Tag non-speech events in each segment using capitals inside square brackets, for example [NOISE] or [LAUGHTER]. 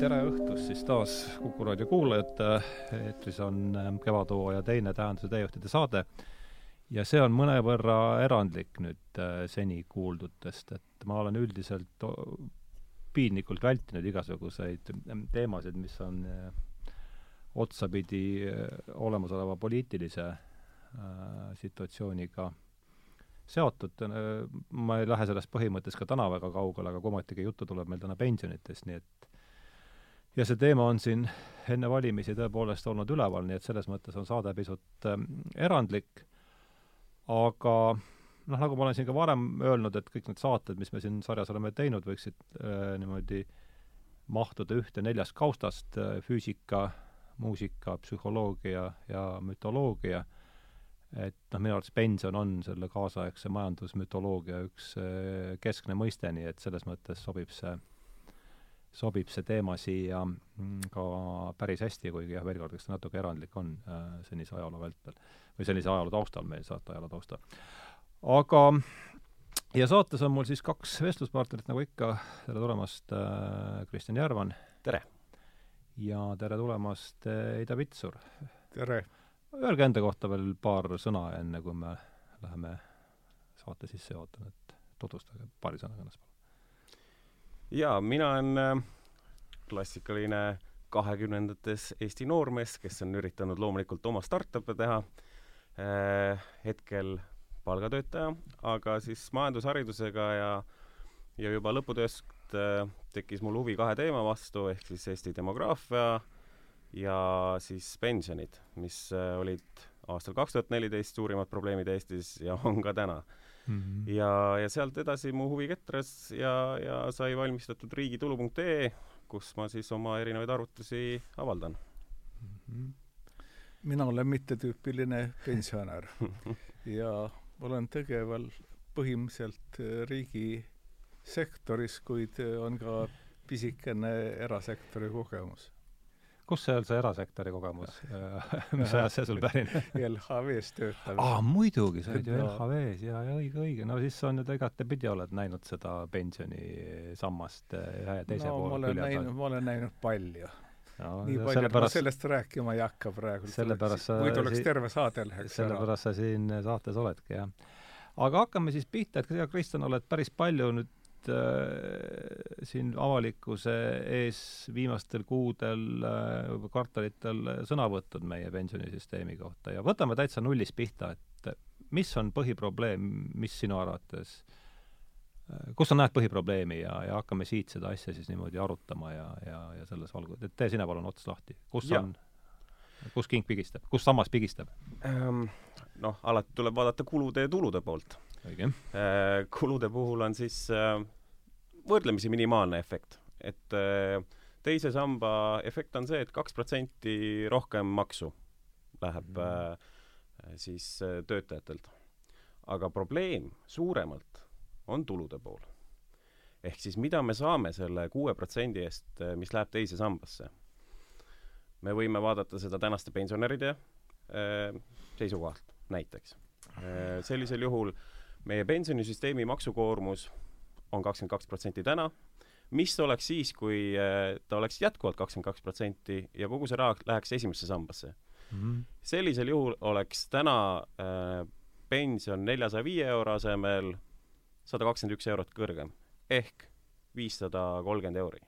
tere õhtust siis taas Kuku raadio kuulajate, eetris on ähm, Kevadhooaja teine Tähenduse teejuhtide saade ja see on mõnevõrra erandlik nüüd äh, seni kuuldutest, et ma olen üldiselt piinlikult vältinud igasuguseid ähm, teemasid, mis on äh, otsapidi äh, olemasoleva poliitilise situatsiooniga seotud, ma ei lähe sellest põhimõttest ka täna väga kaugele, aga kui ometigi juttu tuleb meil täna pensionitest, nii et ja see teema on siin enne valimisi tõepoolest olnud üleval, nii et selles mõttes on saade pisut äh, erandlik, aga noh, nagu ma olen siin ka varem öelnud, et kõik need saated, mis me siin sarjas oleme teinud, võiksid äh, niimoodi mahtuda ühte neljast kaustast äh,, füüsika, muusika, psühholoogia ja mütoloogia, et noh, minu arvates pension on selle kaasaegse majandusmütoloogia üks äh, keskne mõiste, nii et selles mõttes sobib see sobib see teema siia mm, ka päris hästi, kuigi jah, veel kord, eks ta natuke erandlik on äh, senise ajaloo vältel. või sellise ajaloo taustal, meie saate ajaloo taustal. aga ja saates on mul siis kaks vestluspartnerit, nagu ikka, tere tulemast äh,, Kristjan Järvan! tere! ja tere tulemast äh,, Ida Vitsur! tere! Öelge enda kohta veel paar sõna, enne kui me läheme saate sisse ootan, et tutvustage paari sõnaga ennast, jaa, mina olen äh, klassikaline kahekümnendates Eesti noormees, kes on üritanud loomulikult oma startup'e teha. Äh,, hetkel palgatöötaja, aga siis majandusharidusega ja ja juba lõputööst äh, tekkis mul huvi kahe teema vastu, ehk siis Eesti demograafia ja siis pensionid, mis olid aastal kaks tuhat neliteist suurimad probleemid Eestis ja on ka täna mm. -hmm. ja, ja sealt edasi mu huvi ketras ja, ja sai valmistatud riigitulu.ee, kus ma siis oma erinevaid arvutusi avaldan mm. -hmm. mina olen mittetüüpiline pensionär [LAUGHS] ja olen tegeval põhimõtteliselt riigisektoris, kuid on ka pisikene erasektori kogemus kus see on, see erasektori kogemus [LAUGHS] mis ajast see sul pärineb [LAUGHS] LHV-s töötamine. aa, muidugi, sa olid ju LHV-s ja, ja õige, õige, no siis on ju, igatepidi oled näinud seda pensionisammast ühe ja teise no, poole külje peal. ma olen näinud palju no, nii palju, et ma sellest rääkima ei hakka praegu. muidu oleks terve saade läheks ära. sellepärast sa siin saates oledki, jah. aga hakkame siis pihta, et sina, Kristjan, oled päris palju nüüd äh, siin avalikkuse ees viimastel kuudel äh,, kvartalitel sõna võtnud meie pensionisüsteemi kohta ja võtame täitsa nullist pihta, et mis on põhiprobleem, mis sinu arvates äh,, kus sa näed põhiprobleemi ja, ja hakkame siit seda asja siis niimoodi arutama ja, ja, ja selles valguses, et tee sina palun ots lahti, kus ja. on kus king pigistab, kus sammas pigistab ähm,? Noh, alati tuleb vaadata kulude ja tulude poolt. Äh, kulude puhul on siis äh, võrdlemisi minimaalne efekt, et äh, teise samba efekt on see et, et kaks protsenti rohkem maksu läheb mm. siis töötajatelt. aga probleem suuremalt on tulude pool. ehk siis mida me saame selle kuue protsendi eest, mis läheb teise sambasse? me võime vaadata seda tänaste pensionäride seisukohalt näiteks. sellisel juhul äh, meie pensionisüsteemi maksukoormus on kakskümmend kaks protsenti täna, mis oleks siis, kui äh, ta oleks jätkuvalt kakskümmend kaks protsenti ja kogu see raha läheks esimesse sambasse mm? -hmm. sellisel juhul oleks täna äh, pension neljasaja viie euro asemel sada kakskümmend üks eurot kõrgem ehk viissada kolmkümmend euri.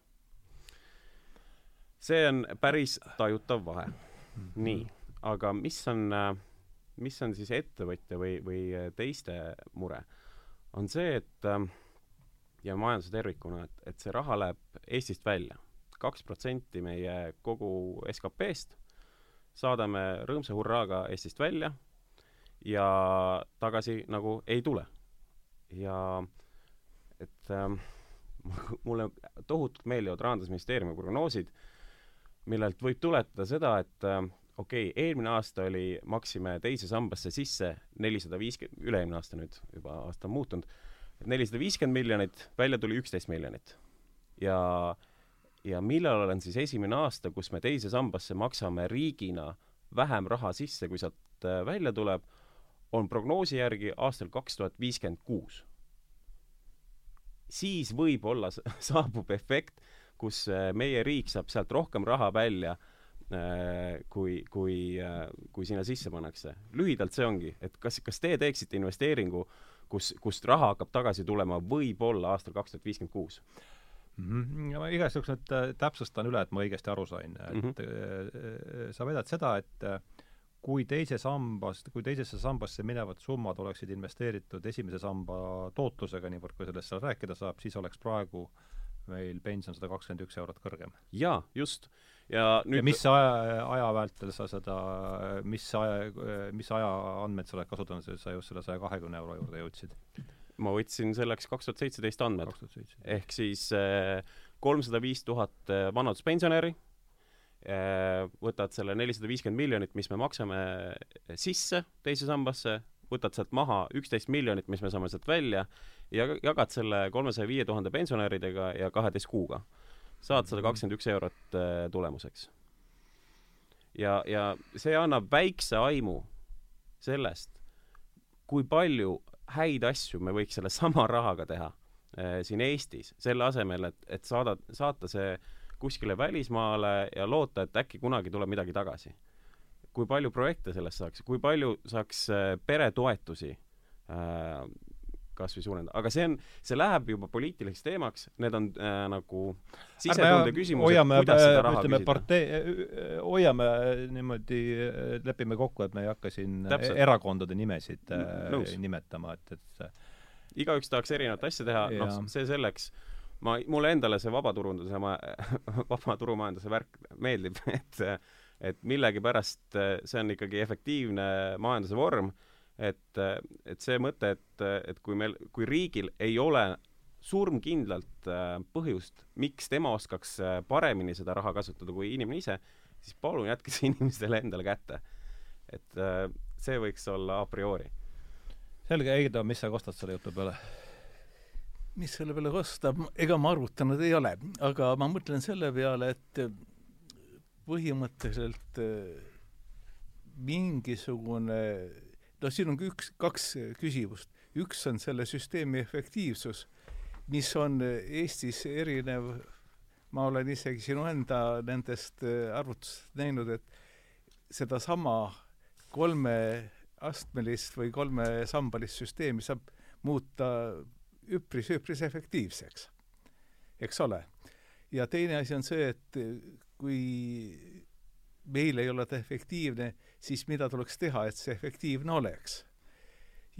see on päris tajutav vahe mm. -hmm. nii, aga mis on äh, mis on siis ettevõtja või, või äh, teiste mure, on see, et ähm, ja majanduse tervikuna, et, et see raha läheb Eestist välja. kaks protsenti meie kogu SKP-st saadame rõõmsa hurraaga Eestist välja ja tagasi nagu ei tule. ja et ähm, [LAUGHS] mulle tohutult meeldivad Rahandusministeeriumi prognoosid, millelt võib tuletada seda, et äh, okei okay,, eelmine aasta oli, maksime teise sambasse sisse nelisada viiskümmend, üle-eelmine aasta nüüd, juba aasta on muutunud, nelisada viiskümmend miljonit, välja tuli üksteist miljonit. ja, ja millal on siis esimene aasta, kus me teise sambasse maksame riigina vähem raha sisse, kui sealt äh, välja tuleb, on prognoosi järgi aastal kaks tuhat viiskümmend kuus. siis võib-olla [LAUGHS] saabub efekt, kus äh, meie riik saab sealt rohkem raha välja kui, kui, kui sinna sisse pannakse. lühidalt see ongi, et kas, kas te teeksite investeeringu, kus, kust raha hakkab tagasi tulema võib-olla aastal kaks tuhat viiskümmend kuus? mm. -hmm. ma igaks juhuks nüüd äh, täpsustan üle, et ma õigesti aru sain, et mm -hmm. sa väidad seda, et äh, kui teise sambast, kui teisesse sambasse minevad summad oleksid investeeritud esimese samba tootlusega, niivõrd kui sellest seal rääkida saab, siis oleks praegu meil pension sada kakskümmend üks eurot kõrgem. jaa, just. Ja nüüd ja mis aja, aja vältel sa seda, mis aja, mis ajaandmeid sa oled kasutanud, sa just selle saja kahekümne euro juurde jõudsid? ma võtsin selleks kaks tuhat seitseteist andmed. ehk siis eh, kolmsada viis tuhat eh, vanaduspensionäri, eh, võtad selle nelisada viiskümmend miljonit, mis me maksame sisse teise sambasse, võtad sealt maha üksteist miljonit, mis me saame sealt välja, ja jagad selle kolmesaja viie tuhande pensionäridega ja kaheteist kuuga. Saad sada kakskümmend üks eurot tulemuseks. ja, ja see annab väikse aimu sellest, kui palju häid asju me võiks sellesama rahaga teha äh, siin Eestis, selle asemel, et, et saada, saata see kuskile välismaale ja loota, et äkki kunagi tuleb midagi tagasi. kui palju projekte sellest saaks, kui palju saaks äh, peretoetusi äh, kas või suurendada, aga see on, see läheb juba poliitiliseks teemaks, need on äh, nagu sisetunde küsimused, kuidas seda raha ütleme, partei, hoiame niimoodi, lepime kokku, et me ei hakka siin Täpselt. erakondade nimesid äh, Nõus. nimetama, et, et igaüks tahaks erinevat asja teha, noh, see selleks, ma, mulle endale see vabaturunduse, [LAUGHS] vaba turumajanduse värk meeldib, [LAUGHS] et et millegipärast see on ikkagi efektiivne majanduse vorm et, et see mõte, et, et kui meil, kui riigil ei ole surmkindlalt äh, põhjust, miks tema oskaks äh, paremini seda raha kasutada kui inimene ise, siis palun jätke see [LAUGHS] inimestele endale kätte. et äh, see võiks olla a priori. selge, Heido, mis sa kostad selle jutu peale? mis selle peale kostab, ega ma arvutanud ei ole, aga ma mõtlen selle peale, et põhimõtteliselt mingisugune no siin on üks, kaks küsimust. üks on selle süsteemi efektiivsus, mis on Eestis erinev, ma olen isegi sinu enda nendest äh, arvutustest näinud, et sedasama kolmeastmelist või kolmesambalist süsteemi saab muuta üpris-üpris efektiivseks, eks ole. ja teine asi on see, et kui meil ei ole ta efektiivne, siis mida tuleks teha, et see efektiivne oleks?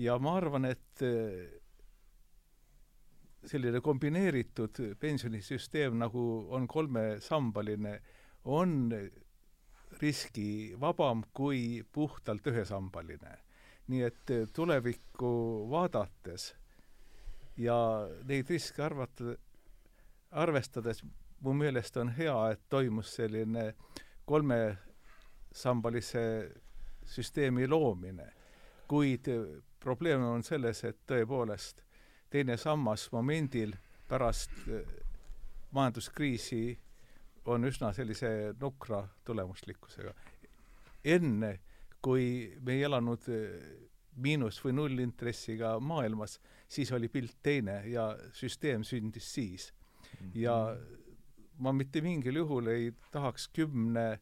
ja ma arvan, et eh, selline kombineeritud pensionisüsteem, nagu on kolmesambaline, on riskivabam kui puhtalt ühesambaline. nii et eh, tulevikku vaadates ja neid riske arvata, arvestades mu meelest on hea, et toimus selline äh, kolmesambalise süsteemi loomine. kuid probleem on selles, et tõepoolest teine sammas momendil pärast eh, majanduskriisi on üsna sellise nukra tulemuslikkusega. enne, kui me ei elanud eh, miinus- või nullintressiga maailmas, siis oli pilt teine ja süsteem sündis siis. ja ma mitte mingil juhul ei tahaks kümne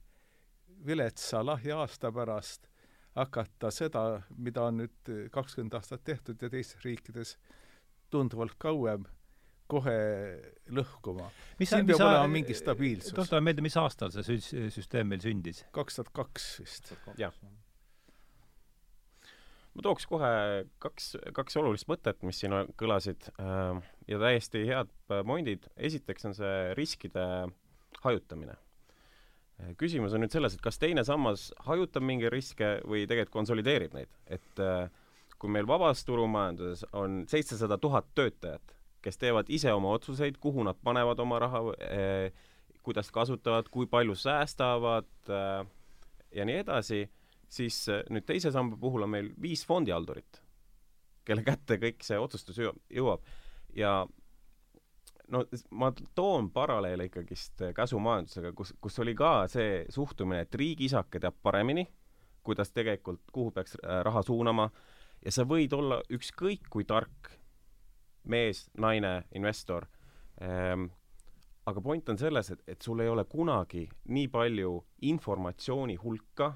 viletsa lahja aasta pärast hakata seda, mida on nüüd kakskümmend aastat tehtud ja teistes riikides tunduvalt kauem, kohe lõhkuma. siin peab olema mingi stabiilsus. tuletame meelde, mis aastal see sü-, süsteem meil sündis? kaks tuhat kaks vist. jah. ma tooks kohe kaks, kaks olulist mõtet, mis siin kõlasid äh, ja täiesti head pointid. esiteks on see riskide hajutamine. Küsimus on nüüd selles, et kas teine sammas hajutab mingeid riske või tegelikult konsolideerib neid, et äh, kui meil vabas turumajanduses on seitsesada tuhat töötajat, kes teevad ise oma otsuseid, kuhu nad panevad oma raha eh,, kuidas kasutavad, kui palju säästavad eh, ja nii edasi, siis nüüd teise samba puhul on meil viis fondihaldurit, kelle kätte kõik see otsustus jõuab. Ja no ma toon paralleele ikkagist käsumajandusega, kus, kus oli ka see suhtumine, et riigisake teab paremini, kuidas tegelikult, kuhu peaks äh, raha suunama ja sa võid olla ükskõik kui tark mees, naine, investor ähm,, aga point on selles, et, et sul ei ole kunagi nii palju informatsiooni hulka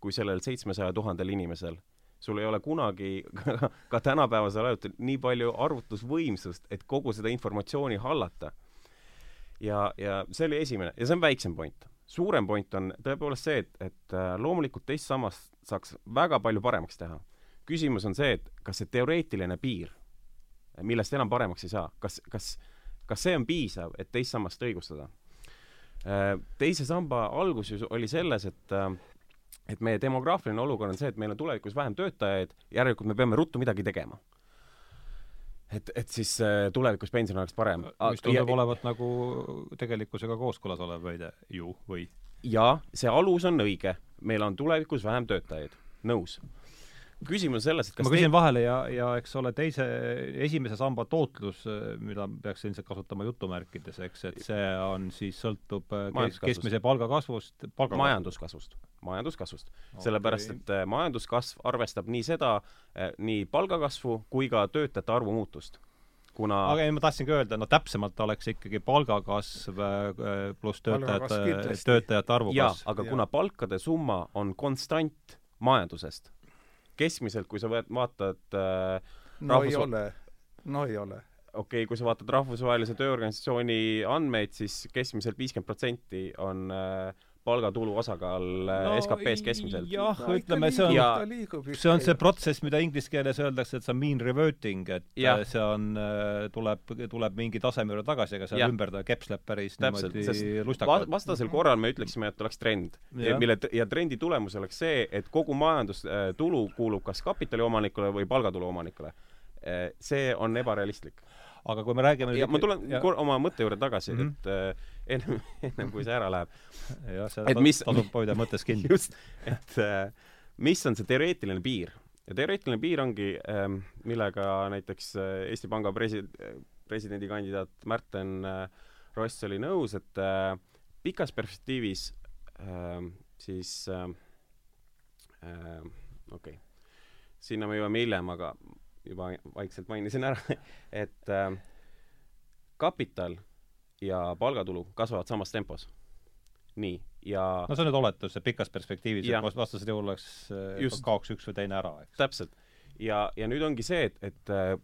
kui sellel seitsmesaja tuhandel inimesel. Sul ei ole kunagi [LAUGHS] ka, tänapäevasel ajal nii palju arvutusvõimsust, et kogu seda informatsiooni hallata. ja, ja see oli esimene ja see on väiksem point. suurem point on tõepoolest see, et, et äh, loomulikult teist sammast saaks väga palju paremaks teha. küsimus on see, et kas see teoreetiline piir, millest enam paremaks ei saa, kas, kas kas see on piisav, et teist sammast õigustada? Äh, teise samba algus ju oli selles, et äh, et meie demograafiline olukord on see, et meil on tulevikus vähem töötajaid, järelikult me peame ruttu midagi tegema. et, et siis äh, tulevikus pension oleks parem. mis tundub olevat nagu tegelikkusega kooskõlas olev väide ju, või? jaa, see alus on õige. meil on tulevikus vähem töötajaid, nõus küsimus on selles, et kas ma küsin te... vahele ja, ja eks ole, teise, esimese samba tootlus, mida peaks ilmselt kasutama jutumärkides, eks, et see on siis, sõltub kes, keskmise palga kasvust, palga majanduskasvust, majanduskasvust. Okay.. sellepärast, et äh, majanduskasv arvestab nii seda, äh, nii palgakasvu kui ka töötajate arvu muutust. Kuna aga ei, ma tahtsingi öelda, no täpsemalt oleks ikkagi palgakasv äh, pluss töötajate, töötajate arvu kasv. aga ja. kuna palkade summa on konstant majandusest, keskmiselt, kui sa võt-, vaatad äh, no rahvus... ei ole, no ei ole. Okei okay,, kui sa vaatad Rahvusvahelise Tööorganisatsiooni andmeid, siis keskmiselt viiskümmend protsenti on äh, palgatulu osakaal äh, no, SKP-s keskmiselt. jah no,, ütleme, see on, see on see protsess, mida inglise keeles öeldakse, et see on mean reverting, et ja. Äh, see on, äh, tuleb, tuleb mingi taseme juurde tagasi, aga seal ümber ta kepsleb päris Täpselt, niimoodi lustakalt. vastasel korral me ütleksime, et oleks trend. mille, ja trendi tulemus oleks see, et kogu majandustulu kuulub kas kapitaliomanikule või palgatulu omanikule. see on ebarealistlik aga kui me räägime ja ma tulen ja... oma mõtte juurde tagasi mm, -hmm. et ennem, ennem kui see ära läheb. jah, see mis... tasub hoida mõttes kinni. just, et äh, mis on see teoreetiline piir ja teoreetiline piir ongi äh,, millega näiteks äh, Eesti Panga presi-, presidendikandidaat Märten äh, Ross oli nõus, et pikas perspektiivis äh, siis äh, äh, okei okay., sinna me jõuame hiljem, aga juba vaikselt mainisin ära [LAUGHS] et kapital ja palgatulu kasvavad samas tempos. nii, ja no see on nüüd oletus, et pikas perspektiivis, et vastasel juhul oleks, äh, kaoks üks või teine ära, eks. täpselt. ja, ja nüüd ongi see, et, et äh,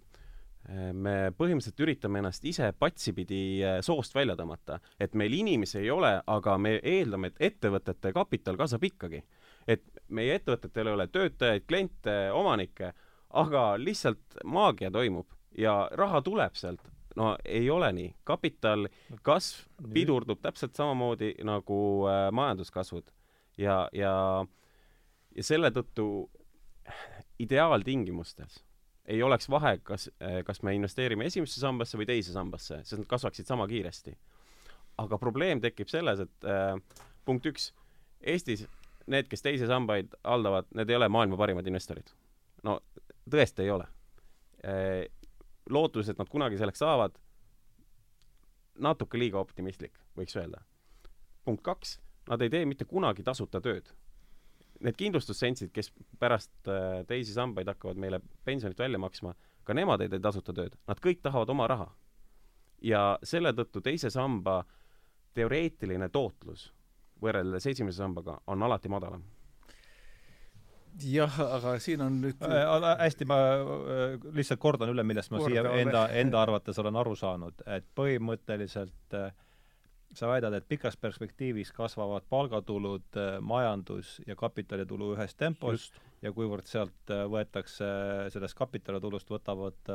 me põhimõtteliselt üritame ennast ise patsipidi äh, soost välja tõmmata. et meil inimesi ei ole, aga me eeldame, et ettevõtete kapital kasvab ikkagi. et meie ettevõtetel ei ole töötajaid, kliente, omanikke aga lihtsalt maagia toimub ja raha tuleb sealt. No ei ole nii, kapital kasv pidurdub täpselt samamoodi nagu äh, majanduskasvud ja, ja, ja selle tõttu ideaaltingimustes ei oleks vahe, kas, äh, kas me investeerime esimesse sambasse või teise sambasse, sest nad kasvaksid sama kiiresti. aga probleem tekib selles, et äh, punkt üks, Eestis need, kes teisi sambaid haldavad, need ei ole maailma parimad investorid. no tõesti ei ole. Lootus, et nad kunagi selleks saavad, natuke liiga optimistlik, võiks öelda. punkt kaks, nad ei tee mitte kunagi tasuta tööd. Need kindlustussentsid, kes pärast äh, teisi sambaid hakkavad meile pensionit välja maksma, ka nemad ei tee tasuta tööd, nad kõik tahavad oma raha. ja selle tõttu teise samba teoreetiline tootlus võrreldes esimese sambaga on alati madalam jah, aga siin on nüüd äh, hästi, ma äh, lihtsalt kordan üle, millest ma siia enda, enda arvates olen aru saanud, et põhimõtteliselt äh, sa väidad, et pikas perspektiivis kasvavad palgatulud, majandus- ja kapitalitulu ühes tempos Just. ja kuivõrd sealt võetakse, sellest kapitalitulust võtavad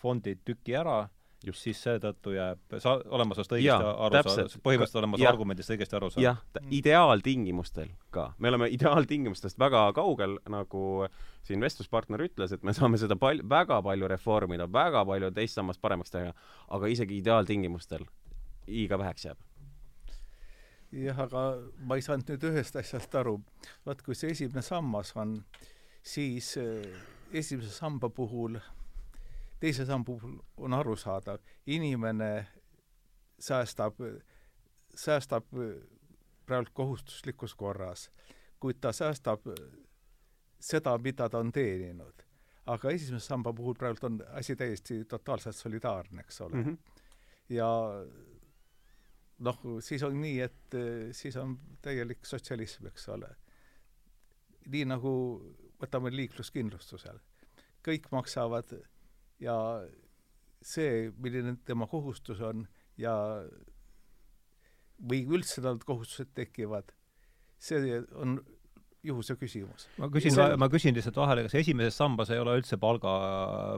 fondid tüki ära, just siis seetõttu jääb, sa, olen ma sinust õigesti aru saanud, põhimõtteliselt olen ma su argumendist õigesti aru saanud? jah, ideaaltingimustel ka. me oleme [LAUGHS] ideaaltingimustest väga kaugel, nagu siin vestluspartner ütles, et me saame seda pal-, väga palju reformida, väga palju teist sammast paremaks teha, aga isegi ideaaltingimustel liiga väheks jääb. jah, aga ma ei saanud nüüd ühest asjast aru. vaat kui see esimene sammas on, siis eh, esimese samba puhul teise samba puhul on arusaadav, inimene säästab, säästab praegu kohustuslikus korras, kuid ta säästab seda, mida ta on teeninud. aga esimese samba puhul praegu on asi täiesti totaalselt solidaarne, eks ole mm. -hmm. ja noh, siis on nii, et siis on täielik sotsialism, eks ole. nii nagu võtame liikluskindlustusel, kõik maksavad ja see, milline tema kohustus on ja või üldse tal kohustused tekivad, see on juhuse küsimus. ma küsin see..., ma küsin lihtsalt vahele, kas esimeses sambas ei ole üldse palga,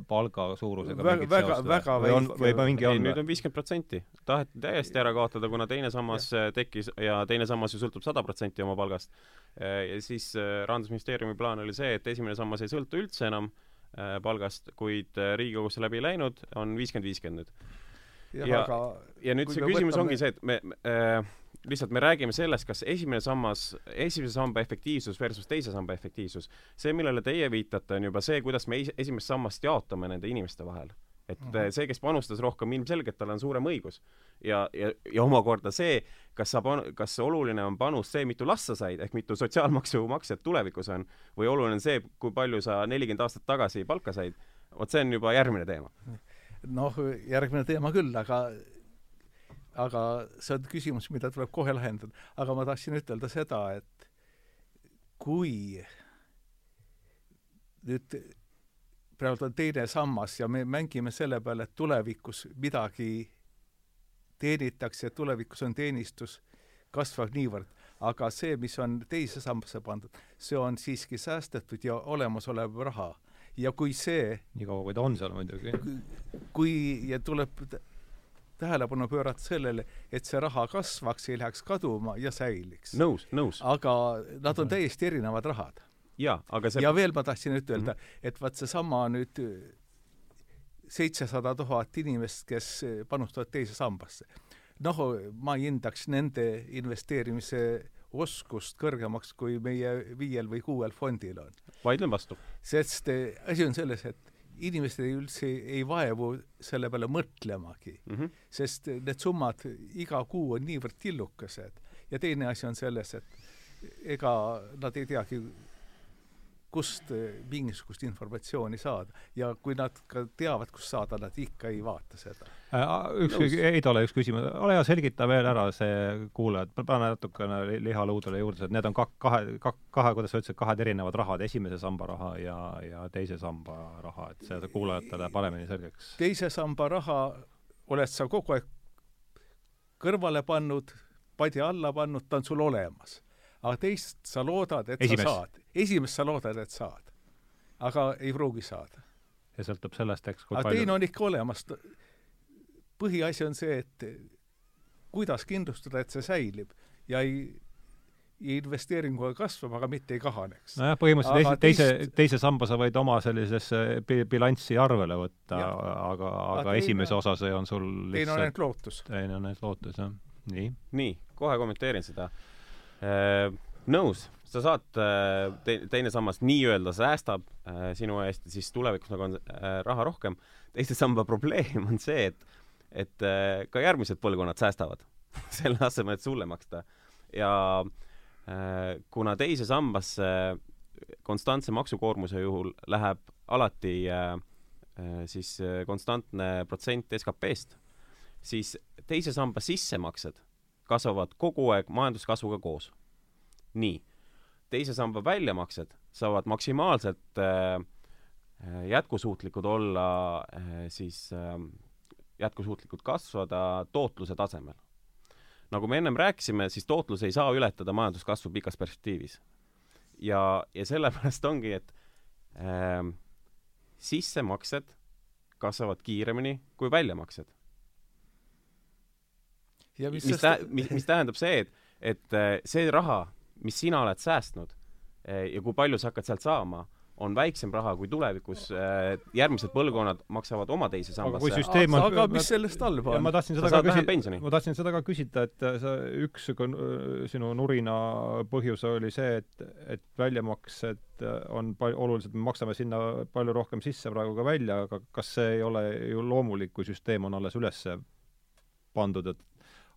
palga suurusega väga, väga, väga või on, või mingi on? nüüd on viiskümmend protsenti. taheti täiesti ära kaotada, kuna teine sammas ja. tekkis ja teine sammas ju sõltub sada protsenti oma palgast. ja siis äh, Rahandusministeeriumi plaan oli see, et esimene sammas ei sõltu üldse enam äh, palgast, kuid äh, Riigikogusse läbi läinud on viiskümmend, viiskümmend nüüd ja, ja, aga ja nüüd see küsimus võtame... ongi see, et me, me äh, lihtsalt me räägime sellest, kas esimene sammas, esimese samba efektiivsus versus teise samba efektiivsus. see, millele teie viitate, on juba see, kuidas me esimest sammast jaotame nende inimeste vahel. et mm -hmm. see, kes panustas rohkem, ilmselgelt tal on suurem õigus. ja, ja, ja omakorda see, kas sa pan-, kas oluline on panus see, mitu last sa said, ehk mitu sotsiaalmaksu maksjat tulevikus on, või oluline on see, kui palju sa nelikümmend aastat tagasi palka said, vot see on juba järgmine teema noh, järgmine teema küll, aga aga see on küsimus, mida tuleb kohe lahendada. aga ma tahtsin ütelda seda, et kui nüüd praegu on teine sammas ja me mängime selle peale, et tulevikus midagi teenitakse, tulevikus on teenistus kasvav niivõrd, aga see, mis on teise sambasse pandud, see on siiski säästetud ja olemasolev raha ja kui see niikaua, kui ta on seal muidugi. kui, ja tuleb tähelepanu pöörata sellele, et see raha kasvaks, ei läheks kaduma ja säiliks. nõus, nõus. aga nad on täiesti erinevad rahad. jaa, aga see ja veel ma tahtsin ütelda mm, -hmm. et vaat seesama nüüd seitsesada tuhat inimest, kes panustavad teise sambasse. noh, ma hindaks nende investeerimise oskust kõrgemaks, kui meie viiel või kuuel fondil on. vaidlen vastu. sest eh, asi on selles, et inimesed ei üldse ei vaevu selle peale mõtlemagi mm, -hmm. sest need summad iga kuu on niivõrd tillukesed ja teine asi on selles, et ega nad ei teagi, kust mingisugust informatsiooni saada. Ja kui nad ka teavad, kust saada, nad ikka ei vaata seda. Äh,. üks, Heidole üks küsimus, ole hea, selgita veel ära see kuulajad, pane natukene liha luudele juurde, et need on kak-, kahe, kak-, kahe, kuidas sa ütlesid, kahed erinevad rahad, esimese samba raha ja, ja teise samba raha, et see kuulajatele paremini selgeks. teise samba raha oled sa kogu aeg kõrvale pannud, padja alla pannud, ta on sul olemas aga teist sa loodad, et Esimest. sa saad. esimest sa loodad, et saad. aga ei pruugi saada. ja sõltub sellest, eks, kui aga palju teine on ikka olemas. põhiasi on see, et kuidas kindlustada, et see säilib ja ei investeeringuga kasvab, aga mitte ei kahaneks. nojah, põhimõtteliselt teise, teise, teise samba sa võid oma sellisesse bilanssi arvele võtta, aga, aga teine, esimese osa see on sul lihtsalt teine on ainult lootus. teine on ainult lootus, jah. nii. nii, kohe kommenteerin seda nõus, sa saad, äh, te-, teine sammas nii-öelda säästab äh, sinu eest siis tulevikus nagu on raha rohkem. teise samba probleem on see, et, et ka järgmised põlvkonnad säästavad [LAUGHS] selle asemel, et sulle maksta. ja kuna teise sambasse konstantse maksukoormuse juhul läheb alati siis konstantne protsent SKP-st, siis teise samba sissemaksed kasvavad kogu aeg majanduskasvuga koos. nii, teise samba väljamaksed saavad maksimaalselt äh, äh, jätkusuutlikud olla äh,, siis äh, jätkusuutlikult kasvada tootluse tasemel. nagu me ennem rääkisime, siis tootlus ei saa ületada majanduskasvu pikas perspektiivis. ja, ja sellepärast ongi, et äh, sissemaksed kasvavad kiiremini kui väljamaksed mis, mis, tä-, mis, mis tähendab see, et, et äh, see raha, mis sina oled säästnud äh, ja kui palju sa hakkad sealt saama, on väiksem raha, kui tulevikus äh, järgmised põlvkonnad maksavad oma teise sambasse. kui süsteem on aga mis sellest halba on? ma tahtsin seda ka küsida, ma tahtsin seda ka küsida, et sa, üks sinu nurina põhjus oli see, et, et väljamaksed on pal-, oluliselt, me maksame sinna palju rohkem sisse praegu ka välja, aga kas see ei ole ju loomulik, kui süsteem on alles üles pandud, et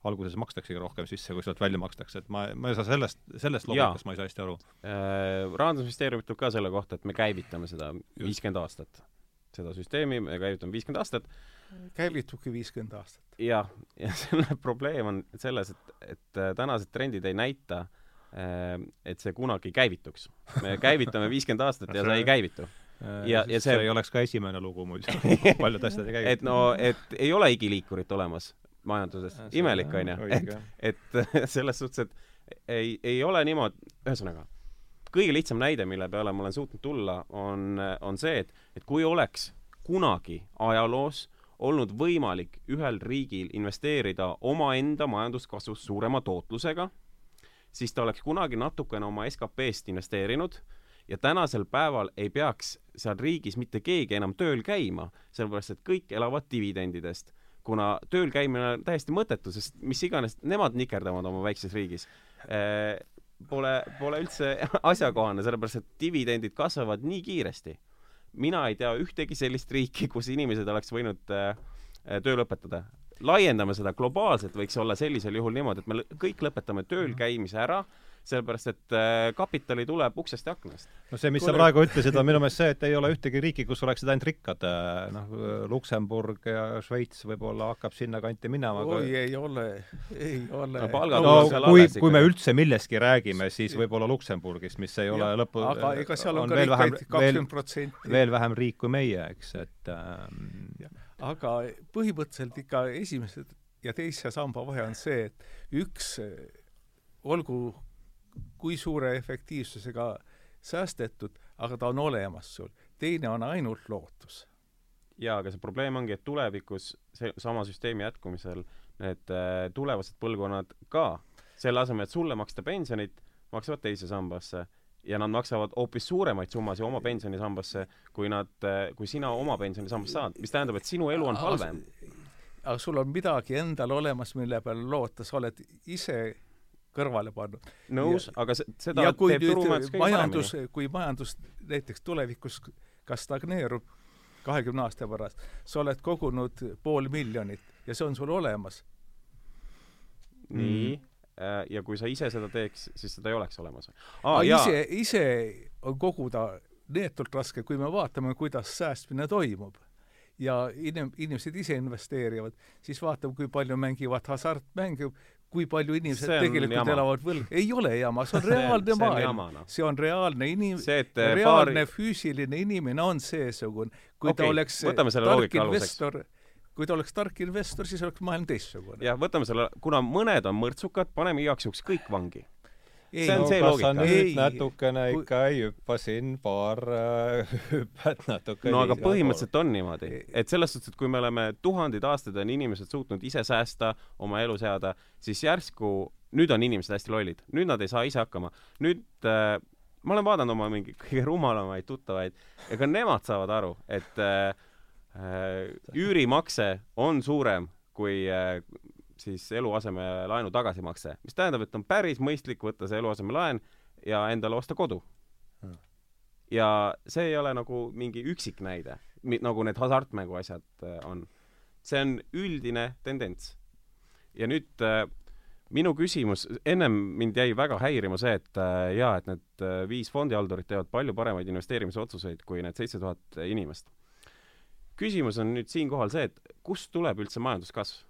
alguses makstaksegi rohkem sisse, kui sealt välja makstakse, et ma, ma ei saa sellest, sellest loogikast ma ei saa hästi aru äh,. Rahandusministeerium ütleb ka selle kohta, et me käivitame seda viiskümmend aastat. seda süsteemi, me käivitame viiskümmend aastat. käivitubki viiskümmend aastat. jah, ja [LAUGHS] selle probleem on selles, et, et äh, tänased trendid ei näita, äh, et see kunagi käivituks. me [LAUGHS] käivitame viiskümmend aastat ja see ei käivitu Äh, ja, ja see see ei oleks ka esimene lugu muidu [LAUGHS] paljude asjade käigus. et no, et ei ole igiliikurit olemas majanduses. imelik, on ju. et, et [LAUGHS] selles suhtes, et ei, ei ole niimoodi, ühesõnaga, kõige lihtsam näide, mille peale ma olen suutnud tulla, on, on see, et, et kui oleks kunagi ajaloos olnud võimalik ühel riigil investeerida omaenda majanduskasvus suurema tootlusega, siis ta oleks kunagi natukene oma SKP-st investeerinud ja tänasel päeval ei peaks seal riigis mitte keegi enam tööl käima, sellepärast et kõik elavad dividendidest. Kuna tööl käimine on täiesti mõttetu, sest mis iganes nemad nikerdavad oma väikses riigis eh,, pole, pole üldse [LAUGHS] asjakohane, sellepärast et dividendid kasvavad nii kiiresti. mina ei tea ühtegi sellist riiki, kus inimesed oleks võinud eh, töö lõpetada laiendame seda globaalselt, võiks olla sellisel juhul niimoodi, et me kõik lõpetame tööl käimise ära sellepärast et äh, kapitali tuleb uksest ja aknast. no see, mis Kule... sa praegu ütlesid, on minu meelest see, et ei ole ühtegi riiki, kus oleksid ainult rikkad, äh, noh, Luksemburg ja Šveits võib-olla hakkab sinnakanti minema oi aga..., ei ole, ei ole no,. no kui, kui me üldse millestki räägime, siis võib-olla Luksemburgist, mis ei ja, ole lõpu aga ega seal on, on ka rikkaid kakskümmend protsenti. veel vähem riik kui meie, eks, et ähm, aga põhimõtteliselt ikka esimese ja teise samba vahe on see, et üks olgu kui suure efektiivsusega säästetud, aga ta on olemas sul. teine on ainult lootus. jaa, aga see probleem ongi, et tulevikus see sama süsteemi jätkumisel need äh, tulevased põlvkonnad ka, selle asemel, et sulle maksta pensionit, maksavad teise sambasse ja nad maksavad hoopis suuremaid summasid oma pensionisambasse, kui nad, äh, kui sina oma pensionisambast saad, mis tähendab, et sinu elu on halvem. aga sul on midagi endal olemas, mille peale loota, sa oled ise kõrvale pannud. nõus, aga seda ja kui teeb turumajandus kõige majandus, kui majandus näiteks tulevikus ka stagneerub kahekümne aasta pärast, sa oled kogunud pool miljonit ja see on sul olemas. nii mm., ja kui sa ise seda teeks, siis seda ei oleks olemas ah,. ise, ise on koguda neetult raske, kui me vaatame, kuidas säästmine toimub ja inim-, inimesed ise investeerivad, siis vaatame, kui palju mängivad hasartmänge, kui palju inimesed tegelikult jama. elavad võlg, ei ole jama, see on [LAUGHS] reaalne see, maailm. No. see on reaalne inim-, reaalne paari... füüsiline inimene on seesugune. kui okay, ta oleks tark investor, kui ta oleks tark investor, siis oleks maailm teistsugune. jah, võtame selle, kuna mõned on mõrtsukad, paneme igaks juhuks kõik vangi ei, see on no, see loogika. nüüd ei, natukene ikka ei hüppa siin paar äh, [LAUGHS] hüpet natuke no aga põhimõtteliselt on niimoodi, et selles suhtes, et kui me oleme tuhandeid aastaid on inimesed suutnud ise säästa, oma elu seada, siis järsku nüüd on inimesed hästi lollid, nüüd nad ei saa ise hakkama. nüüd äh, ma olen vaadanud oma mingi [LAUGHS] kõige rumalamaid tuttavaid ja ka nemad saavad aru, et äh, äh, üürimakse on suurem kui äh, siis eluasemelaenu tagasimakse, mis tähendab, et on päris mõistlik võtta see eluasemelaen ja endale osta kodu. ja see ei ole nagu mingi üksik näide, nagu need hasartmängu asjad äh, on. see on üldine tendents. ja nüüd äh, minu küsimus, ennem mind jäi väga häirima see, et äh, jaa, et need äh, viis fondihaldurit teevad palju paremaid investeerimisotsuseid kui need seitse tuhat inimest. küsimus on nüüd siinkohal see, et kust tuleb üldse majanduskasv?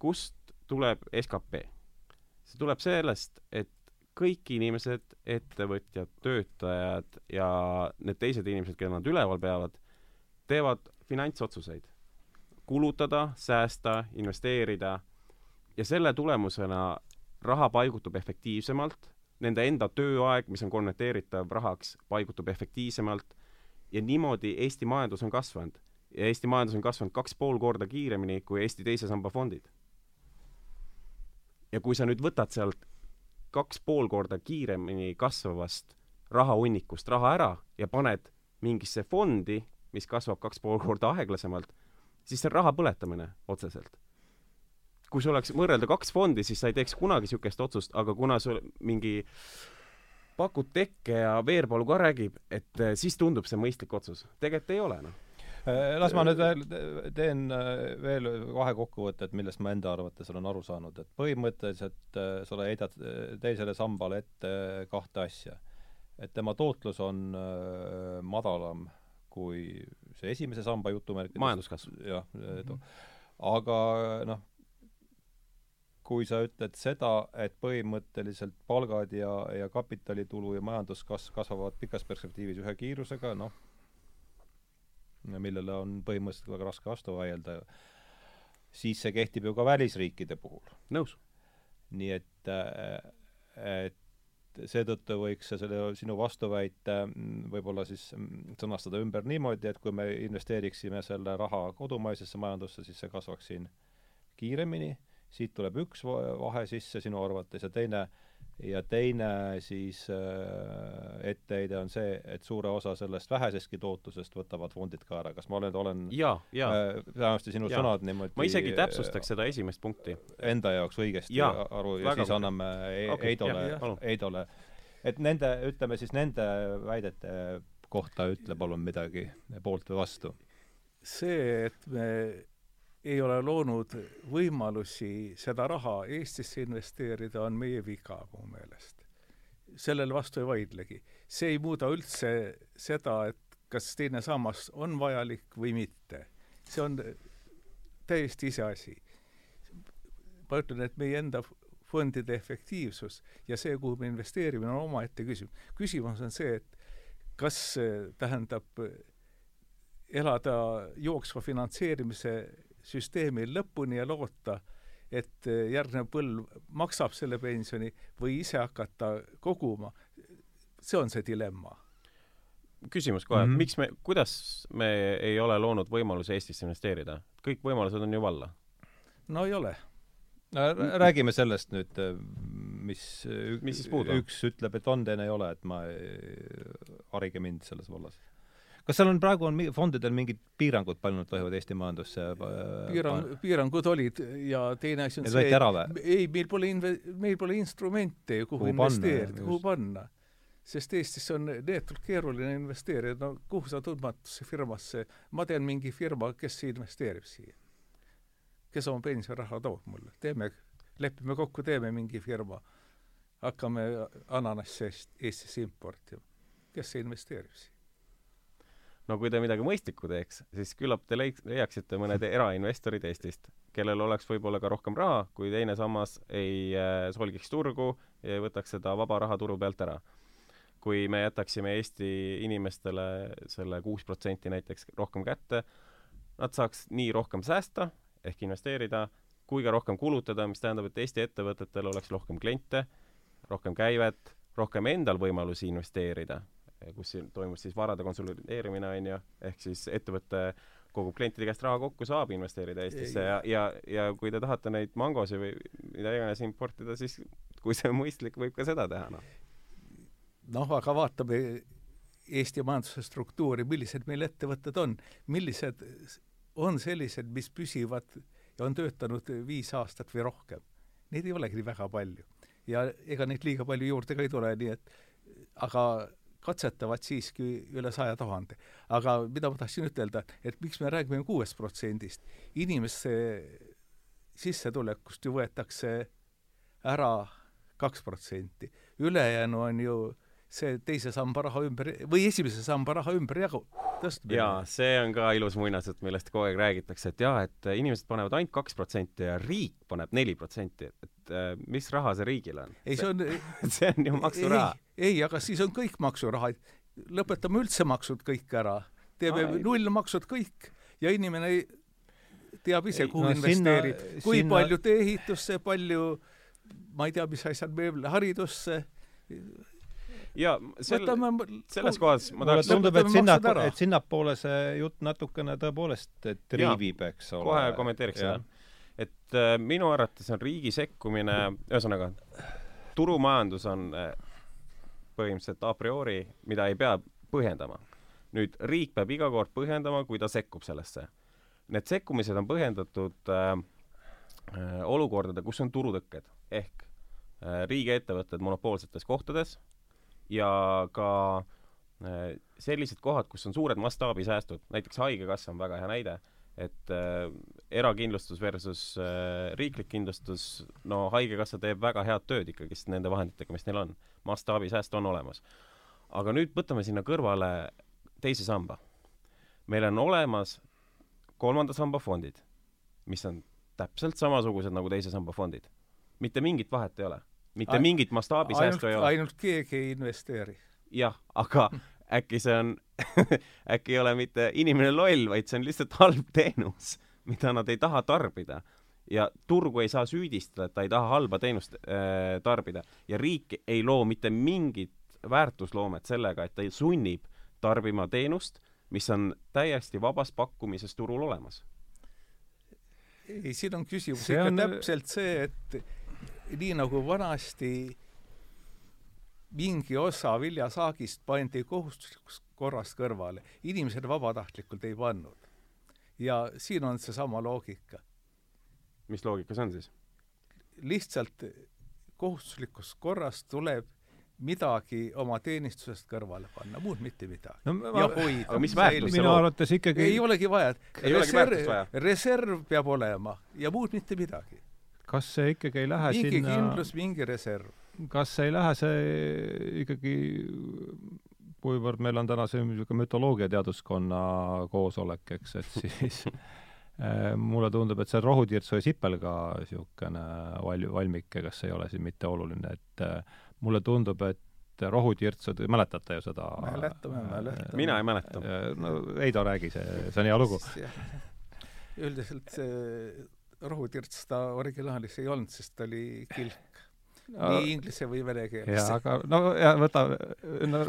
Kust tuleb skp? see tuleb sellest, et kõik inimesed, ettevõtjad, töötajad ja need teised inimesed, keda nad üleval peavad, teevad finantsotsuseid. kulutada, säästa, investeerida ja selle tulemusena raha paigutub efektiivsemalt, nende enda tööaeg, mis on konverteeritav rahaks, paigutub efektiivsemalt ja niimoodi Eesti majandus on kasvanud. ja Eesti majandus on kasvanud kaks pool korda kiiremini kui Eesti teise samba fondid ja kui sa nüüd võtad sealt kaks pool korda kiiremini kasvavast rahahunnikust raha ära ja paned mingisse fondi, mis kasvab kaks pool korda aeglasemalt, siis see on raha põletamine otseselt. kui sul oleks võrrelda kaks fondi, siis sa ei teeks kunagi niisugust otsust, aga kuna sul mingi pakud tekke ja Veerpalu ka räägib, et eh, siis tundub see mõistlik otsus. tegelikult ei ole, noh las ma nüüd veel teen äh, veel vahekokkuvõtted, millest ma enda arvates olen aru saanud, et põhimõtteliselt äh, sa heidad teisele sambale ette kahte asja. et tema tootlus on madalam kui see esimese samba jutumärkides majanduskasv. jah, edu. aga noh, kui sa ütled seda, et põhimõtteliselt palgad ja, ja kapitalitulu ja majanduskasv kasvavad pikas perspektiivis ühe kiirusega, noh, millele on põhimõtteliselt väga raske vastu vaielda, siis see kehtib ju ka välisriikide puhul. nõus. nii et, et seetõttu võiks selle sinu vastuväite võib-olla siis sõnastada ümber niimoodi, et kui me investeeriksime selle raha kodumaisesse majandusse, siis see kasvaks siin kiiremini, siit tuleb üks vahe sisse sinu arvates ja teine äh, ja teine siis äh, etteheide on see, et suure osa sellest vähesestki tootlusest võtavad fondid ka ära. kas ma olen, olen ja, ja äh, vähemasti sinu ja. sõnad niimoodi ma isegi täpsustaks seda esimest punkti. Enda jaoks õigesti ja, aru ja siis anname e okay, Heidole, Heidole, et nende, ütleme siis nende väidete kohta ütle palun midagi poolt või vastu. see, et me ei ole loonud võimalusi seda raha Eestisse investeerida, on meie viga mu meelest. sellele vastu ei vaidlegi. see ei muuda üldse seda, et kas teine sammas on vajalik või mitte. see on täiesti iseasi. ma ütlen, et meie enda fondide efektiivsus ja see, kuhu me investeerime, on omaette küsimus. küsimus on see, et kas tähendab elada jooksva finantseerimise süsteemil lõpuni ja loota, et eh, järgnev põlv maksab selle pensioni või ise hakata koguma, see on see dilemma. küsimus kohe mm, -hmm. miks me, kuidas me ei ole loonud võimalusi Eestisse investeerida? kõik võimalused on ju valla. no ei ole no räägime sellest nüüd, eh, mis, mis siis puudu on? üks ütleb, et on, teine ei ole, et ma, harige mind selles vallas kas seal on praegu on fondidel mingid piirangud, palju nad tohivad Eesti majandusse äh, piirang, piirangud olid ja teine asi on Need see, ei, meil pole inve-, meil pole instrumente, kuhu, kuhu investeerida, kuhu panna. sest Eestis on neetult keeruline investeerida, no kuhu sa tundmatusse firmasse, ma tean mingi firma, kes investeerib siia. kes oma pensioniraha toob mulle, teeme, lepime kokku, teeme mingi firma, hakkame ananassi Eestisse importima. kes see investeerib siia? No kui te midagi mõistlikku teeks, siis küllap te leik-, leiaksite mõned erainvestorid Eestist, kellel oleks võib-olla ka rohkem raha, kui teine sammas ei äh, solgiks turgu ja ei võtaks seda vaba raha turu pealt ära. kui me jätaksime Eesti inimestele selle kuus protsenti näiteks rohkem kätte, nad saaks nii rohkem säästa ehk investeerida, kui ka rohkem kulutada, mis tähendab, et Eesti ettevõtetel oleks rohkem kliente, rohkem käivet, rohkem endal võimalusi investeerida kus siin toimus siis varade konsolideerimine, on ju, ehk siis ettevõte kogub klientide käest raha kokku, saab investeerida Eestisse ja, ja, ja kui te tahate neid mangosid või mida iganes importida, siis kui see on mõistlik, võib ka seda teha, noh. noh, aga vaatame Eesti majanduse struktuuri, millised meil ettevõtted on, millised on sellised, mis püsivad ja on töötanud viis aastat või rohkem. Neid ei olegi väga palju. ja ega neid liiga palju juurde ka ei tule, nii et aga katsetavad siiski üle saja tuhande. aga mida ma tahtsin ütelda, et miks me räägime kuuest protsendist, inimeste sissetulekust ju võetakse ära kaks protsenti, ülejäänu on ju see teise samba raha ümber või esimese samba raha ümberjagu-. Jaa, see on ka ilus muinasjutt, millest kogu aeg räägitakse, et jaa, et inimesed panevad ainult kaks protsenti ja riik paneb neli protsenti, et äh, mis raha see riigil on? ei, see on [LAUGHS] see on ju maksuraha. ei, aga siis on kõik maksuraha, lõpetame üldse maksud kõik ära, teeme nullmaksud kõik ja inimene ei, teab ise, kuhu no, investeerida, kui sinna... palju tee-ehitusse, palju ma ei tea, mis asjad veel, haridusse ja sel, selles kohas ma tahaks tundub, et sinna, et sinnapoole see jutt natukene tõepoolest triivib, eks ole. kohe kommenteeriks seda. et äh, minu arvates on riigi sekkumine, ühesõnaga, turumajandus on äh, põhimõtteliselt a priori, mida ei pea põhjendama. nüüd riik peab iga kord põhjendama, kui ta sekkub sellesse. Need sekkumised on põhjendatud äh, äh, olukordade, kus on turutõkked ehk äh, riigiettevõtted monopoolsetes kohtades ja ka äh, sellised kohad, kus on suured mastaabisäästud, näiteks Haigekassa on väga hea näide, et äh, erakindlustus versus äh, riiklik kindlustus, no Haigekassa teeb väga head tööd ikkagist nende vahenditega, mis neil on. mastaabisääst on olemas. aga nüüd võtame sinna kõrvale teise samba. meil on olemas kolmanda samba fondid, mis on täpselt samasugused nagu teise samba fondid. mitte mingit vahet ei ole. Mitte Ain, mingit mastaabisäästu ei ole. ainult keegi ei investeeri. jah, aga äkki see on [LAUGHS] äkki ei ole mitte inimene loll, vaid see on lihtsalt halb teenus, mida nad ei taha tarbida ja turgu ei saa süüdistada, et ta ei taha halba teenust äh, tarbida ja riik ei loo mitte mingit väärtusloomet sellega, et ta sunnib tarbima teenust, mis on täiesti vabas pakkumises turul olemas. ei, siin on küsimus see ikka on... täpselt see, et nii nagu vanasti mingi osa viljasaagist pandi kohustuslikus korras kõrvale, inimesed vabatahtlikult ei pannud. ja siin on seesama loogika mis loogika see on siis? lihtsalt kohustuslikus korras tuleb midagi oma teenistusest kõrvale panna, muud mitte midagi no,. ja hoida. aga mis väärtust minu arvates ikkagi ei olegi vaja. reserv, reserv peab olema ja muud mitte midagi. Kas see ikkagi ei lähe mingi sinna mingi kindlus, mingi reserv. kas ei lähe see ikkagi kuivõrd meil on täna see niisugune mütoloogiateaduskonna koosolek, eks, et siis Äh, [LAUGHS] mulle tundub, et see rohutirtsu ja sipelga niisugune val-, valmike, kas ei ole siin mitte oluline, et äh, mulle tundub, et rohutirtsud, mäletate ju seda? mäletame, mäletame. mina ei mäleta. no Heido, räägi, see, see on hea lugu. üldiselt see rohutirts ta originaalis ei olnud, sest ta oli kilk nii inglise või vene keeles. jaa, aga no ja võta, no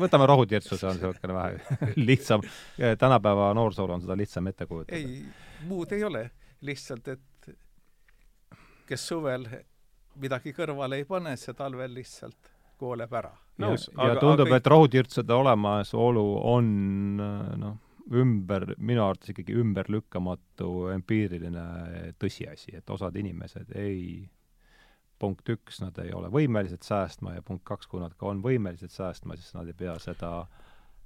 võtame rohutirtsu, see on niisugune vähe [LAUGHS] lihtsam. tänapäeva noorsool on seda lihtsam ette kujutada. ei, muud ei ole, lihtsalt et kes suvel midagi kõrvale ei pane, see talvel lihtsalt kooleb ära. ja, ja tundub et rohutirtsude olemasolu on noh, ümber, minu arvates ikkagi ümberlükkamatu empiiriline tõsiasi, et osad inimesed ei punkt üks, nad ei ole võimelised säästma ja punkt kaks, kui nad ka on võimelised säästma, siis nad ei pea seda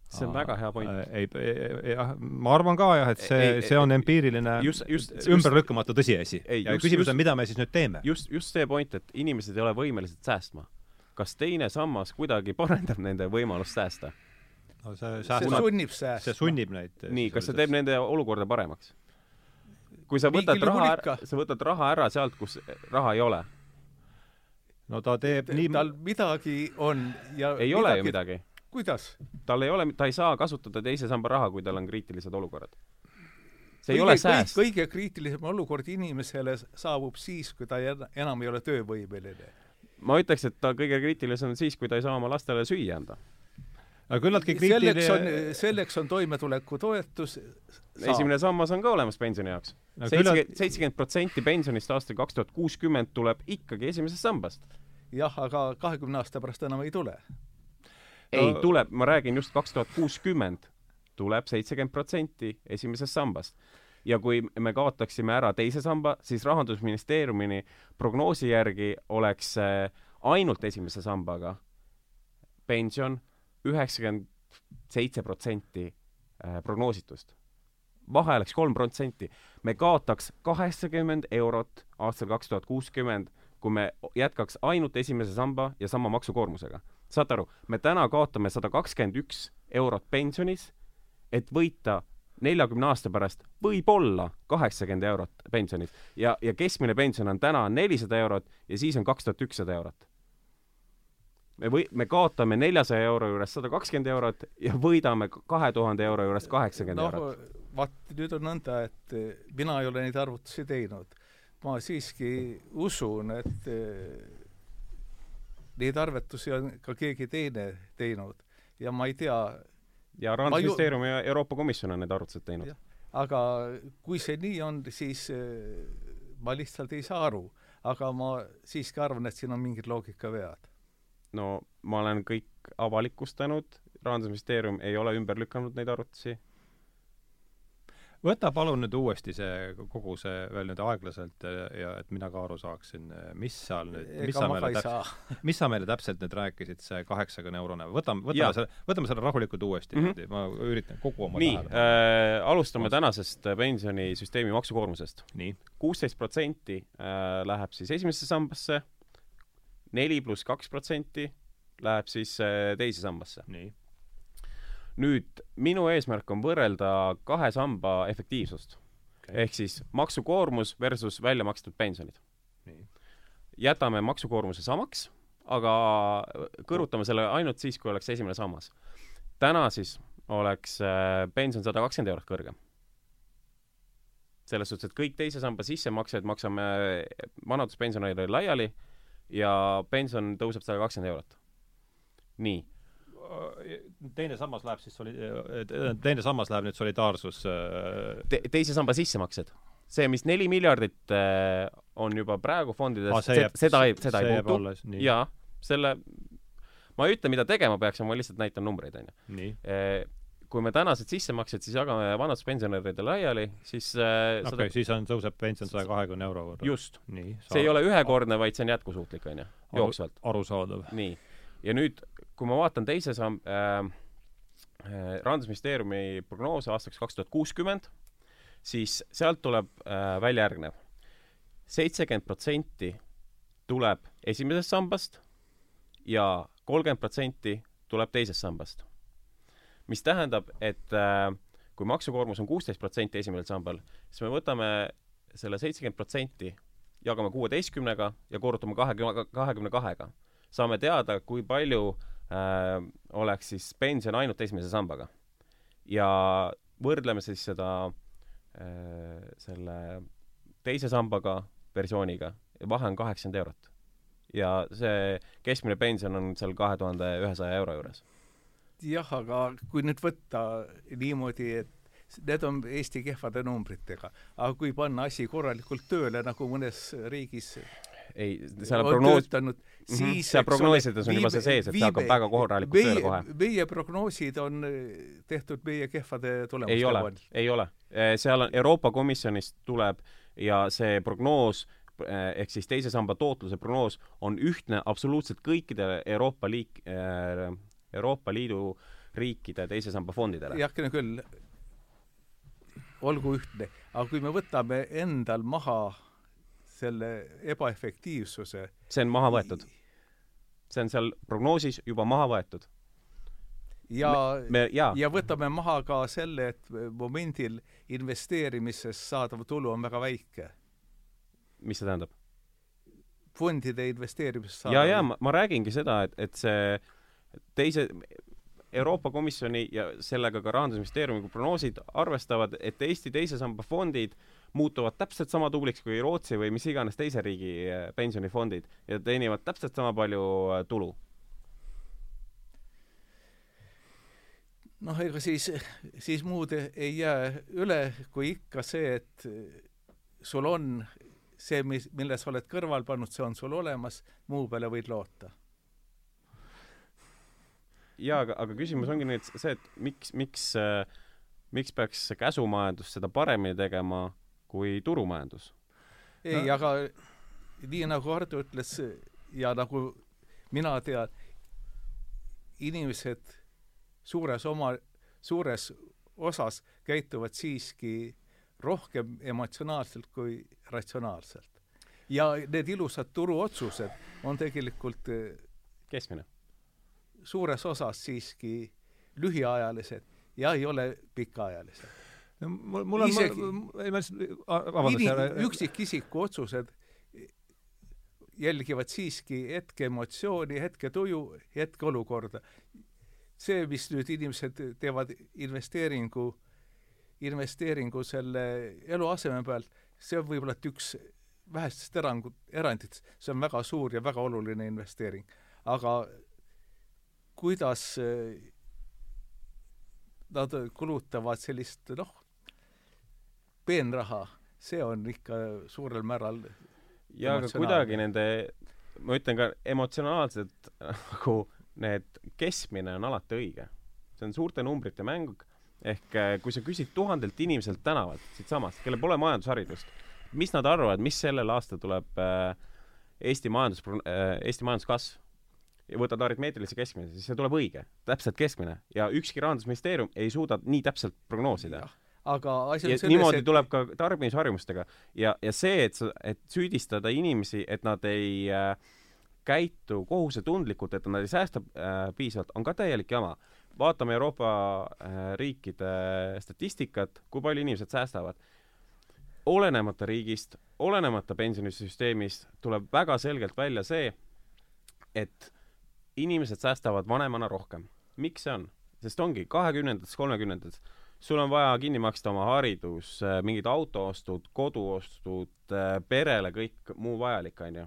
see on väga hea point. Äh, ei, jah, ma arvan ka jah, et see, see on empiiriline just, just, ümberlükkamatu tõsiasi. ja küsimus on, mida me siis nüüd teeme. just, just see point, et inimesed ei ole võimelised säästma. kas teine sammas kuidagi parandab nende võimalust säästa? No see sääst-... see sunnib säästma. see sunnib neid. nii, kas see teeb nende olukorda paremaks? kui sa võtad raha ära, sa võtad raha ära sealt, kus raha ei ole no ta teeb nii tal midagi on ja ei midagi... ole ju midagi. kuidas? tal ei ole, ta ei saa kasutada teise samba raha, kui tal on kriitilised olukorrad. see kõige, ei ole sääst. kõige kriitilisem olukord inimesele saabub siis, kui ta enam ei ole töövõimeline. ma ütleks, et ta kõige kriitilisem on siis, kui ta ei saa oma lastele süüa anda aga küllaltki kriitiline selleks on, selleks on toimetulekutoetus esimene sammas on ka olemas pensioni jaoks seitsekümmend, seitsekümmend protsenti pensionist aastal kaks tuhat kuuskümmend tuleb ikkagi esimesest sambast. jah, aga kahekümne aasta pärast enam ei tule. ei no, tuleb, ma räägin just kaks tuhat kuuskümmend tuleb seitsekümmend protsenti esimesest sambast ja kui me kaotaksime ära teise samba, siis Rahandusministeeriumi prognoosi järgi oleks ainult esimese sambaga pension üheksakümmend seitse protsenti äh, prognoositust. vahe oleks kolm protsenti. me kaotaks kaheksakümmend eurot aastal kaks tuhat kuuskümmend, kui me jätkaks ainult esimese samba ja sama maksukoormusega. saate aru, me täna kaotame sada kakskümmend üks eurot pensionis, et võita neljakümne aasta pärast võib-olla kaheksakümmend eurot pensionit ja, ja keskmine pension on täna nelisada eurot ja siis on kaks tuhat ükssada eurot me või-, me kaotame neljasaja euro juures sada kakskümmend eurot ja võidame kahe tuhande euro juures kaheksakümmend no, eurot. vaat nüüd on nõnda, et eh, mina ei ole neid arvutusi teinud. ma siiski usun, et eh, neid arvutusi on ka keegi teine teinud ja ma ei tea ja Rahandusministeerium ju... ja Euroopa Komisjon on need arvutused teinud. aga kui see nii on, siis eh, ma lihtsalt ei saa aru. aga ma siiski arvan, et siin on mingid loogikavead no ma olen kõik avalikustanud, Rahandusministeerium ei ole ümber lükanud neid arvutusi. võta palun nüüd uuesti see, kogu see veel nüüd aeglaselt ja, ja et mina ka aru saaksin, mis seal nüüd, mis sa meile täpselt, [LAUGHS] mis sa meile täpselt nüüd rääkisid, see kaheksakümne eurone, võtame, võtame selle, võtame selle rahulikult uuesti mm, -hmm. ma üritan kogu oma nii, äh, alustame Mas. tänasest pensionisüsteemi maksukoormusest. kuusteist protsenti äh, läheb siis esimesse sambasse neli pluss kaks protsenti läheb siis äh, teise sambasse. nii. nüüd minu eesmärk on võrrelda kahe samba efektiivsust okay. ehk siis maksukoormus versus välja makstud pensionid. jätame maksukoormuse samaks, aga kõrvutame selle ainult siis, kui oleks esimene sammas. täna siis oleks äh, pension sada kakskümmend eurot kõrgem selles suhtes, et kõik teise samba sissemaksed maksame vanaduspensionäridele laiali ja pension tõuseb sada kakskümmend eurot. nii. teine sammas läheb siis soli-, teine sammas läheb nüüd solidaarsus Te, teise samba sissemaksed. see, mis neli miljardit äh, on juba praegu fondides ah,, seda ei, seda ei muutu. jaa, selle, ma ei ütle, mida tegema peaks, ma lihtsalt näitan numbreid, onju kui me tänased sissemaksed siis jagame vanaduspensionäridele laiali, siis äh, okei okay, seda..., siis on, tõuseb pension saja kahekümne euro võrra. just. see ei ole ühekordne, vaid see on jätkusuutlik, on ju, jooksvalt. arusaadav. nii. ja nüüd, kui ma vaatan teise samm- äh,, äh, Rahandusministeeriumi prognoose aastaks kaks tuhat kuuskümmend, siis sealt tuleb äh, välja järgnev. seitsekümmend protsenti tuleb esimesest sambast ja kolmkümmend protsenti tuleb teisest sambast mis tähendab, et äh, kui maksukoormus on kuusteist protsenti esimesel sambal, siis me võtame selle seitsekümmend protsenti, jagame kuueteistkümnega ja korrutame kahekümne, kahekümne kahega. saame teada, kui palju äh, oleks siis pension ainult esimese sambaga. ja võrdleme siis seda äh, selle teise sambaga versiooniga, vahe on kaheksakümmend eurot. ja see keskmine pension on seal kahe tuhande ühesaja euro juures jah, aga kui nüüd võtta niimoodi, et need on Eesti kehvade numbritega, aga kui panna asi korralikult tööle, nagu mõnes riigis ei, seal on prognoos, mhm. siis seal prognoosides on juba see sees, et see hakkab väga korralikult tööle kohe. meie prognoosid on eh, tehtud meie kehvade tulemuste ei ole, ei ole. Eh, seal on, Euroopa Komisjonist tuleb ja see prognoos eh, ehk siis teise samba tootluse prognoos on ühtne absoluutselt kõikidele Euroopa liik- äh,, Euroopa Liidu riikide teise samba fondidele. jah, küll, olgu ühtne, aga kui me võtame endal maha selle ebaefektiivsuse see on maha võetud. see on seal prognoosis juba maha võetud. ja, ja võtame maha ka selle, et momendil investeerimisest saadav tulu on väga väike. mis see tähendab? fondide investeerimisest saadav ja, ja ma, ma räägingi seda, et, et see teise, Euroopa Komisjoni ja sellega ka Rahandusministeeriumi prognoosid arvestavad, et Eesti teise samba fondid muutuvad täpselt sama tubliks kui Rootsi või mis iganes teise riigi eh, pensionifondid ja teenivad täpselt sama palju eh, tulu. noh, ega siis, siis muud ei jää üle kui ikka see, et sul on see, mis, mille sa oled kõrval pannud, see on sul olemas, muu peale võid loota jaa, aga, aga küsimus ongi nüüd see, et miks, miks äh,, miks peaks käsumajandus seda paremini tegema kui turumajandus? ei no., aga nii nagu Hardo ütles ja nagu mina tean, inimesed suures oma, suures osas käituvad siiski rohkem emotsionaalselt kui ratsionaalselt. ja need ilusad turuotsused on tegelikult keskmine suures osas siiski lühiajalised ja ei ole pikaajalised. no mul, mul on isegi üksikisiku otsused jälgivad siiski hetke emotsiooni, hetke tuju, hetkeolukorda. see, mis nüüd inimesed teevad investeeringu, investeeringu selle eluaseme pealt, see on võib-olla et üks vähestest erangut, eranditest, see on väga suur ja väga oluline investeering. aga kuidas eh, nad kulutavad sellist noh, peenraha, see on ikka suurel määral ja aga kuidagi nende, ma ütlen ka emotsionaalselt [LAUGHS] nagu need keskmine on alati õige. see on suurte numbrite mäng, ehk eh, kui sa küsid tuhandelt inimeselt tänavalt, siitsamast, kellel pole majandusharidust, mis nad arvavad, mis sellel aastal tuleb äh, Eesti majandus äh,, Eesti majanduskasv ja võtad aritmeetilise keskmise, siis see tuleb õige, täpselt keskmine. ja ükski rahandusministeerium ei suuda nii täpselt prognoosida. aga asi on selles, niimoodi et... tuleb ka tarbimisharjumustega. ja, ja see, et sa, et süüdistada inimesi, et nad ei äh, käitu kohusetundlikult, et nad ei säästa äh, piisavalt, on ka täielik jama. vaatame Euroopa äh, riikide statistikat, kui palju inimesed säästavad. olenemata riigist, olenemata pensionisüsteemist, tuleb väga selgelt välja see, et inimesed säästavad vanemana rohkem. miks see on? sest ongi kahekümnendates, kolmekümnendates sul on vaja kinni maksta oma haridus, äh, mingid autoostud, koduostud, äh, perele kõik muu vajalik, onju.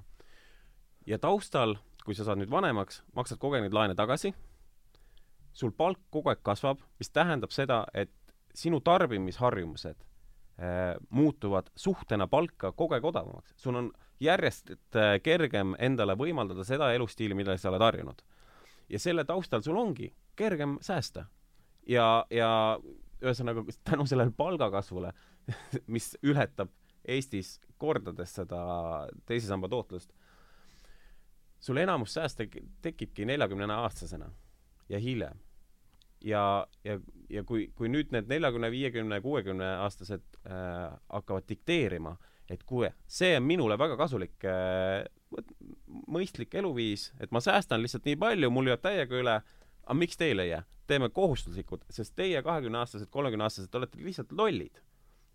ja taustal, kui sa saad nüüd vanemaks, maksad neid laene tagasi, sul palk kogu aeg kasvab, mis tähendab seda, et sinu tarbimisharjumused äh, muutuvad suhtena palka kogu aeg odavamaks. sul on järjest äh, kergem endale võimaldada seda elustiili, millele sa oled harjunud. ja selle taustal sul ongi kergem säästa. ja, ja ühesõnaga tänu sellele palgakasvule [LAUGHS] mis ületab Eestis kordades seda teise samba tootlust, sul enamus sääste tekibki neljakümne aastasena ja hiljem. ja, ja, ja kui, kui nüüd need neljakümne, viiekümne, kuuekümne aastased äh, hakkavad dikteerima, et kuule, see on minule väga kasulik äh, mõistlik eluviis, et ma säästan lihtsalt nii palju, mul jääb täiega üle, aga miks teil ei jää? teeme kohustuslikud, sest teie kahekümneaastased, kolmekümneaastased olete lihtsalt lollid.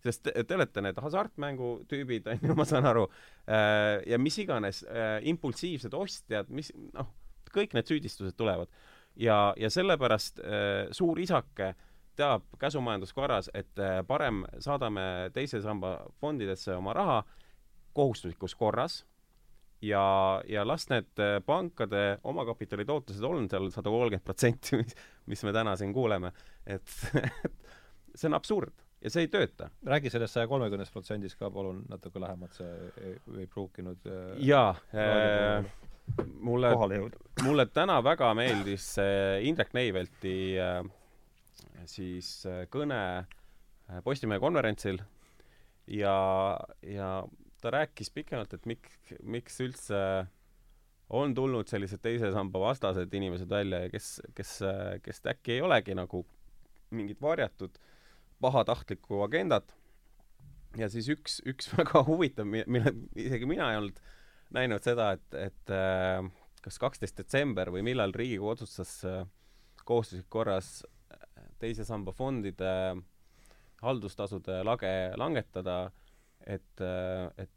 sest te, te olete need hasartmängutüübid, [LAUGHS] on ju, ma saan aru äh,, ja mis iganes äh, impulsiivsed ostjad, mis noh, kõik need süüdistused tulevad. ja, ja sellepärast äh, suur isake teab käsumajanduskorras, et äh, parem saadame teise samba fondidesse oma raha kohustuslikus korras ja, ja las need äh, pankade omakapitali tootlused on seal sada kolmkümmend protsenti, mis, mis me täna siin kuuleme, et [LAUGHS] see on absurd ja see ei tööta. räägi sellest saja kolmekümnest protsendist ka palun natuke lähemalt, see ei, ei pruukinud äh, jaa äh,, mulle, mulle täna väga meeldis Indrek Neivelti äh, siis äh, kõne äh, Postimehe konverentsil ja, ja ta rääkis pikemalt, et miks, miks üldse on tulnud sellised teise samba vastased inimesed välja ja kes, kes, kes äkki ei olegi nagu mingit varjatud pahatahtlikku agendat. ja siis üks, üks [LAUGHS] väga huvitav, mille isegi mina ei olnud näinud seda, et, et äh, kas kaksteist detsember või millal Riigikogu otsustas äh, kohustuslik korras teise samba fondide haldustasude lage langetada et, et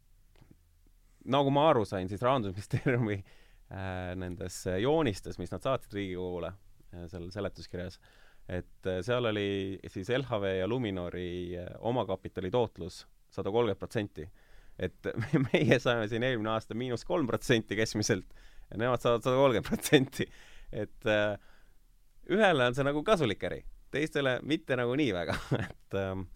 nagu ma aru sain, siis Rahandusministeeriumi äh, nendes joonistes, mis nad saatsid Riigikogule äh, seal seletuskirjas, et äh, seal oli siis LHV ja Luminori äh, omakapitali tootlus sada kolmkümmend protsenti. et [LAUGHS] meie saime siin eelmine aasta miinus kolm protsenti keskmiselt ja nemad saavad sada kolmkümmend protsenti. et äh, ühele on see nagu kasulik äri, teistele mitte nagu nii väga [LAUGHS] et ähm,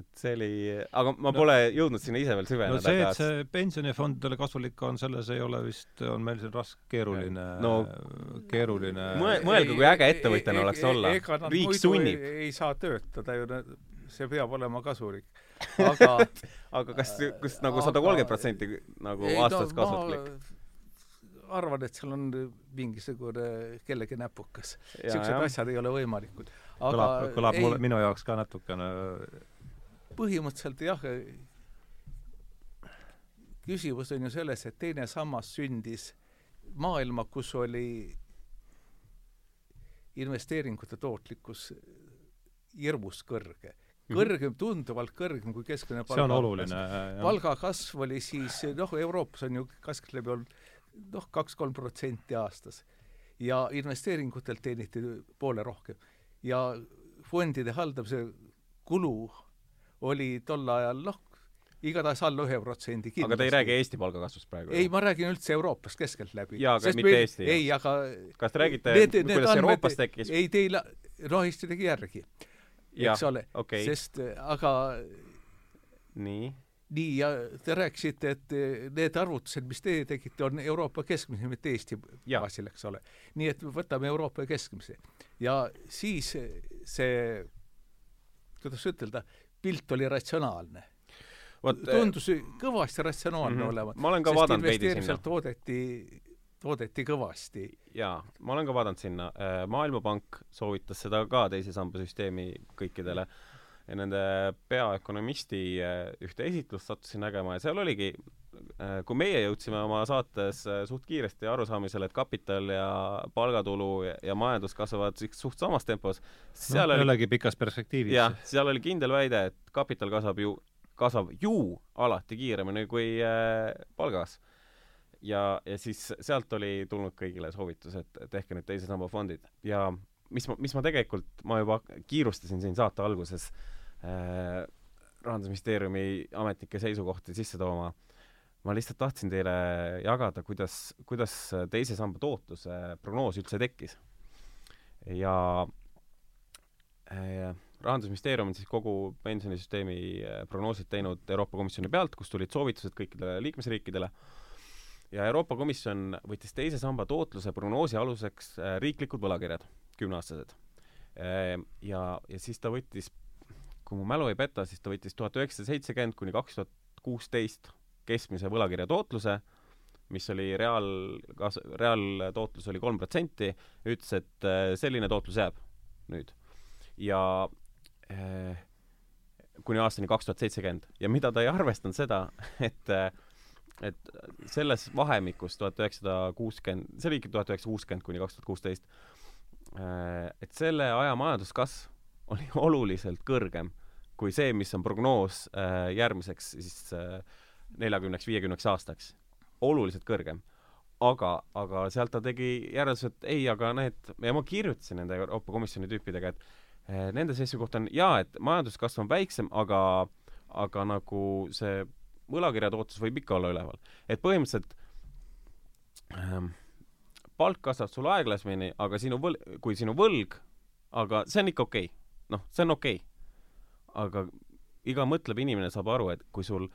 et see oli, aga ma pole no, jõudnud sinna ise veel süveneda. no see, et see pensionifondidele kasulik on, selles ei ole vist, on meil siin raske, keeruline no, keeruline mõe-, mõelge, kui äge ettevõtjana oleks olla. riik sunnib. ei saa töötada ju, see peab olema kasulik. [LAUGHS] aga aga kas, kas nagu sada kolmkümmend protsenti nagu ei, aastas no, kasulik? arvan, et seal on mingisugune kellegi näpukas. niisugused asjad ei ole võimalikud. Kõlab, kõlab ei, mulle, minu jaoks ka natukene põhimõtteliselt jah, küsimus on ju selles, et teine sammas sündis maailma, kus oli investeeringute tootlikkus hirmus kõrge. Mhm. kõrgem, tunduvalt kõrgem kui keskmine palga see on oluline. palgakasv oli siis, noh, Euroopas on ju keskeltläbi olnud noh, kaks-kolm protsenti aastas. ja investeeringutelt teeniti poole rohkem. Ja fondide haldamise kulu oli tol ajal noh, igatahes alla ühe protsendi kindlasti. aga te ei räägi Eesti palgakasvust praegu? ei, ma räägin üldse Euroopast keskeltläbi. jaa, aga mitte meil, Eesti? ei, aga kas te räägite, kuidas andmed, Euroopas tekkis? ei, teil, noh, Eesti tegi järgi, eks ole okay., sest aga nii? Nii, ja te rääkisite, et need arvutused, mis teie tegite, on Euroopa keskmise, mitte Eesti baasil, eks ole. nii et võtame Euroopa keskmise. ja siis see, kuidas ütelda, pilt oli ratsionaalne. Võt, tundus kõvasti ratsionaalne mm -hmm. olevat. ma olen ka vaadanud veidi sinna. toodeti, toodeti kõvasti. jaa, ma olen ka vaadanud sinna. Äh, maailmapank soovitas seda ka teise samba süsteemi kõikidele ja nende peaökonomisti äh, ühte esitlust sattusin nägema ja seal oligi äh, kui meie jõudsime oma saates äh, suht kiiresti arusaamisele, et kapital ja palgatulu ja, ja majandus kasvavad suht samas tempos, siis seal no, oli jällegi pikas perspektiivis. jah, seal oli kindel väide, et kapital kasvab ju, kasvab ju alati kiiremini kui palgakasv. ja, ja siis sealt oli tulnud kõigile soovitus, et tehke nüüd teise samba fondid ja mis ma, mis ma tegelikult, ma juba kiirustasin siin saate alguses äh, rahandusministeeriumi ametnike seisukohti sisse tooma. ma lihtsalt tahtsin teile jagada, kuidas, kuidas teise samba tootluse prognoos üldse tekkis. ja äh, rahandusministeerium on siis kogu pensionisüsteemi äh, prognoosid teinud Euroopa Komisjoni pealt, kust tulid soovitused kõikidele liikmesriikidele ja Euroopa Komisjon võttis teise samba tootluse prognoosi aluseks äh, riiklikud võlakirjad, kümneaastased. ja, ja siis ta võttis kui mu mälu ei peta, siis ta võttis tuhat üheksasada seitsekümmend kuni kaks tuhat kuusteist keskmise võlakirja tootluse, mis oli reaal, kas-, reaaltootlus oli kolm protsenti, ütles, et äh, selline tootlus jääb nüüd. ja äh, kuni aastani kaks tuhat seitsekümmend. ja mida ta ei arvestanud seda, [LAUGHS] et äh, et selles vahemikus tuhat üheksasada kuuskümmend, see oli ikka tuhat üheksasada kuuskümmend kuni kaks tuhat kuusteist, et selle aja majanduskasv oli [LAUGHS] oluliselt kõrgem kui see, mis on prognoos äh, järgmiseks siis äh, neljakümneks, viiekümneks aastaks. oluliselt kõrgem. aga, aga sealt ta tegi järelduse, et ei, aga need, ja ma kirjutasin nende Euroopa Komisjoni tüüpidega, et äh, nende seisukoht on jaa, et majanduskasv on väiksem, aga, aga nagu see võlakirja tootlus võib ikka olla üleval. et põhimõtteliselt ähm, palk kasvab sul aeglasemini, aga sinu võl-, kui sinu võlg, aga see on ikka okei okay.. noh, see on okei okay aga iga mõtlev inimene saab aru, et kui sul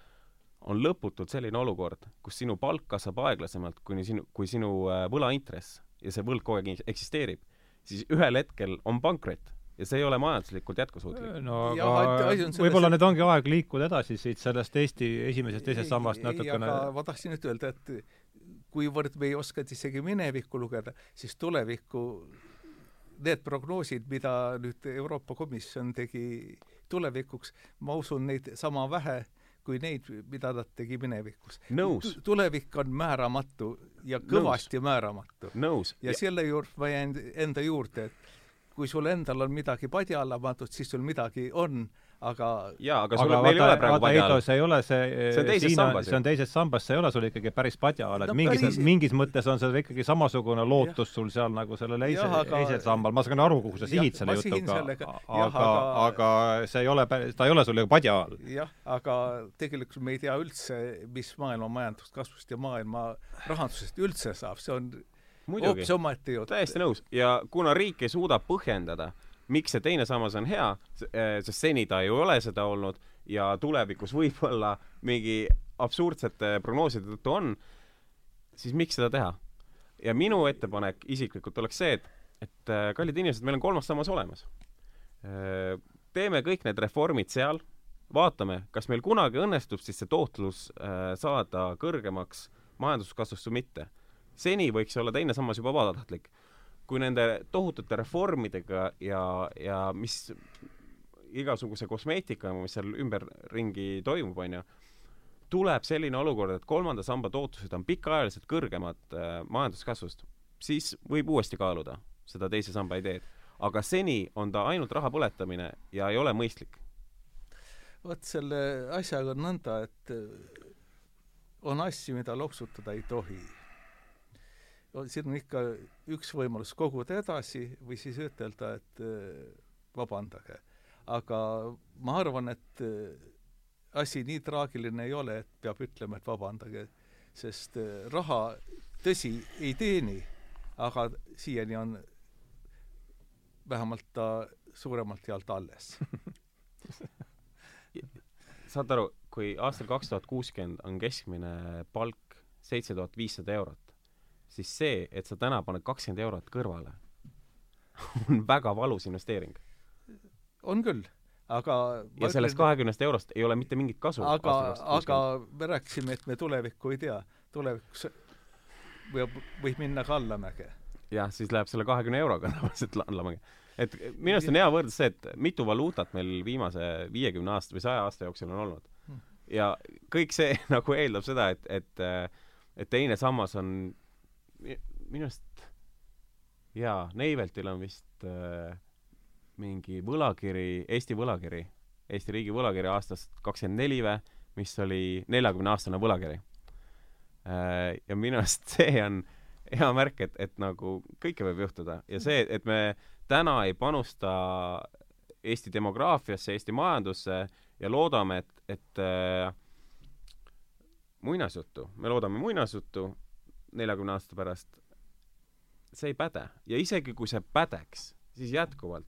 on lõputult selline olukord, kus sinu palk kasvab aeglasemalt kuni sinu, kui sinu äh, võlaintress ja see võlg kogu aeg eksisteerib, siis ühel hetkel on pankrot ja see ei ole majanduslikult jätkusuutlik. no aga võib-olla nüüd ongi aeg liikuda edasi siit sellest Eesti esimesest, teisest sambast natukene aga ma tahtsin nüüd öelda, et kuivõrd me ei oska isegi minevikku lugeda, siis tulevikku need prognoosid, mida nüüd Euroopa Komisjon tegi tulevikuks, ma usun neid sama vähe kui neid, mida ta tegi minevikus. tulevik on määramatu ja kõvasti Nõus. määramatu. ja selle juurde ma jään enda juurde, et kui sul endal on midagi padjalamatut, siis sul midagi on aga jaa, aga sul, meil ei ole praegu padja all. see ei ole see see on teises sambas see on teises sambas, see ei ole sul ikkagi päris padja all, et no, mingis päris..., mingis mõttes on seal ikkagi samasugune lootus sul seal nagu sellel eise, aga... teisel sambal, ma saan aru, kuhu sa sihid selle jutuga, aga, aga, aga see ei ole päris, ta ei ole sul ju padja all. jah, aga tegelikult me ei tea üldse, mis maailma majanduskasvust ja maailma rahandusest üldse saab, see on hoopis omaette jutt. täiesti nõus ja kuna riik ei suuda põhjendada miks see teine sammas on hea, eh, sest seni ta ei ole seda olnud ja tulevikus [LAUGHS] võib-olla mingi absurdsete prognooside tõttu on, siis miks seda teha? ja minu ettepanek isiklikult oleks see, et, et eh, kallid inimesed, meil on kolmas sammas olemas. Eh, teeme kõik need reformid seal, vaatame, kas meil kunagi õnnestub siis see tootlus saada kõrgemaks majanduskasvust või mitte. seni võiks olla teine sammas juba vabatahtlik kui nende tohutute reformidega ja, ja mis igasuguse kosmeetikaga, mis seal ümberringi toimub, onju, tuleb selline olukord, et kolmanda samba tootlused on pikaajaliselt kõrgemad äh, majanduskasvust, siis võib uuesti kaaluda seda teise samba ideed. aga seni on ta ainult raha põletamine ja ei ole mõistlik. vot selle asjaga on nõnda, et äh, on asju, mida loksutada ei tohi siin on ikka üks võimalus koguda edasi või siis ütelda, et äh, vabandage. aga ma arvan, et äh, asi nii traagiline ei ole, et peab ütlema, et vabandage, sest äh, raha, tõsi, ei teeni, aga siiani on vähemalt ta suuremalt jaolt alles [LAUGHS] saad aru, kui aastal kaks tuhat kuuskümmend on keskmine palk seitse tuhat viissada eurot, siis see, et sa täna paned kakskümmend eurot kõrvale, [LAUGHS] on väga valus investeering. on küll, aga ja sellest kahekümnest eurost ei ole mitte mingit kasu. aga, aga me rääkisime, et me tulevikku ei tea. tulevikus võib, võib minna ka allamäge. jah, siis läheb selle kahekümne euroga [LAUGHS] tavaliselt allamäge. et minu arust on hea võrdlus see, et mitu valuutat meil viimase viiekümne aasta või saja aasta jooksul on olnud. ja kõik see [LAUGHS] nagu eeldab seda, et, et, et teine sammas on minu arust jaa, Neiveltil on vist äh, mingi võlakiri, Eesti võlakiri, Eesti riigi võlakiri aastast kakskümmend neli või, mis oli neljakümne aastane võlakiri äh,. ja minu arust see on hea märk, et, et nagu kõike võib juhtuda ja see, et me täna ei panusta Eesti demograafiasse, Eesti majandusse ja loodame, et, et äh, muinasjuttu, me loodame muinasjuttu neljakümne aasta pärast, see ei päde. ja isegi kui see pädeks, siis jätkuvalt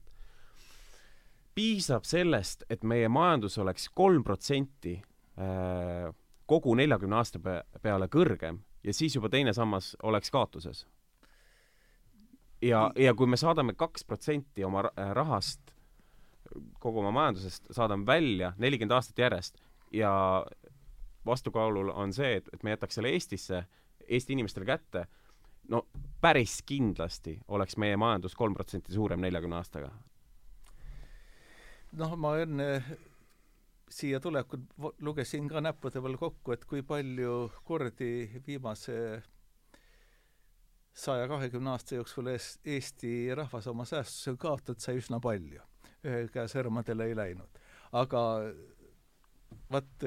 piisab sellest, et meie majandus oleks kolm protsenti äh, kogu neljakümne aasta peale kõrgem ja siis juba teine sammas oleks kaotuses. ja, ja kui me saadame kaks protsenti oma rahast, kogu oma majandusest saadame välja nelikümmend aastat järjest ja vastukaalul on see, et, et me jätaks selle Eestisse, Eesti inimestele kätte, no päris kindlasti oleks meie majandus kolm protsenti suurem neljakümne aastaga. noh, ma enne siia tulekut lugesin ka näppude peal kokku, et kui palju kordi viimase saja kahekümne aasta jooksul Eesti rahvas oma säästusi on kaotanud, sai üsna palju. ühe käe sõrmadele ei läinud. aga vaat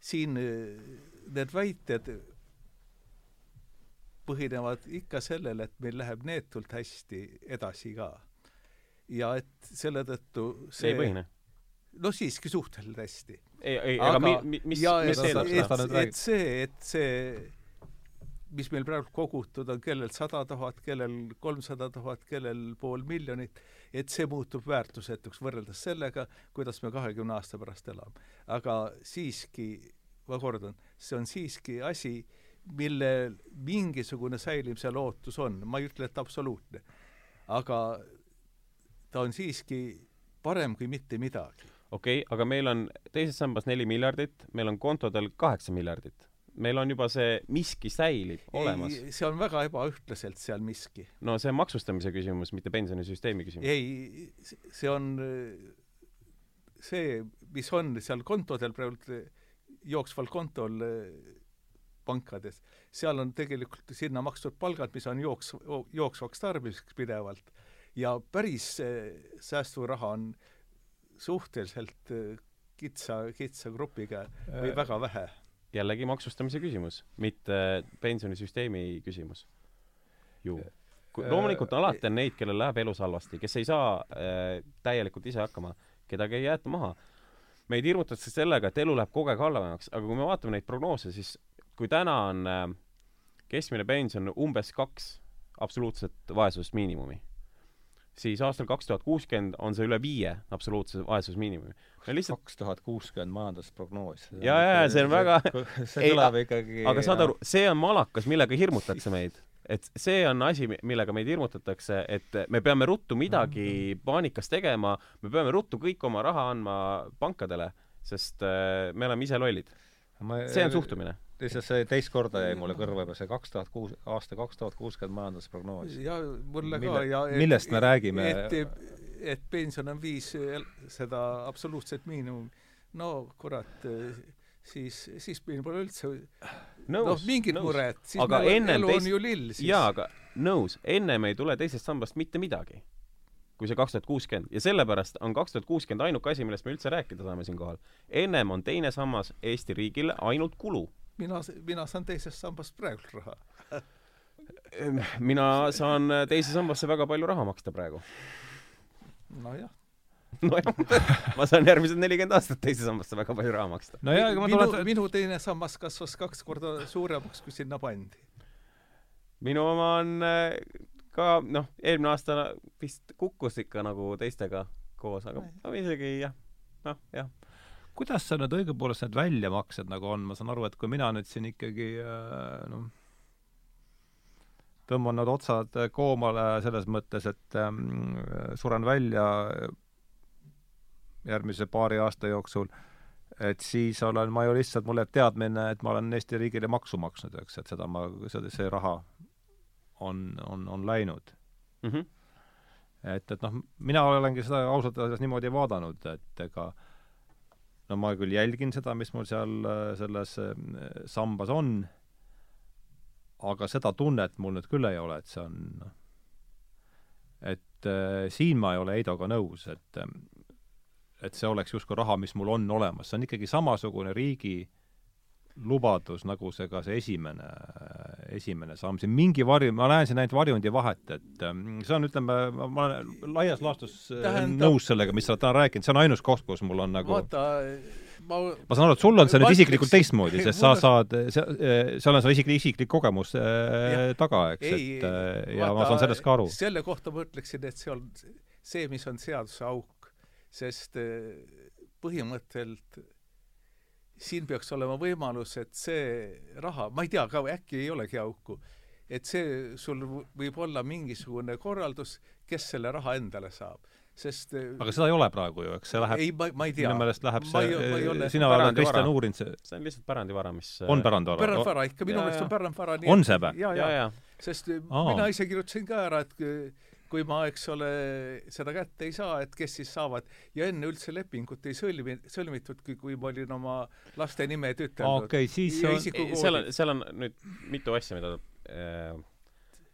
siin need väited põhinevad ikka sellel, et meil läheb neetult hästi edasi ka. ja et selle tõttu see ei põhine no siiski suhteliselt hästi. ei, ei, aga mi, mi, mis, mis eeldab seda? et see, et see, mis meil praegu kogutud on, kellel sada tuhat, kellel kolmsada tuhat, kellel pool miljonit, et see muutub väärtusetuks võrreldes sellega, kuidas me kahekümne aasta pärast elame. aga siiski, ma kordan, see on siiski asi, millel mingisugune säilimise lootus on, ma ei ütle, et absoluutne. aga ta on siiski parem kui mitte midagi okei okay,, aga meil on teises sambas neli miljardit, meil on kontodel kaheksa miljardit. meil on juba see miski säilib ei, olemas. see on väga ebaühtlaselt seal miski. no see on maksustamise küsimus, mitte pensionisüsteemi küsimus. ei, see on see, mis on seal kontodel praegu, jooksval kontol pankades, seal on tegelikult sinna makstud palgad, mis on jooks, jooksvaks tarbimiseks pidevalt ja päris säästuraha on suhteliselt äh, kitsa, kitsa grupiga või äh, väga vähe. jällegi maksustamise küsimus, mitte pensionisüsteemi küsimus. ju. Äh, loomulikult alati on neid, kellel läheb elus halvasti, kes ei saa äh, täielikult ise hakkama, kedagi ei jäeta maha. Meid hirmutatakse sellega, et elu läheb kogu aeg halvemaks, aga kui me vaatame neid prognoose, siis kui täna on äh, keskmine pension umbes kaks absoluutset vaesusmiinimumi siis aastal kaks tuhat kuuskümmend on see üle viie absoluutse vaesusmiinimumi. lihtsalt kaks tuhat kuuskümmend majandusprognoos. ja, ja, ja see on väga see kõlab ikkagi aga saad aru, see on malakas, millega hirmutatakse meid. Et see on asi, millega meid hirmutatakse, et me peame ruttu midagi mhm. paanikas tegema, me peame ruttu kõik oma raha andma pankadele, sest äh, me oleme ise lollid. see on suhtumine lihtsalt see teist korda jäi mulle kõrva juba see kaks tuhat kuus, aasta kaks tuhat kuuskümmend majandusprognoos. ja mulle Mille, ka ja et, millest me räägime? et, et pension on viis seda absoluutset miinimumi. no kurat, siis, siis meil pole üldse noh, mingit muret, siis aga meil elu teist... on ju lill siis. jaa, aga nõus, ennem ei tule teisest sambast mitte midagi kui see kaks tuhat kuuskümmend. Ja sellepärast on kaks tuhat kuuskümmend ainuke asi, millest me üldse rääkida saame siinkohal. ennem on teine sammas Eesti riigile ainult kulu. Mina, mina saan teisest sambast praegu raha. Mina saan teise sambasse väga palju raha maksta praegu. nojah [LAUGHS] nojah, ma saan järgmised nelikümmend aastat teise sambasse väga palju raha maksta. nojah, aga ma tulen minu teine sammas kasvas kaks korda suuremaks, kui sinna pandi. minu oma on äh, ka, noh, eelmine aasta vist kukkus ikka nagu teistega koos, aga no, isegi jah, noh, jah kuidas sa nüüd õigupoolest need väljamaksed nagu on, ma saan aru, et kui mina nüüd siin ikkagi äh, noh, tõmban need otsad koomale selles mõttes, et ähm, suren välja järgmise paari aasta jooksul, et siis olen ma ju lihtsalt, mul jääb teadmine, et ma olen Eesti riigile maksu maksnud, eks, et seda ma, see, raha on, on, on läinud mm. -hmm. et, et noh, mina olengi seda ausalt öeldes niimoodi vaadanud, et ega no ma küll jälgin seda, mis mul seal äh, selles äh, sambas on, aga seda tunnet mul nüüd küll ei ole, et see on noh, et äh, siin ma ei ole Heidoga nõus, et äh, et see oleks justkui raha, mis mul on olemas, see on ikkagi samasugune riigi lubadus, nagu see ka see esimene, esimene samm, siin mingi varju, ma näen siin ainult varjundi vahet, et ähm, see on, ütleme, ma olen laias laastus äh, Tähendab- nõus sellega, mis sa oled täna rääkinud, see on ainus koht, kus mul on nagu vaata, ma ma saan aru, et sul on see nüüd isiklikult teistmoodi, sest sa [LAUGHS] saad, see, seal on su isiklik, isiklik kogemus äh, Jah. taga, eks, et äh, ja ma saan sellest ka aru. selle kohta ma ütleksin, et see on see, mis on seaduse auk, sest eh, põhimõtteliselt siin peaks olema võimalus, et see raha, ma ei tea ka, äkki ei olegi auku, et see, sul võib olla mingisugune korraldus, kes selle raha endale saab, sest eh, aga seda ei ole praegu ju, eks see läheb, ei, ma, ma ei tea. minu meelest läheb see, sina oled, pärandivara. Kristjan, uurinud see, see on lihtsalt pärandivara, mis on pärandvara? pärandvara ikka, minu Jaa, meelest on jaa. pärandvara On see või? jaa, ja, jaa ja sest. Aa. mina ise kirjutasin ka ära, et kui- ma, eks ole, seda kätte ei saa, et kes siis saavad ja enne üldse lepingut ei sõlmi, sõlmitudki, kui ma olin oma laste nimed ütelnud okei okay,, siis on, seal on, seal on nüüd mitu asja, mida äh,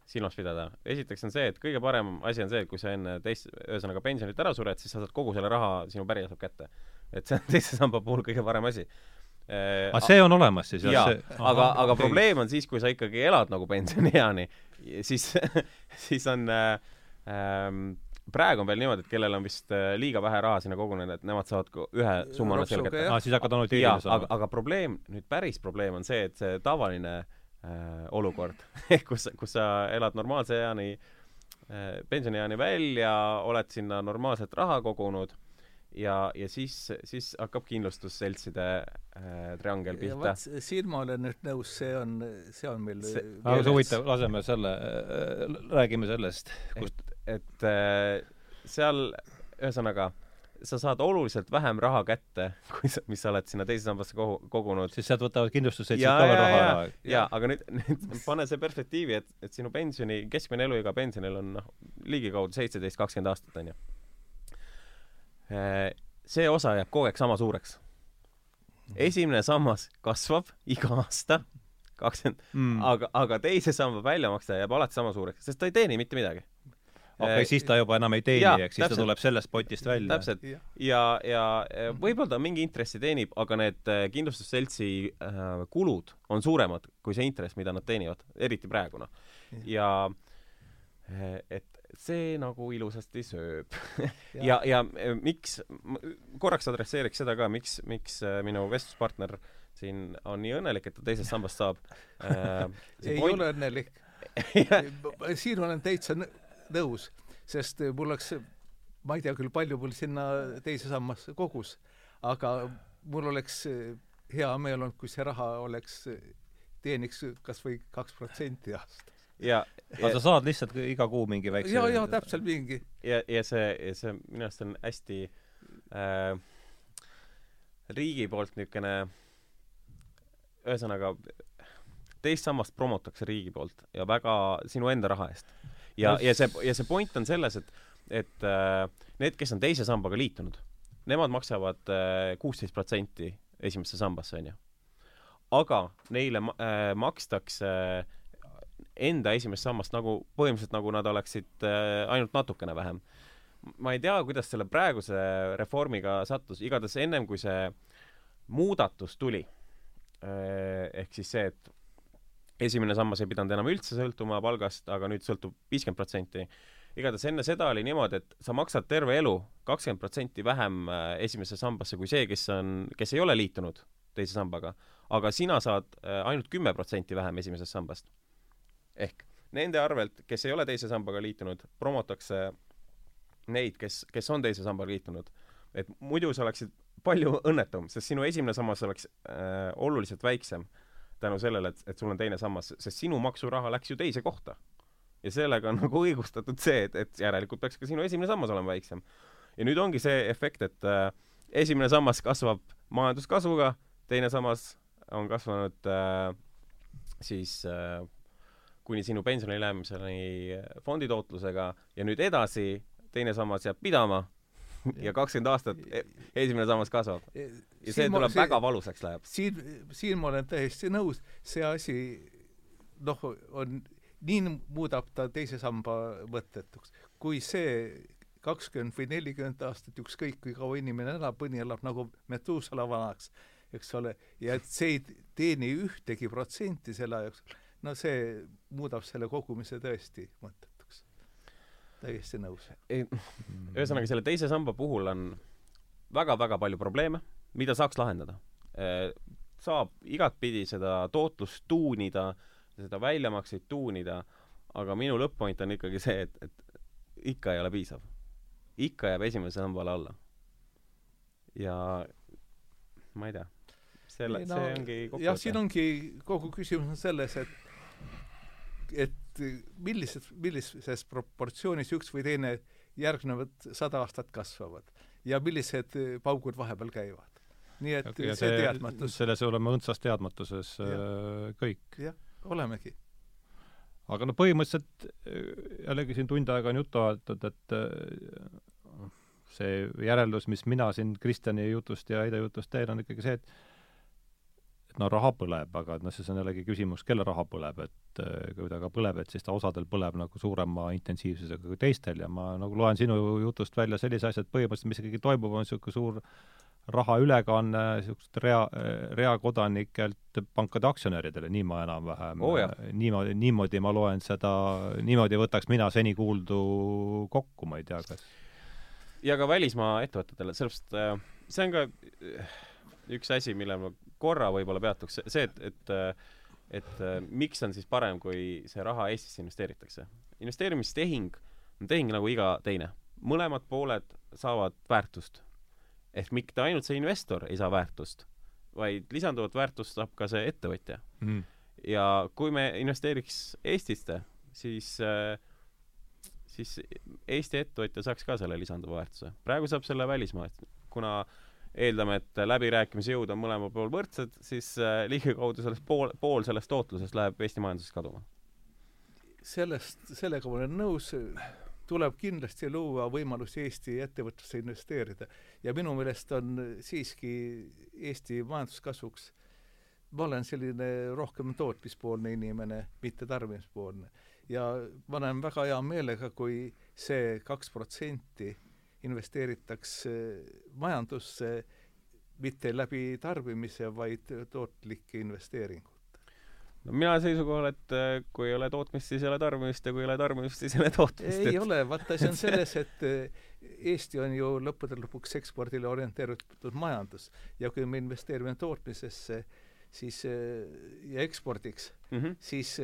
silmas pidada. esiteks on see, et kõige parem asi on see, et kui sa enne teist, ühesõnaga pensionit ära sured, siis sa saad kogu selle raha, sinu pärija saab kätte. et see on [LAUGHS] teise samba puhul kõige parem asi äh, aga see on olemas siis? jaa, aga, aga probleem on siis, kui sa ikkagi elad nagu pensionieani, siis, [LAUGHS] siis on äh, praegu on veel niimoodi, et kellel on vist äh, liiga vähe raha sinna kogunenud, et nemad saavad ühe summana selle Ropsuga, kätte. jah. aa, siis hakkad annoteerima aga, saama. aga probleem, nüüd päris probleem on see, et see tavaline äh, olukord [LAUGHS] kus, kus sa elad normaalse eani äh,, pensionieani välja, oled sinna normaalselt raha kogunud ja, ja siis, siis hakkab kindlustusseltside äh, triangel ja pihta. siin ma olen nüüd nõus, see on, see on meil See- aga see huvitav, laseme selle, räägime sellest, kust et äh, seal ühesõnaga sa saad oluliselt vähem raha kätte, kui sa, mis sa oled sinna teise sambasse kogu, kogunud. siis sealt võtavad kindlustusseltsid ka veel raha ära. jaa, aga nüüd, nüüd pane see perspektiivi, et, et sinu pensioni, keskmine eluiga pensionil on noh, ligikaudu seitseteist, kakskümmend aastat, onju. see osa jääb kogu aeg sama suureks. esimene sammas kasvab iga aasta, kakskümmend, Mm. aga, aga teise samba väljamakse jääb alati sama suureks, sest ta ei teeni mitte midagi. Okei okay,, siis ta juba enam ei teeni, eks siis ta täpselt. tuleb sellest potist välja. täpselt ja, ja ja võib-olla ta mingi intressi teenib, aga need äh, kindlustusseltsi äh, kulud on suuremad kui see intress, mida nad teenivad, eriti praegu noh. ja äh, et see nagu ilusasti sööb [LAUGHS] ja, ja äh, miks, korraks adresseeriks seda ka, miks, miks äh, minu vestluspartner siin on nii õnnelik, et ta teisest sambast saab äh, [LAUGHS] ei point- ole õnnelik [LAUGHS] siin olen täitsa nõus, sest mul oleks, ma ei tea küll, palju mul sinna teise sammasse kogus, aga mul oleks hea meel olnud, kui see raha oleks, teeniks kas või kaks protsenti aastas. ja, aga sa saad lihtsalt iga kuu mingi väikse ja, ja täpselt mingi. ja, ja see, ja see minu arust on hästi äh, riigi poolt niisugune ühesõnaga teist sammast promotakse riigi poolt ja väga sinu enda raha eest. Ja, ja see, ja see point on selles, et, et äh, need, kes on teise sambaga liitunud, nemad maksavad kuusteist äh, protsenti esimesse sambasse, onju. aga neile äh, makstakse enda esimest sammast nagu, põhimõtteliselt nagu nad oleksid äh, ainult natukene vähem. ma ei tea, kuidas selle praeguse reformiga sattus, igatahes ennem kui see muudatus tuli, ehk siis see, et esimene sammas ei pidanud enam üldse sõltuma palgast, aga nüüd sõltub viiskümmend protsenti. igatahes enne seda oli niimoodi, et sa maksad terve elu kakskümmend protsenti vähem äh, esimesse sambasse kui see, kes on, kes ei ole liitunud teise sambaga, aga sina saad äh, ainult kümme protsenti vähem esimesest sambast. ehk nende arvelt, kes ei ole teise sambaga liitunud, promotakse neid, kes, kes on teise sambaga liitunud. et muidu sa oleksid palju õnnetum, sest sinu esimene sammas oleks äh, oluliselt väiksem tänu sellele, et, et sul on teine sammas, sest sinu maksuraha läks ju teise kohta. ja sellega on [LAUGHS] nagu õigustatud see, et, et järelikult peaks ka sinu esimene sammas olema väiksem. ja nüüd ongi see efekt, et äh, esimene sammas kasvab majanduskasvuga, teine sammas on kasvanud äh, siis äh, kuni sinu pensionile jäämiseni fondi tootlusega ja nüüd edasi teine sammas jääb pidama ja kakskümmend aastat e- esimene sammas kasvab. ja see tuleb see- väga valusaks läheb. siin, siin ma olen täiesti nõus, see asi noh, on, nii muudab ta teise samba mõttetuks. kui see kakskümmend või nelikümmend aastat, ükskõik kui kaua inimene elab, mõni elab nagu Metuusala vanaks, eks ole, ja et see ei teeni ühtegi protsenti selle ajaks, no see muudab selle kogumise tõesti mõttetuks. Täiesti nõus. ühesõnaga, selle teise samba puhul on väga-väga palju probleeme, mida saaks lahendada. saab igatpidi seda tootlust tuunida, seda väljamakseid tuunida, aga minu lõpp-point on ikkagi see, et, et ikka ei ole piisav. ikka jääb esimese sambale alla. ja ma ei tea, selle, no, see ongi jah, siin ongi kogu küsimus on selles, et et millised, millises proportsioonis üks või teine järgnevad sada aastat kasvavad ja millised paugud vahepeal käivad. nii et ja see, teadmatus, selles oleme õndsas teadmatuses äh, kõik. jah, olemegi. aga no põhimõtteliselt äh, jällegi siin tund aega on juttu aetud, et äh, see järeldus, mis mina siin Kristjani jutust ja Heide jutust teen, on ikkagi see, et et no raha põleb, aga noh, siis on jällegi küsimus, kelle raha põleb, et äh, kui ta ka põleb, et siis ta osadel põleb nagu suurema intensiivsusega kui teistel ja ma nagu loen sinu jutust välja sellise asja, et põhimõtteliselt mis ikkagi toimub, on niisugune suur raha ülekanne niisugust rea, reakodanikelt pankade aktsionäridele, nii ma enam-vähem Oo, jah. niimoodi, niimoodi ma loen seda, niimoodi võtaks mina seni kuuldu kokku, ma ei tea, kas ja ka välismaa ettevõtetele, sellepärast äh, see on ka äh, üks asi, millel ma korra võib-olla peatuks, see, et, et äh, et äh, miks on siis parem, kui see raha Eestisse investeeritakse. investeerimistehing on tehing nagu iga teine. mõlemad pooled saavad väärtust. ehk mitte ainult see investor ei saa väärtust, vaid lisanduvat väärtust saab ka see ettevõtja mm. ja kui me investeeriks Eestisse, siis äh, siis Eesti ettevõtja saaks ka selle lisanduva väärtuse. praegu saab selle välismaalt, kuna eeldame, et läbirääkimise jõud on mõlemal pool võrdsed, siis äh, ligikaudu sellest pool, pool sellest tootlusest läheb Eesti majandusest kaduma. sellest, sellega ma olen nõus, tuleb kindlasti luua võimalusi Eesti ettevõtlusse investeerida ja minu meelest on siiski Eesti majanduskasvuks ma olen selline rohkem tootmispoolne inimene, mitte tarbimispoolne. ja ma näen väga hea meelega, kui see kaks protsenti investeeritakse majandusse mitte läbi tarbimise, vaid tootlike investeeringute. no mina seisukohal, et äh, kui ei ole tootmist, siis ei ole tarbimist ja kui ei ole tarbimist, siis ei ole tootmist. ei et... ole, vaata see on [LAUGHS] selles, et eh, Eesti on ju lõppude lõpuks ekspordile orienteeritud majandus ja kui me investeerime tootmisesse, siis eh, ja ekspordiks mm. -hmm. siis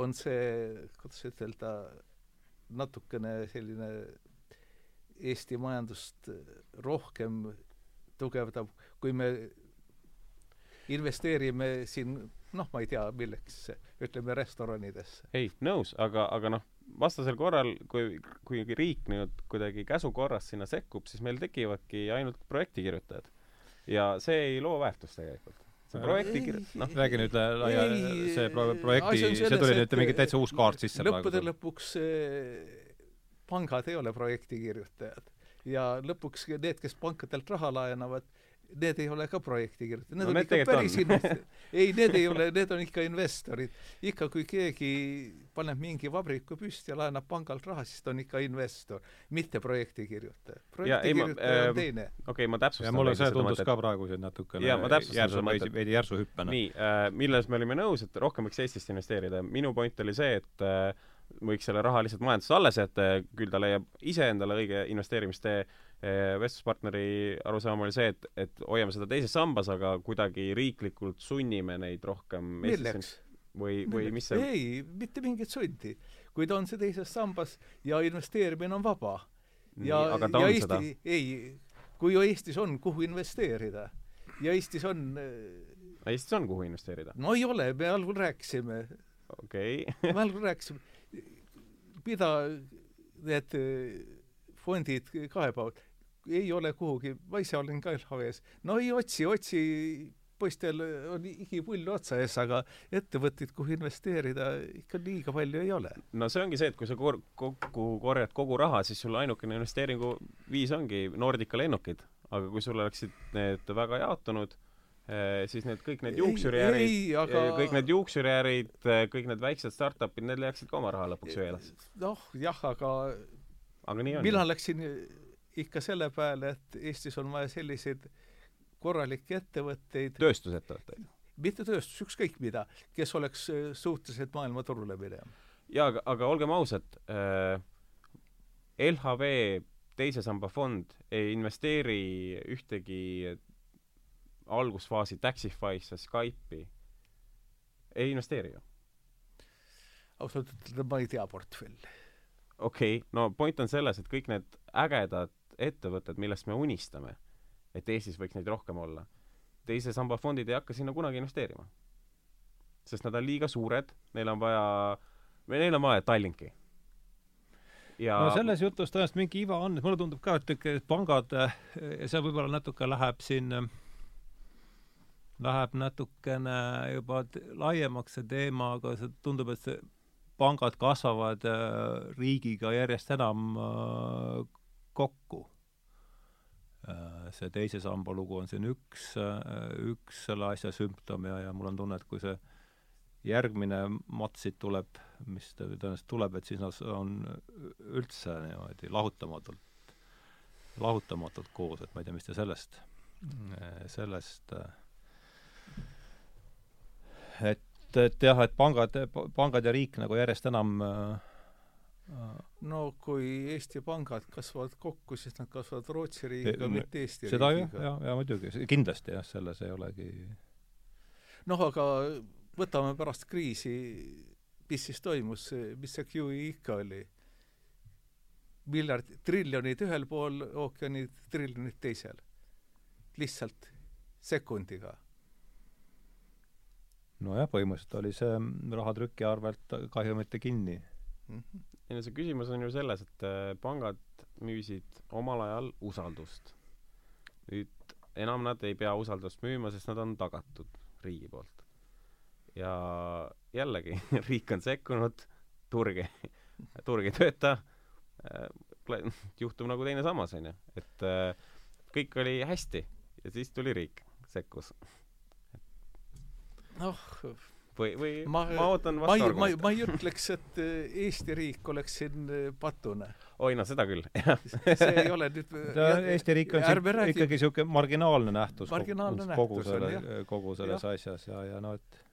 on see, kuidas ütelda, natukene selline Eesti majandust rohkem tugevdav, kui me investeerime siin noh, ma ei tea, milleks, ütleme restoranidesse. ei, nõus, aga, aga noh, vastasel korral, kui, kui riik nüüd kuidagi käsu korras sinna sekkub, siis meil tekivadki ainult projektikirjutajad. ja see ei loo väärtust tegelikult. see projekti kir-, noh, räägi nüüd laia, Ei, see projekti, see tuli nüüd mingi täitsa uus kaart sisse lõppude praegu. lõpuks eh, pangad ei ole projektikirjutajad ja lõpuks need, kes pankadelt raha laenavad, need ei ole ka projektikirjutajad, need No on ikka päris on. invest-, [LAUGHS] ei, need ei ole, need on ikka investorid. ikka kui keegi paneb mingi vabriku püsti ja laenab pangalt raha, siis ta on ikka investor, mitte projektikirjutaja. Ja projektikirjutaja ähm, on teine. okei okay,, ma täpsustan ja mulle see seda tundus ka praegu siin natukene Jaa, ma täpsustan järsu, veidi, veidi järsu hüppena. nii äh,, milles me olime nõus, et rohkem võiks Eestist investeerida. minu point oli see, et äh, võiks selle raha lihtsalt majandusse alles jätta ja küll ta leiab iseendale õige investeerimistee. vestluspartneri arusaam oli see, et, et hoiame seda teises sambas, aga kuidagi riiklikult sunnime neid rohkem milleks? või, või mis see ei, mitte mingit sundi. kui ta on see teises sambas ja investeerimine on vaba ja, ja Eesti seda,, ei, kui ju Eestis on, kuhu investeerida ja Eestis on, Eestis on, kuhu investeerida. no ei ole, me algul rääkisime, okei me algul rääkisime, mida need eh, fondid kaebavad, ei ole kuhugi, ma ise olen ka LHV-s, no ei otsi, otsi poistel on igipull otsa ees, aga ettevõtteid, kuhu investeerida, ikka liiga palju ei ole. no see ongi see, et kui sa kor-, kokku korjad kogu raha, siis sul ainukene investeeringu viis ongi Nordica lennukid. aga kui sul oleksid need väga jaotunud, siis need kõik need juuksuriärid, aga... Eh, kõik need juuksuriärid, eh, kõik need väiksed startup'id, need leiaksid ka oma raha lõpuks ju eelas. noh, jah, aga aga nii on. mina läksin ikka selle peale, et Eestis on vaja selliseid korralikke ettevõtteid. tööstusettevõtteid? mitte tööstus, ükskõik mida, kes oleks äh, suutelised maailmaturule minema. jaa, aga, aga olgem ausad äh,, LHV teise samba fond ei investeeri ühtegi algusfaasi Taxify'sse, Skype'i, ei investeeri ju. ausalt ütelda ma ei tea portfelli. okei okay,, no point on selles, et kõik need ägedad ettevõtted, millest me unistame et Eestis võiks neid rohkem olla. teise samba fondid ei hakka sinna kunagi investeerima. sest nad on liiga suured, neil on vaja, või neil on vaja Tallinki. ja no selles jutus tõenäoliselt mingi iva on, mulle tundub ka, et ikka pangad, ja see võib-olla natuke läheb siin läheb natukene juba laiemaks see teema, aga see tundub, et see pangad kasvavad äh, riigiga järjest enam äh, kokku. Äh, see teise samba lugu on siin üks, äh, üks selle asja sümptom ja, ja mul on tunne, et kui see järgmine mats siit tuleb, mis tõenäoliselt tuleb, et siis nad on üldse niimoodi lahutamatult, lahutamatult koos, et ma ei tea, mis te sellest, sellest et, et jah, et pangad, pangad ja riik nagu järjest enam äh, no kui Eesti pangad kasvavad kokku, siis nad kasvavad Rootsi riigiga, mitte Eesti seda riigiga. seda jah, ja, ja muidugi, kindlasti jah, selles ei olegi noh, aga võtame pärast kriisi, mis siis toimus, mis see QE ikka oli? miljard, triljonid ühel pool ookeani, triljonid teisel. lihtsalt sekundiga. Nojah, põhimõtteliselt oli see rahatrüki arvelt kahjumite kinni mm. -hmm ei no see küsimus on ju selles, et äh, pangad müüsid omal ajal usaldust. nüüd enam nad ei pea usaldust müüma, sest nad on tagatud riigi poolt. ja jällegi [LAUGHS] riik on sekkunud, turg ei, turg ei tööta, äh, juhtub nagu teine sammas, on ju, et äh, kõik oli hästi ja siis tuli riik, sekkus. Noh või, või ma, ma ootan vastu argumente. ma, ma ei ütleks, et äh, Eesti riik oleks siin äh, patune. oi no seda küll, jah. see ei ole nüüd ta, Eesti riik on siin räägi... ikkagi niisugune marginaalne nähtus marginaalne kogu, kogu selle, kogu selles ja. asjas ja, ja no et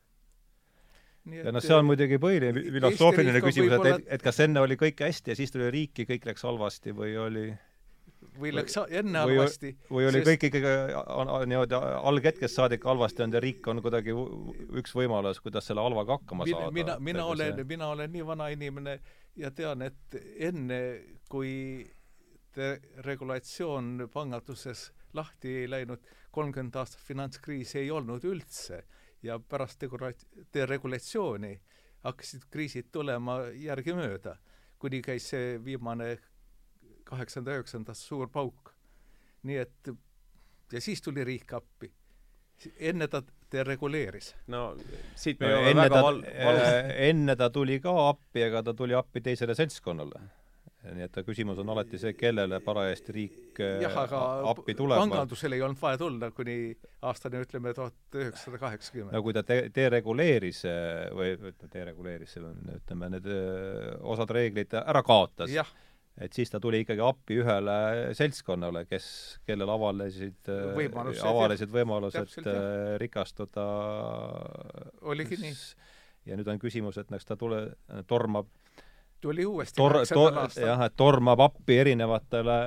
Nii et, ja noh, see on muidugi põhiline filosoofiline küsimus, et, et, et kas enne oli kõik hästi ja siis tuli riiki, kõik läks halvasti või oli või läks enne halvasti. või oli sest... kõik ikkagi niimoodi alghetkest saadik halvasti olnud ja riik on kuidagi üks võimalus, kuidas selle halvaga hakkama saada. mina, mina olen, mina olen nii vana inimene ja tean, et enne, kui regulatsioon panganduses lahti ei läinud, kolmkümmend aastat finantskriisi ei olnud üldse ja pärast deregulatsiooni hakkasid kriisid tulema järgemööda, kuni käis see viimane kaheksanda, üheksandast suur pauk. nii et ja siis tuli riik appi. enne ta dereguleeris. no siit me jõuame väga val-, valus äh, enne ta tuli ka appi, aga ta tuli appi teisele seltskonnale nii et küsimus on alati see, kellele parajasti riik äh, jah, aga appi tuleb. pangandusel ei olnud vaja tulla kuni aastani ütleme tuhat üheksasada kaheksakümmend. no kui ta de-, dereguleeris või dereguleeris, ütleme, need osad reeglid ära kaotas, et siis ta tuli ikkagi appi ühele seltskonnale, kes, kellel avalesid avalesid võimalused äh, rikastuda. oligi nii. ja nüüd on küsimus, et kas ta tule, tormab tuli uuesti tor-, tor-, jah, et tormab appi erinevatele,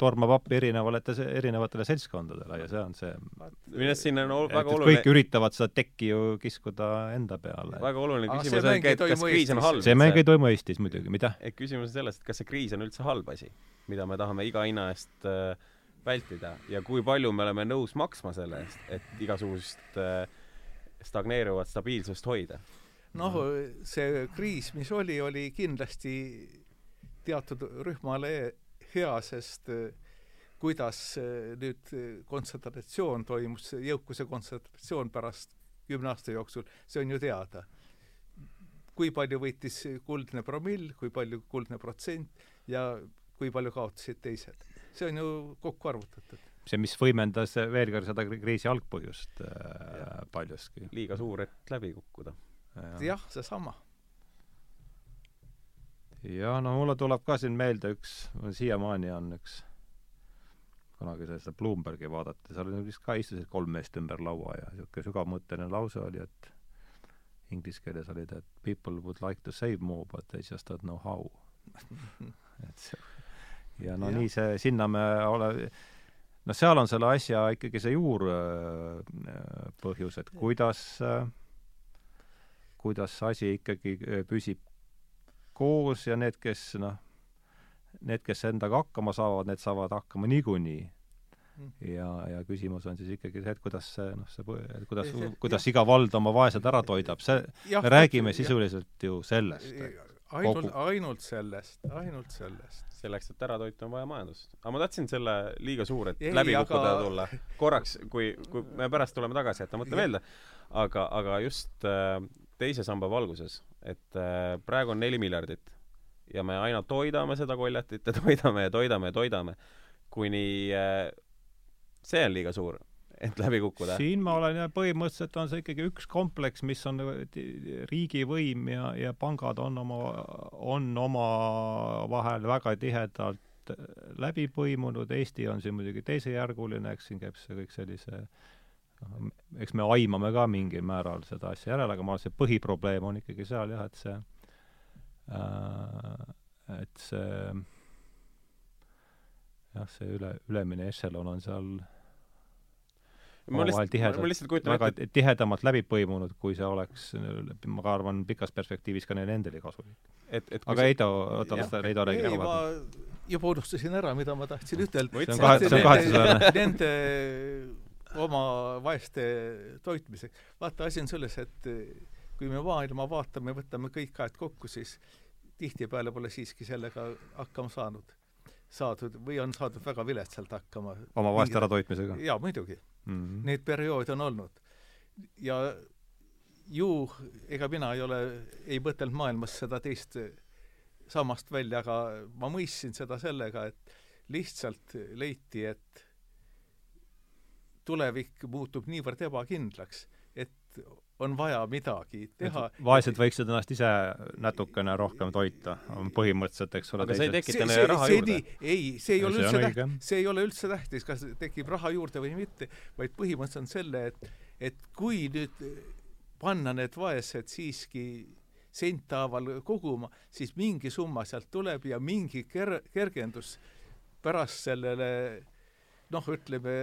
tormab appi erinevale, erinevatele seltskondadele ja see on see minu arust siin on ol, väga oluline kõik üritavad seda tekki ju kiskuda enda peale. väga oluline küsimus on, et kas kriis on halb. see mäng ei toimu Eestis muidugi, mida? et küsimus on selles, et kas see kriis on üldse halb asi, mida me tahame iga hinna eest äh, vältida ja kui palju me oleme nõus maksma selle eest, et igasugust äh, stagneeruvat stabiilsust hoida noh, see kriis, mis oli, oli kindlasti teatud rühmale hea, sest kuidas äh, nüüd kontsentratsioon toimus, jõukuse kontsentratsioon pärast kümne aasta jooksul, see on ju teada. kui palju võitis kuldne promill, kui palju kuldne protsent ja kui palju kaotasid teised. see on ju kokku arvutatud. see, mis võimendas veel kord seda kriisi algpõhjust äh, paljuski. liiga suur, et läbi kukkuda. Jah, seesama. ja no mulle tuleb ka siin meelde üks, siiamaani on üks kunagi seda Bloombergi vaadata, seal oli vist ka istusid kolm meest ümber laua ja niisugune sügavmõtteline lause oli, et inglise keeles oli ta, et people would like to save more but they just don't know how [LAUGHS] et see ja no ja. nii see, sinna me ole-, noh, seal on selle asja ikkagi see juurpõhjus, et kuidas, kuidas see asi ikkagi püsib koos ja need, kes noh, need, kes endaga hakkama saavad, need saavad hakkama niikuinii mm. ja, ja küsimus on siis ikkagi see, et kuidas see, noh, see, kuidas, kuidas jah. iga vald oma vaesed ära toidab, see, me räägime sisuliselt ju sellest. ainult, ainult sellest, ainult sellest selleks, et ära toita, on vaja majandust. aga ma tahtsin selle liiga suur, et ei, läbi kukkuda aga... tulla. korraks, kui, kui me pärast tuleme tagasi, jäta mõte meelde, aga, aga just äh, teise samba valguses, et äh, praegu on neli miljardit ja me aina toidame seda koljatit ja [LAUGHS] toidame ja toidame ja toidame, kuni äh, see on liiga suur et läbi kukkuda? siin ma olen jah, põhimõtteliselt on see ikkagi üks kompleks, mis on riigivõim ja, ja pangad on oma, on omavahel väga tihedalt läbi põimunud, Eesti on siin muidugi teisejärguline, eks siin käib see kõik sellise noh, eks me aimame ka mingil määral seda asja järele, aga ma arvan, see põhiprobleem on ikkagi seal jah, et see äh, et see jah, see üle, ülemine ešelon on seal omavahel tihedalt, väga et... tihedamalt läbi põimunud, kui see oleks, ma ka arvan, pikas perspektiivis ka neile endile kasulik. aga see... Heido, oota, las ta, Heido räägib ära. ma juba unustasin ära, mida ma tahtsin ütelda. Nende [LAUGHS] oma vaeste toitmiseks. vaata, asi on selles, et kui me maailma vaatame, võtame kõik aed kokku, siis tihtipeale pole siiski sellega hakkama saanud, saadud või on saadud väga viletsalt hakkama. oma vaeste äratoitmisega? jaa, muidugi mm. -hmm. Neid perioode on olnud. ja ju ega mina ei ole, ei mõtelnud maailmas seda teist sammast välja, aga ma mõistsin seda sellega, et lihtsalt leiti, et tulevik muutub niivõrd ebakindlaks, et on vaja midagi teha. vaesed võiksid ennast ise natukene rohkem toita, on põhimõtteliselt, eks ole. aga see ei tekita neile raha see, juurde? ei, see ei ole üldse tähtis, see ei ole üldse tähtis, kas tekib raha juurde või mitte, vaid põhimõtteliselt on selle, et, et kui nüüd panna need vaesed siiski senthaaval koguma, siis mingi summa sealt tuleb ja mingi ker-, kergendus pärast sellele noh, ütleme,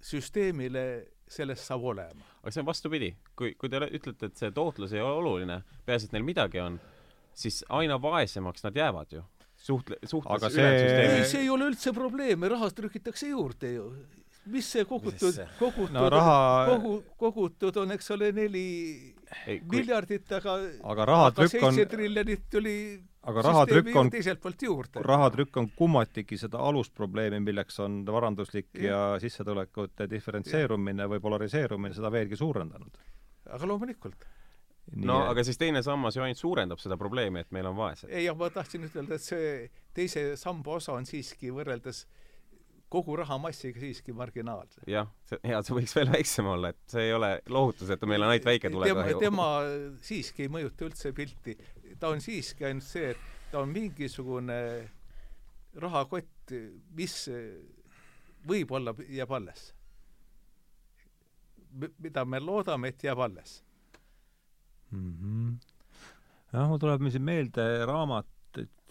süsteemile sellest saab olema. aga see on vastupidi, kui, kui te ütlete, et see tootlus ei ole oluline, peaasi, et neil midagi on, siis aina vaesemaks nad jäävad ju. suhtle-, suhtes see... ei, see ei ole üldse probleem, rahast trükitakse juurde ju. Mis see kogutud, kogutud no, raha... kogu, kogutud on, eks ole, neli ei, kui... miljardit, aga aga rahatrükk on triljonit tuli aga rahatrükk on, teiselt poolt juurde. rahatrükk on kummatigi seda alusprobleemi, milleks on varanduslik ja, ja sissetulekute diferentseerumine või polariseerumine, seda veelgi suurendanud. aga loomulikult. no aga siis teine sammas ju ainult suurendab seda probleemi, et meil on vaesed. ei, aga ma tahtsin ütelda, et see teise samba osa on siiski võrreldes kogu rahamassiga siiski marginaalse. jah, see, ja see võiks veel väiksem olla, et see ei ole lohutus, et meil on ainult väike tulekahju. tema siiski ei mõjuta üldse pilti ta on siiski ainult see, et ta on mingisugune rahakott, mis võib-olla jääb alles. mida me loodame, et jääb alles mm. -hmm. jah, mul tuleb siin meelde raamat,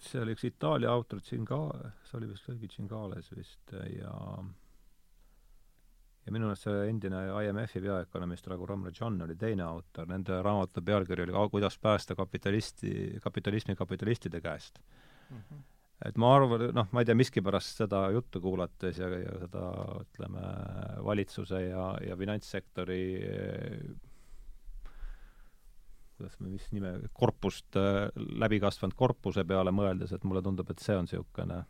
see oli üks Itaalia autor, Cingale, see oli vist õige Cingales vist ja ja minu meelest see endine IMF-i peaökonomist Raghuram Rajan oli teine autor, nende raamatu pealkiri oli Kuidas päästa kapitalisti, kapitalismi kapitalistide käest mm. -hmm. et ma arvan, noh, ma ei tea, miskipärast seda juttu kuulates ja, ja seda, ütleme, valitsuse ja, ja finantssektori kuidas me, mis nime, korpust, läbi kasvanud korpuse peale mõeldes, et mulle tundub, et see on niisugune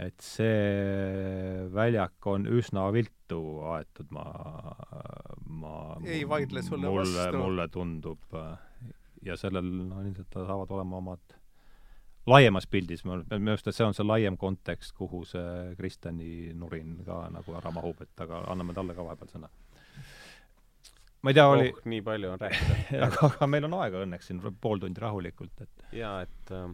et see väljak on üsna viltu aetud, ma, ma ei vaidle sulle mulle, vastu. mulle tundub. ja sellel, no ilmselt saavad olema omad laiemas pildis, minu arust, see on see laiem kontekst, kuhu see Kristjani nurin ka nagu ära mahub, et aga anname talle ka vahepeal sõna. Ma ei tea, oli oh, nii palju on rääkida. [LAUGHS] Aga, aga meil on aega õnneks siin pool tundi rahulikult, et jaa, et äh,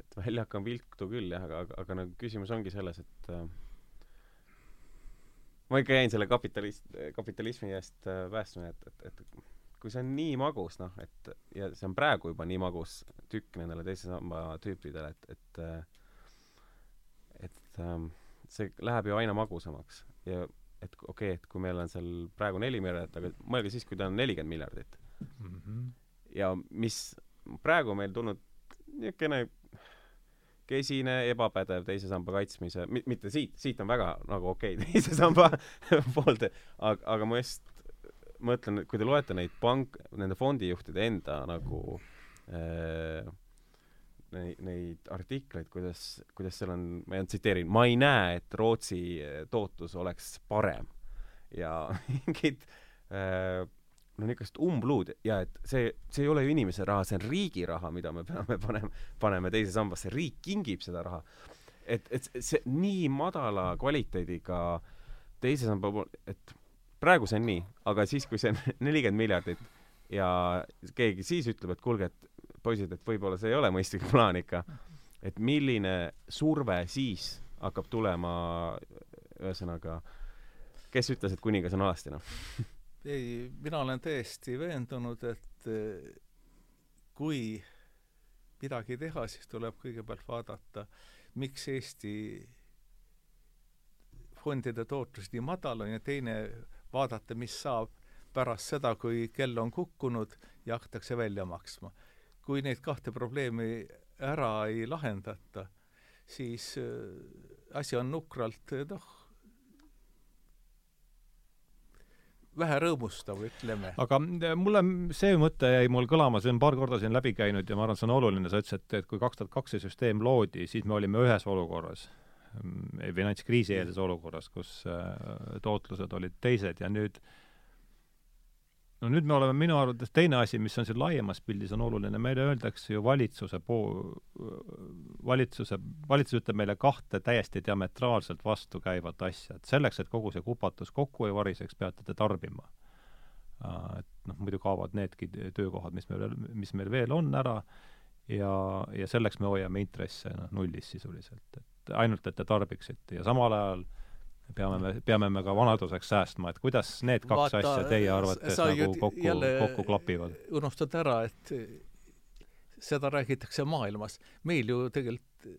et väljak on viltu küll jah, aga, aga, aga nagu küsimus ongi selles, et äh, ma ikka jäin selle kapitalist, kapitalismi eest äh, päästma, et, et, et kui see on nii magus, noh, et ja see on praegu juba nii magus tükk nendele teise samba tüüpidele, et, et äh, et ähm, see läheb ju aina magusamaks. Ja et okei okay,, et kui meil on seal praegu neli miljardit, aga mõelge siis, kui ta on nelikümmend miljardit mm. -hmm. ja mis praegu meil tulnud niisugune kesine, ebapädev teise samba kaitsmise, mitte siit, siit on väga nagu okei okay, [LAUGHS] teise samba [LAUGHS] poolt, aga, aga ma just mõtlen, kui te loete neid pank, nende fondijuhtide enda nagu äh, neid, neid artikleid, kuidas, kuidas seal on, ma tsiteerin, ma ei näe, et Rootsi tootlus oleks parem ja [LAUGHS] mingid äh, no niisugust umbluud ja et see, see ei ole ju inimese raha, see on riigi raha, mida me [LAUGHS] peame panema, paneme teise sambasse, riik kingib seda raha. et, et see nii madala kvaliteediga teise samba pool, et praegu see on nii, aga siis, kui see on [LAUGHS] nelikümmend miljardit ja keegi siis ütleb, et kuulge, et poisid, et võib-olla see ei ole mõistlik plaan ikka, et milline surve siis hakkab tulema, ühesõnaga, kes ütles, et kuningas on alasti, noh ei, mina olen täiesti veendunud, et eh, kui midagi teha, siis tuleb kõigepealt vaadata, miks Eesti fondide tootlus nii madal on ja teine vaadata, mis saab pärast seda, kui kell on kukkunud ja hakatakse välja maksma. Kui neid kahte probleemi ära ei lahendata, siis eh, asi on nukralt noh, vähe rõõmustav, ütleme. aga mulle see mõte jäi mul kõlama, see on paar korda siin läbi käinud ja ma arvan, see on oluline, sa ütlesid, et kui kaks tuhat kaks see süsteem loodi, siis me olime ühes olukorras, mm, finantskriisi eelses olukorras, kus äh, tootlused olid teised ja nüüd äh, no nüüd me oleme minu arvates, teine asi, mis on siin laiemas pildis, on oluline, meile öeldakse ju valitsuse poo-, valitsuse, valitsus ütleb meile kahte täiesti diametraalselt vastukäivat asja, et selleks, et kogu see kupatus kokku ei variseks, peate te tarbima. Et noh, muidu kaovad needki töökohad, mis meil, mis meil veel on, ära. Ja, ja selleks me hoiame intresse noh, nullis sisuliselt, et ainult, et te tarbiksite. Ja samal ajal äh, peame me, peame me ka vanaduseks säästma, et kuidas need kaks Vaata, asja teie arvates nagu kokku, kokku klapivad? unustad ära, et seda räägitakse maailmas. meil ju tegelikult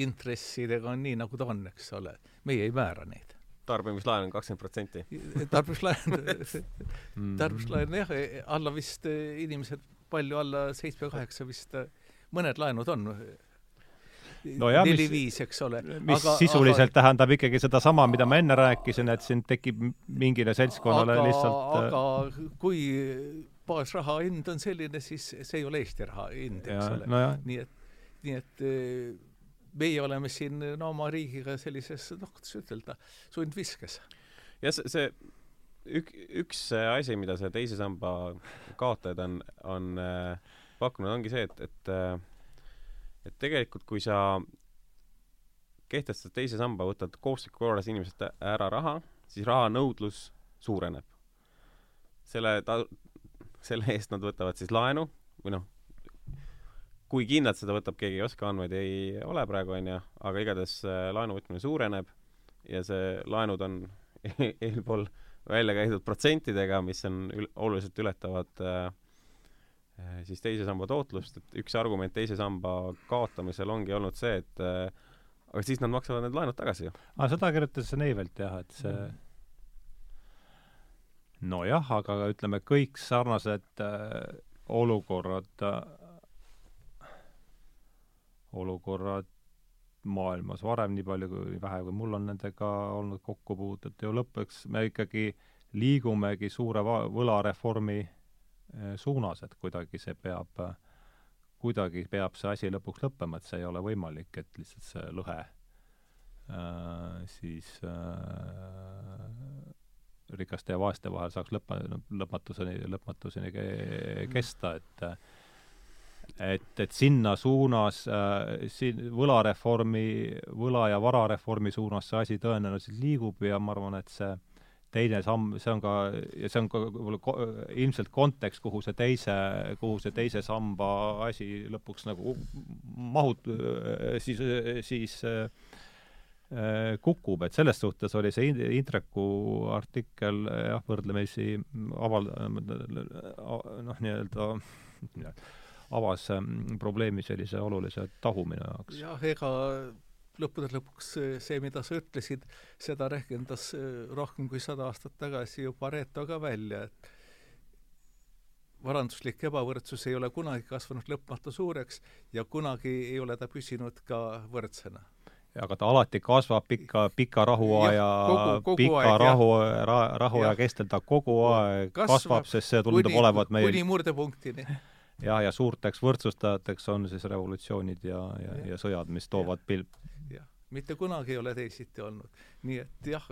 intressidega on nii, nagu ta on, eks ole. meie ei määra neid. tarbimislaen on kakskümmend protsenti. tarbimislaen [LAUGHS] mm. tarbimislaen jah, alla vist inimesed palju alla seitsme-kaheksa vist, mõned laenud on no neli-viis, eks ole. mis aga, sisuliselt aga, tähendab ikkagi sedasama, mida ma enne rääkisin, et siin tekib mingile seltskonnale aga, lihtsalt äh, aga kui baasraha hind on selline, siis see ei ole Eesti raha hind, eks ja, ole no. nii et, nii et äh, meie oleme siin no oma riigiga sellises, noh, kuidas ütelda, sundviskes. jah, see, see ük-, üks asi, mida see teise samba kaotajad on, on äh, pakkunud, ongi see, et, et äh, et tegelikult, kui sa kehtestad teise samba, võtad kohustusliku korras inimeselt ära raha, siis raha nõudlus suureneb. selle ta-, selle eest nad võtavad siis laenu või noh, kui kindlalt seda võtab, keegi ei oska, andmeid ei ole praegu, on ju, aga igatahes äh, laenu võtmine suureneb ja see, laenud on [LAUGHS] eelpool välja käidud protsentidega, mis on ül-, oluliselt ületavad Äh, siis teise samba tootlust, et üks argument teise samba kaotamisel ongi olnud see, et äh, aga siis nad maksavad need laenud tagasi ju. aa, seda kirjutas Neivelt jah, et see mm. nojah, aga ütleme, kõik sarnased äh, olukorrad äh,, olukorrad maailmas varem, nii palju kui vähe, kui mul on nendega olnud kokkupuudet, ju lõpuks me ikkagi liigumegi suure võlareformi äh, suunas, et kuidagi see peab, kuidagi peab see asi lõpuks lõppema, et see ei ole võimalik, et lihtsalt see lõhe äh, siis äh, rikaste ja vaeste vahel saaks lõpp, lõpmatuseni, lõpmatuseni kesta, et et, et sinna suunas äh,, siin võlareformi, võla- ja varareformi suunas see asi tõenäoliselt liigub ja ma arvan, et see teine samm, see on ka, see on ka võib-olla ilmselt kontekst, kuhu see teise, kuhu see teise samba asi lõpuks nagu mahut-, siis, siis kukub, et selles suhtes oli see Indreku artikkel jah, võrdlemisi aval-, noh, nii-öelda avas probleemi sellise olulise tahu minu jaoks. jah, ega lõppude lõpuks see, mida sa ütlesid, seda rehkendas äh, rohkem kui sada aastat tagasi ju Pareto ka välja, et varanduslik ebavõrdsus ei ole kunagi kasvanud lõpmatu suureks ja kunagi ei ole ta püsinud ka võrdsena. Aga ta alati kasvab pika, pika rahuaja, pika aeg, rahu, ra, rahuaja kestel ta kogu aeg kasvab, kasvab, sest see tundub olevat meil kuni murdepunktini. Jah, ja suurteks võrdsustajateks on siis revolutsioonid ja, ja, ja, ja sõjad, mis toovad pil-. Mitte kunagi ei ole teisiti olnud. nii et jah,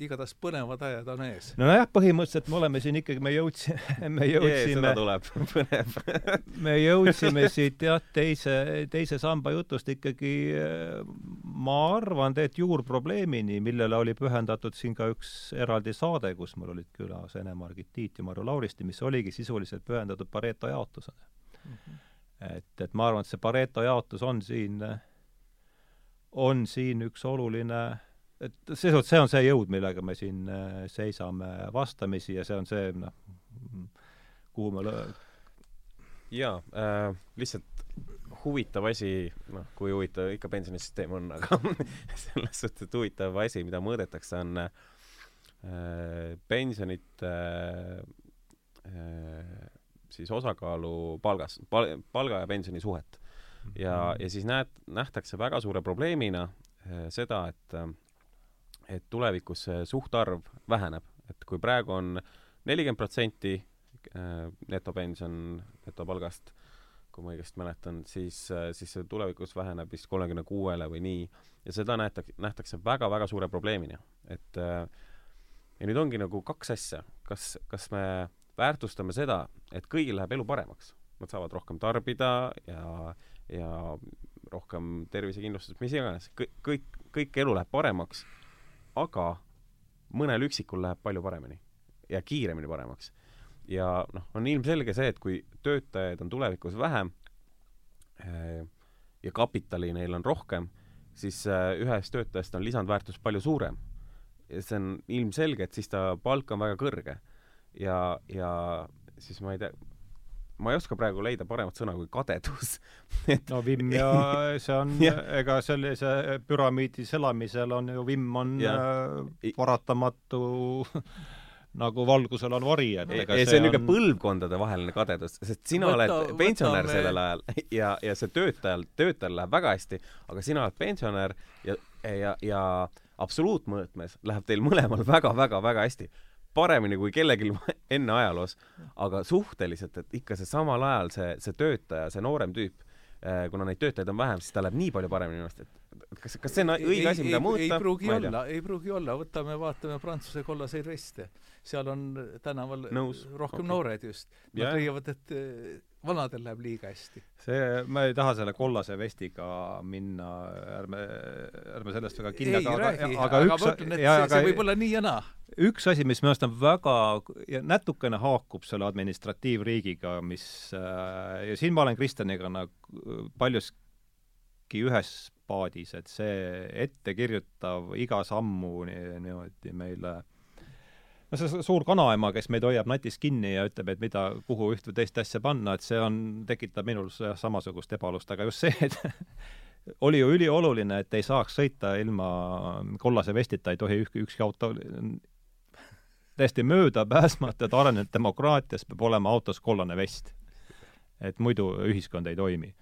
igatahes põnevad ajad on ees. nojah, põhimõtteliselt me oleme siin ikkagi, me [LAUGHS] jõudsime, me jõudsime seda tuleb, [LAUGHS] põnev me jõudsime siit jah, teise, teise samba jutust ikkagi ma arvan, et juurprobleemini, millele oli pühendatud siin ka üks eraldi saade, kus mul olid külas Ene-Margit Tiit ja Marju Lauristi, mis oligi sisuliselt pühendatud Pareto jaotusele mm. -hmm. et, et ma arvan, et see Pareto jaotus on siin, on siin üks oluline et suhtes see on see jõud, millega me siin äh, seisame vastamisi ja see on see, noh, kuhu me lõ-. jaa äh,, lihtsalt huvitav asi, noh, kui huvitav ikka pensionisüsteem on, aga [LAUGHS] selles suhtes, et huvitav asi, mida mõõdetakse, on äh, pensionite äh, siis osakaalu palgas pal,, palga ja pensioni suhet. Ja, ja siis näed, nähtakse väga suure probleemina äh, seda, et äh, et tulevikus see suhtarv väheneb, et kui praegu on nelikümmend protsenti äh, netopension netopalgast, kui ma õigesti mäletan, siis, äh, siis see tulevikus väheneb vist kolmekümne kuuele või nii, ja seda nähtakse, nähtakse väga-väga suure probleemina, et äh, ja nüüd ongi nagu kaks asja, kas, kas me väärtustame seda, et kõigil läheb elu paremaks, nad saavad rohkem tarbida ja, ja rohkem tervisekindlustust, mis iganes, kõik, kõik, elu läheb paremaks aga mõnel üksikul läheb palju paremini ja kiiremini paremaks. ja noh, on ilmselge see, et kui töötajaid on tulevikus vähem eh, ja kapitali neil on rohkem, siis eh, ühest töötajast on lisandväärtus palju suurem. ja see on ilmselge, et siis ta palk on väga kõrge. ja, ja siis ma ei tea, ma ei oska praegu leida paremat sõna kui kadedus. [LAUGHS] Et no vimm ja [LAUGHS] see on ega sellise püramiidis elamisel on ju vimm on ja. äh, paratamatu [LAUGHS] nagu valgusel on vari, et ega see, see on niisugune on... põlvkondadevaheline kadedus, sest sina võta, oled pensionär võtame... sellel ajal ja, ja see töötajal, töötajal läheb väga hästi, aga sina oled pensionär ja, ja, ja absoluutmõõtmes läheb teil mõlemal väga-väga-väga hästi paremini kui kellelgi [LAUGHS] enne ajaloos, aga suhteliselt, et ikka see samal ajal see, see töötaja, see noorem tüüp, eh, kuna neid töötajaid on vähem, siis tal läheb nii palju paremini minu arust, et kas, kas see on õige asi, mida mõõta? ei pruugi olla, ei pruugi olla, võtame, vaatame Prantsuse kollaseid veste. seal on tänaval Nõus. rohkem okay. noored just. Nad leiavad, et vanadel läheb liiga hästi. see, ma ei taha selle kollase vestiga minna, ärme, ärme sellest väga kinni, aga, aga, aga, aga üks, see, see võib olla nii ja naa. üks asi, mis minu arust on väga natukene haakub selle administratiivriigiga, mis äh, ja siin ma olen Kristjaniga nagu paljuski ühes paadis, et see ettekirjutav iga sammu niimoodi meile no see suur kanaema, kes meid hoiab natist kinni ja ütleb, et mida, kuhu üht või teist asja panna, et see on, tekitab minul samasugust ebalust, aga just see, et [LAUGHS] oli ju ülioluline, et ei saaks sõita ilma kollase vestita, ei tohi ük, ükski auto täiesti möödapääsmatu, et arenenud demokraatias peab olema autos kollane vest. et muidu ühiskond ei toimi.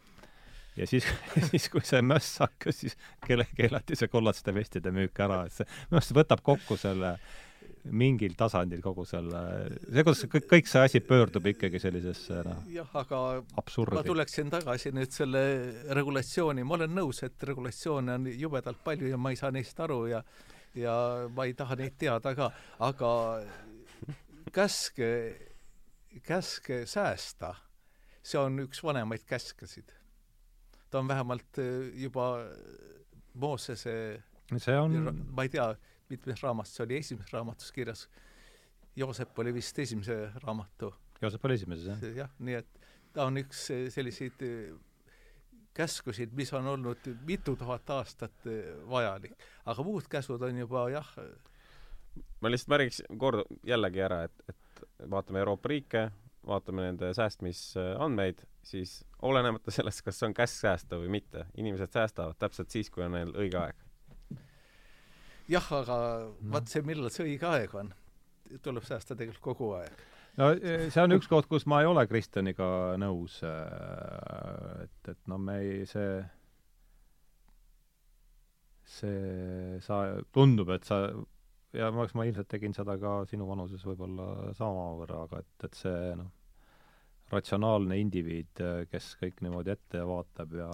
ja siis, [LAUGHS] siis kui see möss hakkas, siis kelle, keelati see kollaste vestide müük ära, et see arust võtab kokku selle mingil tasandil kogu selle, see, kuidas kõik, kõik see asi pöördub ikkagi sellisesse noh, jah, aga ma absurdi. tuleksin tagasi nüüd selle regulatsiooni, ma olen nõus, et regulatsioone on jubedalt palju ja ma ei saa neist aru ja ja ma ei taha neid teada ka, aga käske, käske säästa, see on üks vanemaid käskesid. ta on vähemalt äh, juba Moosese see on ma ei tea, mitmes raamatus see oli, esimeses raamatus kirjas. Joosep oli vist esimese raamatu. Joosep oli esimeses, jah? jah, nii et ta on üks selliseid eh, käskusid, mis on olnud mitu tuhat aastat eh, vajalik. aga muud käsud on juba jah ma lihtsalt märgiks kord jällegi ära, et, et vaatame Euroopa riike, vaatame nende säästmisandmeid, siis olenemata sellest, kas see on käsk säästa või mitte, inimesed säästavad täpselt siis, kui on neil õige aeg jah, aga no. vaat see, millal see õige aeg on, tuleb säästa tegelikult kogu aeg. no e, see on üks koht, kus ma ei ole Kristjaniga nõus, äh, et, et no me ei, see see, sa, tundub, et sa ja ma, ma ilmselt tegin seda ka sinu vanuses võib-olla samavõrra, aga et, et see noh, ratsionaalne indiviid, kes kõik niimoodi ette vaatab ja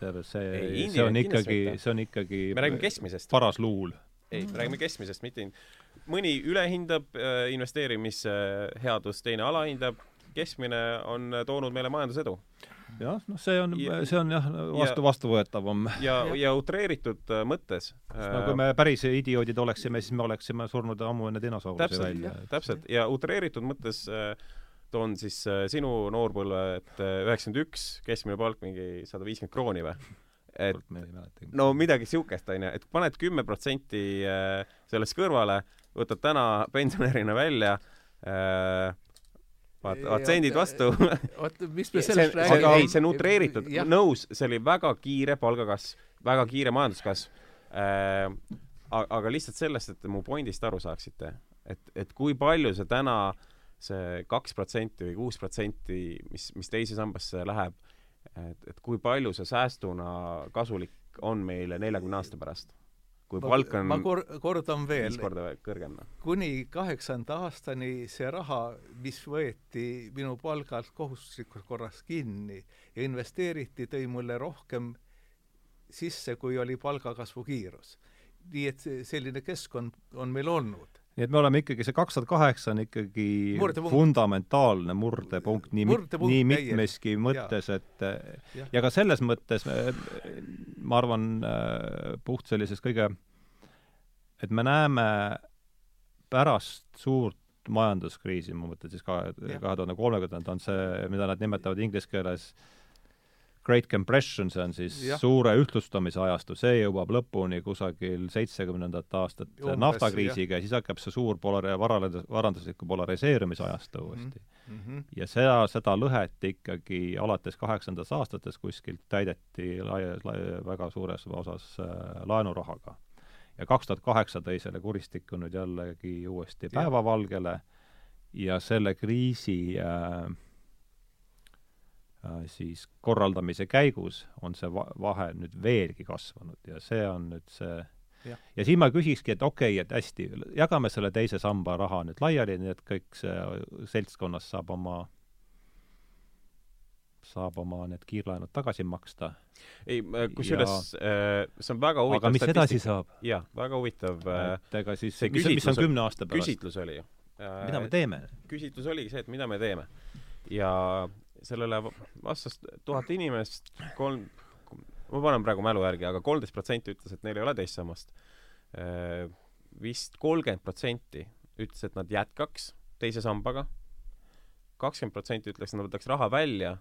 teab, et see, see on ikkagi, see on ikkagi me räägime keskmisest. paras luul. ei, me räägime keskmisest, mitte mõni ülehindab äh, investeerimisheadust, teine alahindab, keskmine on toonud meile majandusedu. jah, noh, see on, see on jah, vastu, vastuvõetavam. ja, ja, utreeritud äh, mõttes no kui me päris idioodid oleksime, siis me oleksime surnud ammu enne dinosaurusi välja. täpselt, ja utreeritud mõttes äh, toon siis äh, sinu noorpõlve, et äh, üheksakümmend üks, keskmine palk mingi sada viiskümmend krooni või? et no midagi siukest, onju, et paned kümme protsenti äh, sellest kõrvale, võtad täna pensionärina välja äh,, vaat, vaat sendid vastu. [LAUGHS] oota, mis me sellest räägime? ei, see on utreeritud, nõus, see oli väga kiire palgakasv, väga kiire majanduskasv äh,. aga lihtsalt sellest, et mu pointist aru saaksite, et, et kui palju see täna äh, see kaks protsenti või kuus protsenti, mis, mis teise sambasse läheb, et, et kui palju see säästuna kasulik on meile neljakümne aasta pärast? kui ma, palk on ma kor-, kordan veel, viis korda kõrgem, noh. kuni kaheksanda aastani see raha, mis võeti minu palgalt kohustuslikus korras kinni ja investeeriti, tõi mulle rohkem sisse, kui oli palgakasvu kiirus. nii et selline keskkond on meil olnud nii et me oleme ikkagi, see kaks tuhat kaheksa on ikkagi murdepunkt. fundamentaalne murdepunkt nii murdepunkt, nii mitmeski mõttes, et ja. ja ka selles mõttes ma arvan, äh, puht sellises kõige, et me näeme pärast suurt majanduskriisi, ma mõtlen siis kahe, kahe tuhande kolmekümnendad on see, mida nad nimetavad inglise keeles äh, Great Compression, see on siis ja. suure ühtlustamise ajastu, see jõuab lõpuni kusagil seitsmekümnendat aastat Umbes, naftakriisiga ja siis hakkab see suur polari-, varandus, varandusliku polariseerimise ajastu uuesti mm. -hmm. ja seda, seda lõhet ikkagi alates kaheksandast aastatest kuskilt täideti laias lai,, väga suures osas äh, laenurahaga. ja kaks tuhat kaheksa tõi selle kuristiku nüüd jällegi uuesti päevavalgele ja selle kriisi Äh, siis korraldamise käigus on see va-, vahe nüüd veelgi kasvanud ja see on nüüd see ja, ja siin ma küsikski, et okei okay,, et hästi, jagame selle teise samba raha nüüd laiali, nii et kõik see seltskonnas saab oma saab oma need kiirlaenud tagasi maksta. ei, kusjuures äh, see on väga huvitav aga mis edasi saab? jah, väga huvitav äh, et ega siis, mis, mis on kümne aasta pärast? küsitlus oli mida me teeme? küsitlus oligi see, et mida me teeme. ja sellele vastas tuhat inimest, kolm, ma panen praegu mälu järgi, aga kolmteist protsenti ütles, et neil ei ole teist sammast. Äh, vist kolmkümmend protsenti ütles, et nad jätkaks teise sambaga. kakskümmend protsenti ütles, et nad võtaks raha välja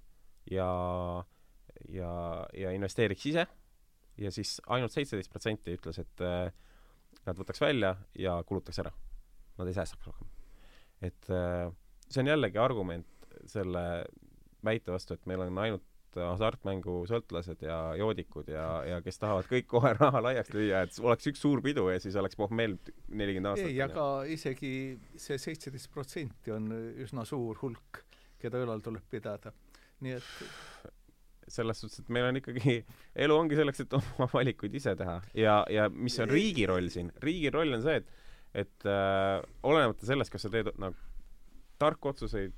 ja, ja, ja investeeriks ise. ja siis ainult seitseteist protsenti ütles, et äh, nad võtaks välja ja kulutaks ära. Nad ei säästaks rohkem. et äh, see on jällegi argument selle väite vastu, et meil on ainult hasartmängusõltlased ja joodikud ja, ja kes tahavad kõik kohe raha laiaks lüüa, et oleks üks suur pidu ja siis oleks pohmell nelikümmend aastat. ei, aga isegi see seitseteist protsenti on üsna suur hulk, keda ülal tuleb pidada. nii et selles suhtes, et meil on ikkagi, [LAUGHS] elu ongi selleks, et oma valikuid ise teha ja, ja mis on riigi roll siin, riigi roll on see, et et äh, olenemata sellest, kas sa teed nagu tarku otsuseid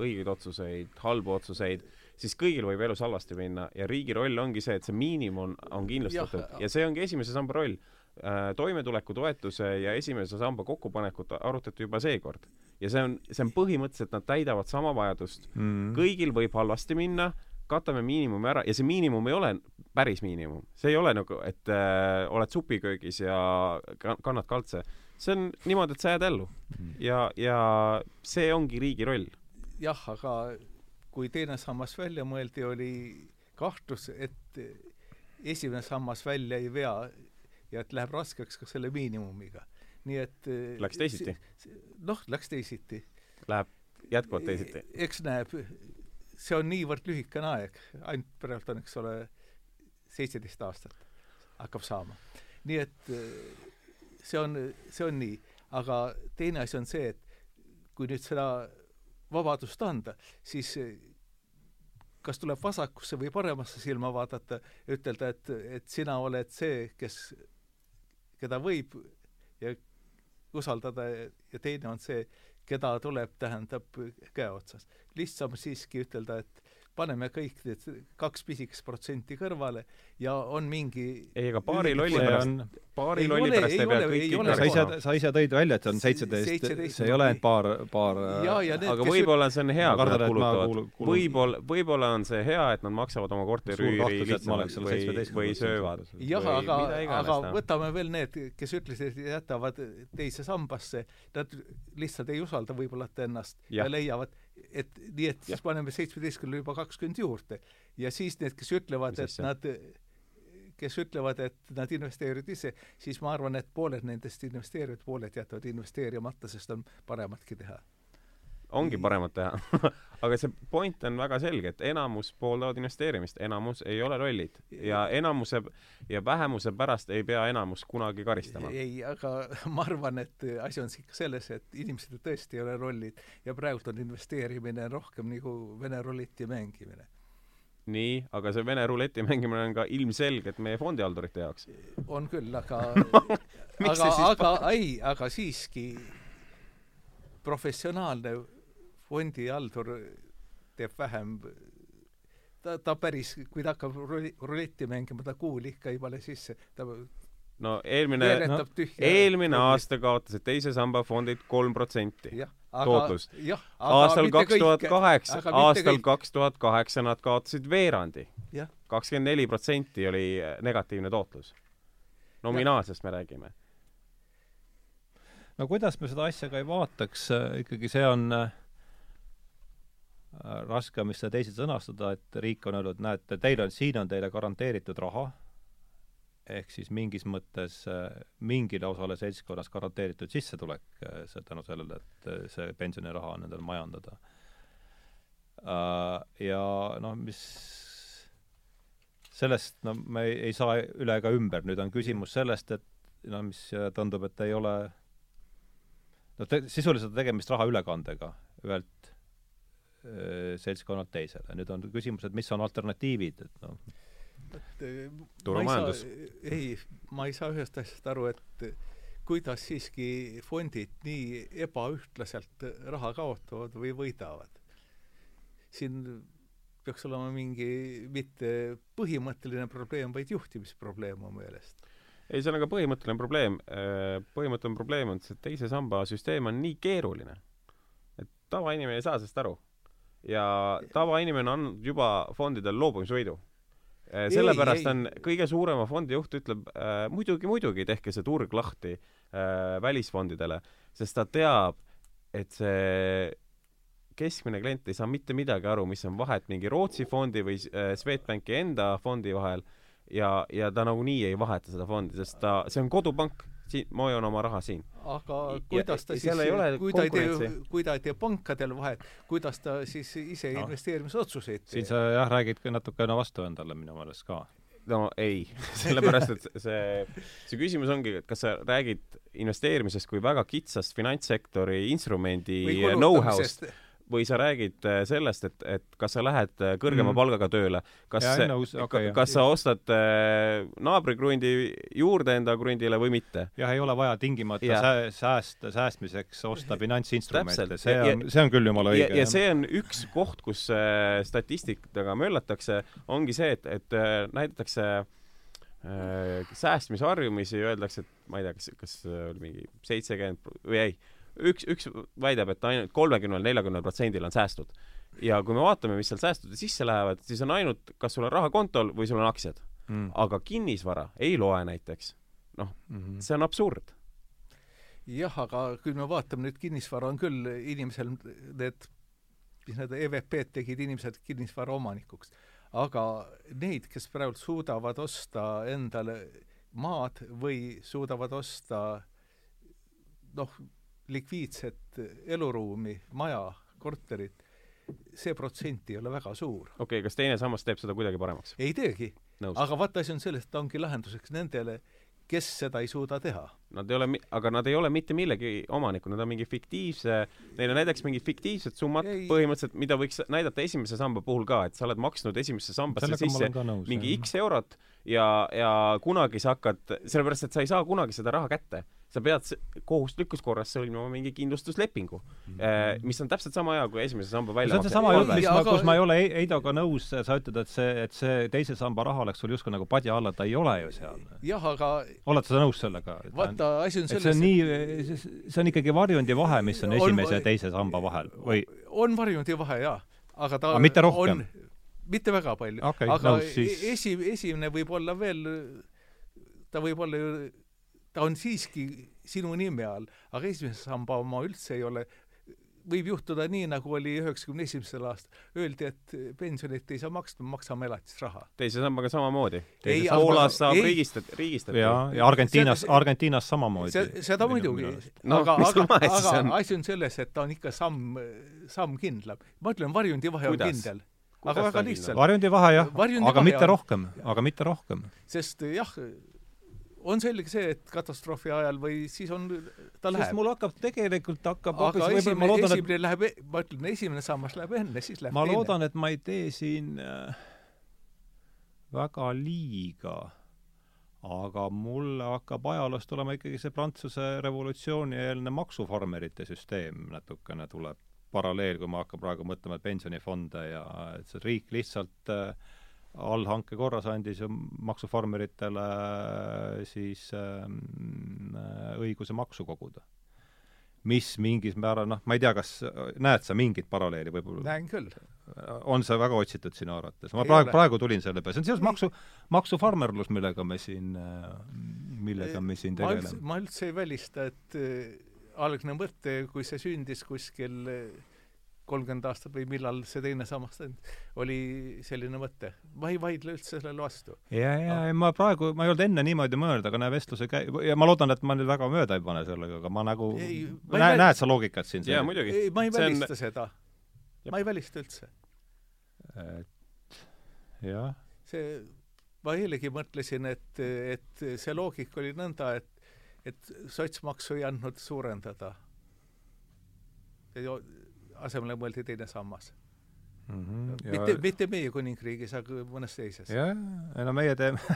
õigeid otsuseid, halbu otsuseid, siis kõigil võib elus halvasti minna ja riigi roll ongi see, et see miinimum on kindlustatud. Ja, ja see ongi esimese samba roll. Äh,. toimetulekutoetuse ja esimese samba kokkupanekut arutati juba seekord. Ja see on, see on põhimõtteliselt, nad täidavad sama vajadust. Mm.. kõigil võib halvasti minna, katame miinimumi ära ja see miinimum ei ole päris miinimum, see ei ole nagu, et äh, oled supiköögis ja kannad kaltse. See on niimoodi, et sa jääd ellu mm. ja, ja see ongi riigi roll. jah, aga kui teine sammas välja mõeldi, oli kahtlus, et esimene sammas välja ei vea ja et läheb raskeks ka selle miinimumiga. nii et Läks teisiti? noh, läks teisiti. Läheb jätkuvalt teisiti? eks näeb, see on niivõrd lühikene aeg, ainult praegu on, eks ole, seitseteist aastat hakkab saama. nii et see on, see on nii, aga teine asi on see, et kui nüüd seda vabadust anda, siis kas tuleb vasakusse või paremasse silma vaadata ja ütelda, et, et sina oled see, kes, keda võib ja usaldada ja teine on see, keda tuleb, tähendab, käe otsas. lihtsam siiski ütelda, et paneme kõik need kaks pisikest protsenti kõrvale ja on mingi ei, aga paari lolli pärast, paari lolli ole, pärast ei, ei pea kõiki sa ise, sa ise tõid välja, et see on seitseteist, see ei ole ainult paar, paar aga võib-olla see on hea, kui nad kulutavad. võib-olla, võib-olla on see hea, et nad maksavad oma korteriüüri lihtsamalt või, või söövad. jah, aga, aga võtame veel need, kes ütlesid, et jätavad teise sambasse, nad lihtsalt ei usalda võib-olla ennast ja, ja leiavad, et nii, et siis ja. paneme seitsmeteistkümnele juba kakskümmend juurde. ja siis need, kes ütlevad, et nad, kes ütlevad, et nad investeerivad ise, siis ma arvan, et pooled nendest investeerivad, pooled jätavad investeerimata, sest on parematki teha ongi paremat teha [LAUGHS] aga see point on väga selge, et enamus pooldavad investeerimist, enamus ei ole lollid ja enamuse ja vähemuse pärast ei pea enamus kunagi karistama. ei, aga [LAUGHS] ma arvan, et asi on ikka selles, et inimesed tõesti ei ole lollid ja praegult on investeerimine rohkem nagu vene ruleti mängimine nii, aga see Vene ruleti mängimine on ka ilmselgelt meie fondihaldurite jaoks. on küll, aga [LAUGHS] aga, aga ei, aga siiski professionaalne fondihaldur teeb vähem ta, ta päris, kui ta hakkab ruletti mängima, ta kuuli ikka ei pane sisse, ta no eelmine, no, eelmine aasta kaotasid teise samba fondid kolm protsenti tootlust. aastal kaks tuhat kaheksa, aastal kaks tuhat kaheksa nad kaotasid veerandi. kakskümmend neli protsenti oli negatiivne tootlus. nominaalsest me räägime. no kuidas me seda asja ka ei vaataks, ikkagi see on Äh, raske on vist seda teisiti sõnastada, et riik on öelnud, näete, teil on, siin on teile garanteeritud raha, ehk siis mingis mõttes äh, mingile osale seltskonnas garanteeritud sissetulek, äh, see tänu sellele, et see pensioniraha on nendel majandada. Ja noh, mis sellest, no me ei, ei saa üle ega ümber, nüüd on küsimus sellest, et no mis tundub, et ei ole no te, sisuliselt on tegemist raha ülekandega ühelt Äh, seltskonnalt teisele. nüüd on küsimus, et mis on alternatiivid, et noh äh, turumajandus. ei, ma ei saa ühest asjast aru, et kuidas siiski fondid nii ebaühtlaselt raha kaotavad või võidavad. siin peaks olema mingi mitte põhimõtteline probleem, vaid juhtimisprobleem mu meelest. ei, see on aga põhimõtteline probleem. Äh, põhimõtteline probleem on see, et teise samba süsteem on nii keeruline, et tavainimene ei saa sellest aru ja tavainimene on juba fondidel loobumisvõidu. Äh, sellepärast on kõige suurema fondi juht ütleb äh, muidugi, muidugi tehke see turg lahti äh, välisfondidele, sest ta teab, et see keskmine klient ei saa mitte midagi aru, mis on vahet mingi Rootsi fondi või äh, Swedbanki enda fondi vahel. Ja, ja ta nagunii ei vaheta seda fondi, sest ta, see on kodupank siin, ma hoian oma raha siin. aga kuidas ta ja, siis, kui ta ei tee, kui ta ei tee pankadel vahet, kuidas ta siis ise no. investeerimisotsuseid teeb? siin sa jah, räägid natukene vastu endale minu meelest ka. no ei, [LAUGHS] sellepärast et see, [LAUGHS] see küsimus ongi, et kas sa räägid investeerimisest kui väga kitsast finantssektori instrumendi know-how'st või sa räägid äh, sellest, et, et kas sa lähed äh, kõrgema Mm. palgaga tööle, kas jah. kas sa ostad äh, naabrikrundi juurde enda krundile või mitte. jah, ei ole vaja tingimata sää-, säästa, säästmise,ks osta [LAUGHS] finantsinstrumente, see Ja- on, see on küll jumala ja, õige. ja see on üks koht, kus statistikaga möllatakse, ongi see, et, et näidatakse äh, säästmisharjumisi, öeldakse, et ma ei tea, kas, kas oli mingi seitsekümmend või ei, üks, üks väidab, et ainult kolmekümnel, neljakümnel protsendil on säästud. ja kui me vaatame, mis seal säästude sisse lähevad, siis on ainult, kas sul on raha kontol või sul on aktsiad. mm. aga kinnisvara ei loe näiteks. mm -hmm. see on absurd. jah, aga kui me vaatame nüüd kinnisvara, on küll inimesel need, mis need EVP-d tegid inimesed kinnisvara omanikuks. aga neid, kes praegu suudavad osta endale maad või suudavad osta noh, likviidset eluruumi, maja, korterit, see protsent ei ole väga suur. okei okay,, kas teine sammas teeb seda kuidagi paremaks? ei teegi, aga vaata, asi on selles, et ta ongi lahenduseks nendele, kes seda ei suuda teha. Nad ei ole, aga nad ei ole mitte millegi omanikud, nad on mingi fiktiivse, neil on näiteks mingid fiktiivsed summad Ei. põhimõtteliselt, mida võiks näidata esimese samba puhul ka, et sa oled maksnud esimesse sambasse sisse nõus. mingi X eurot ja, ja kunagi sa hakkad, sellepärast et sa ei saa kunagi seda raha kätte. Sa pead kohustuslikus korras sõlmima mingi kindlustuslepingu mm., mis on täpselt sama hea kui esimese samba see on väljamakse. seesama jutt, mis Aga- ma, kus ma ei ole Ei- Heidoga nõus, sa ütled, et see, et see teise samba raha oleks sul justkui nagu padja all, ta ei ole ju seal. jah, aga oled sa nõus sellega? vaata, asi on et see selles, on nii, see on ikkagi varjundi vahe, mis on On- esimese ja teise samba vahel või on varjundi vahe jaa, aga ta Aga mitte rohkem? mitte väga palju Okei, aga nõus, siis- esi, esimene võib olla veel, ta võib olla ju, ta on siiski sinu nime all, aga esimese samba oma üldse ei ole, võib juhtuda nii, nagu oli üheksakümne esimesel aastal, öeldi, et pensionit ei saa maksta, maksame elatisraha. teise sambaga samamoodi. Ei, Poolas saab ei. riigistat-, riigistati. ja, ja Argentiinas, Argentiinas samamoodi. see, seda muidugi, No, aga, aga, aga on? asi on selles, et ta on ikka samm, samm kindlam. ma ütlen, varjundi vahe on Kuidas? kindel. Kuidas aga väga on lihtsalt, varjundi vahe jah, aga vahe mitte on- rohkem, aga mitte rohkem. sest jah, on selge see, et katastroofi ajal või siis on, ta läheb. mul hakkab tegelikult hakkab aga ma esimene, loodan, et esimene läheb, ma ütlen, esimene sammas läheb enne, siis läheb ma teine. loodan, et ma ei tee siin äh, väga liiga, aga mulle hakkab ajaloost tulema ikkagi see Prantsuse revolutsioonieelne maksufarmerite süsteem natukene tuleb paralleel, kui ma hakkan praegu mõtlema pensionifonde ja et see riik lihtsalt äh, allhanke korras andis ju maksufarmeritele äh, siis ähm, äh, õiguse maksu koguda. mis mingis määral, noh, ma ei tea, kas näed sa mingit paralleeli võib-olla? näen küll. on see väga otsitud sinu arvates? ma Ei praegu, praegu tulin selle peale, see on seoses maksu, maksufarmerlus, millega me siin, millega me siin tegeleme. ma üldse ei välista, et äh, algne mõte, kui see sündis kuskil kolmkümmend aastat või millal see teine sammas on, oli selline mõte. ma ei vaidle üldse sellele vastu. ja, ja, ja ma praegu, ma ei olnud enne niimoodi mõelnud, aga näe, vestluse käi-, ja ma loodan, et ma nüüd väga mööda ei pane sellega, aga ma nagu Ei, ma näe, väl- näed sa loogikat siin? jaa, muidugi. ei, ma ei See on- välista seda. ma ei välista üldse. et jah, see, ma eilegi mõtlesin, et, et see loogika oli nõnda, et, et sotsmaksu ei andnud suurendada. Asemele mõeldi teine sammas mm. -hmm. ja... mitte, mitte meie kuningriigis, aga mõnes teises. jah, ei no meie teeme [LAUGHS]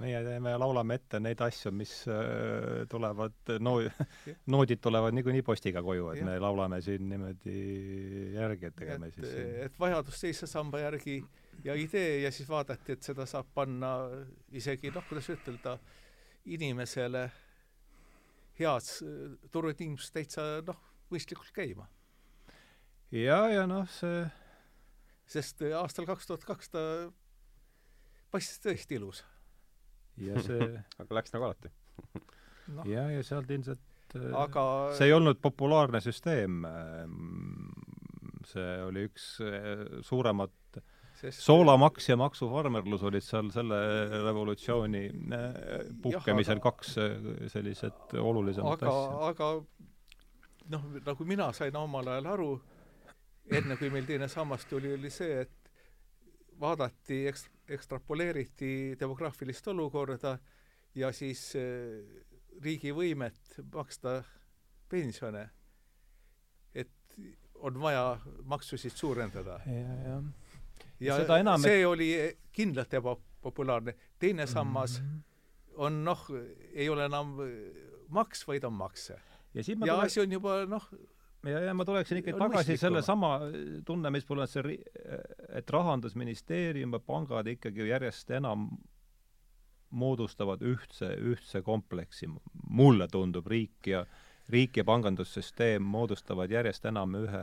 meie teeme ja laulame ette neid asju, mis äh, tulevad, no noodid tulevad niikuinii postiga koju, et Jah. me laulame siin niimoodi järgi, et tegeme et, siis siin. et vajadus teise samba järgi ja idee ja siis vaadati, et seda saab panna isegi noh, kuidas ütelda, inimesele head turutingimused täitsa noh, mõistlikult käima. ja, ja noh, see sest aastal kaks tuhat kaks ta paistis tõesti ilus. ja [LAUGHS] see aga läks nagu alati. [LAUGHS] noh, ja, ja sealt ilmselt äh, aga see ei olnud populaarne süsteem. see oli üks äh, suuremat sest soolamaks ja maksufarmerlus olid seal selle revolutsiooni äh, puhkemisel aga- kaks äh, sellised olulisemat aga, asja. aga noh, nagu mina sain omal ajal aru, enne kui meil teine sammas tuli, oli see, et vaadati, eks-, ekstrapoleeriti demograafilist olukorda ja siis eh, riigi võimet maksta pensione. et on vaja maksusid suurendada. ja, ja Seda enam, see oli kindlalt ebapopulaarne. teine sammas mm -hmm. on noh, ei ole enam maks, vaid on makse. Ja, ja tule... asi on juba noh, ja, ja ma tuleksin ikkagi tagasi sellesama tunne, mis mul on see, et Rahandusministeerium ja pangad ikkagi järjest enam moodustavad ühtse, ühtse kompleksi. mulle tundub, riik ja riik ja pangandussüsteem moodustavad järjest enam ühe,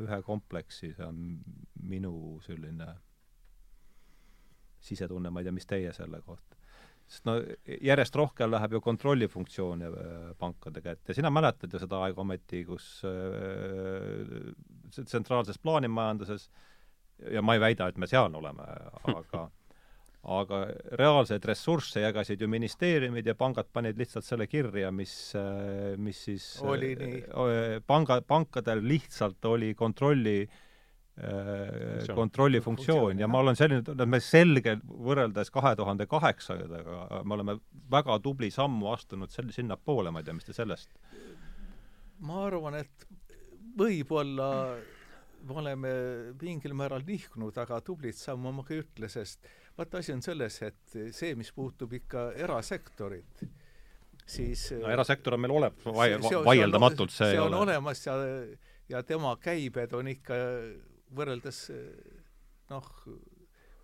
ühe kompleksi, see on minu selline sisetunne, ma ei tea, mis teie selle kohta sest no järjest rohkem läheb ju kontrollifunktsioone äh, pankade kätte ja sina mäletad ju seda aega ometi, kus äh, tsentraalses plaanimajanduses ja ma ei väida, et me seal oleme, aga [LAUGHS] aga reaalseid ressursse jagasid ju ministeeriumid ja pangad panid lihtsalt selle kirja, mis, äh, mis siis oli nii. panga, pankadel lihtsalt oli kontrolli äh, kontrollifunktsioon ja ma olen selline, me selgelt võrreldes kahe tuhande kaheksandaga, me oleme väga tubli sammu astunud selle, sinnapoole, ma ei tea, mis te sellest? ma arvan, et võib-olla me oleme mingil määral nihkunud, aga tublit sammu ma ka ei ütle, sest vaata, asi on selles, et see, mis puutub ikka erasektorit, siis no erasektor on meil olemas, vaieldamatult see, see, see on ole. olemas ja ja tema käibed on ikka võrreldes noh,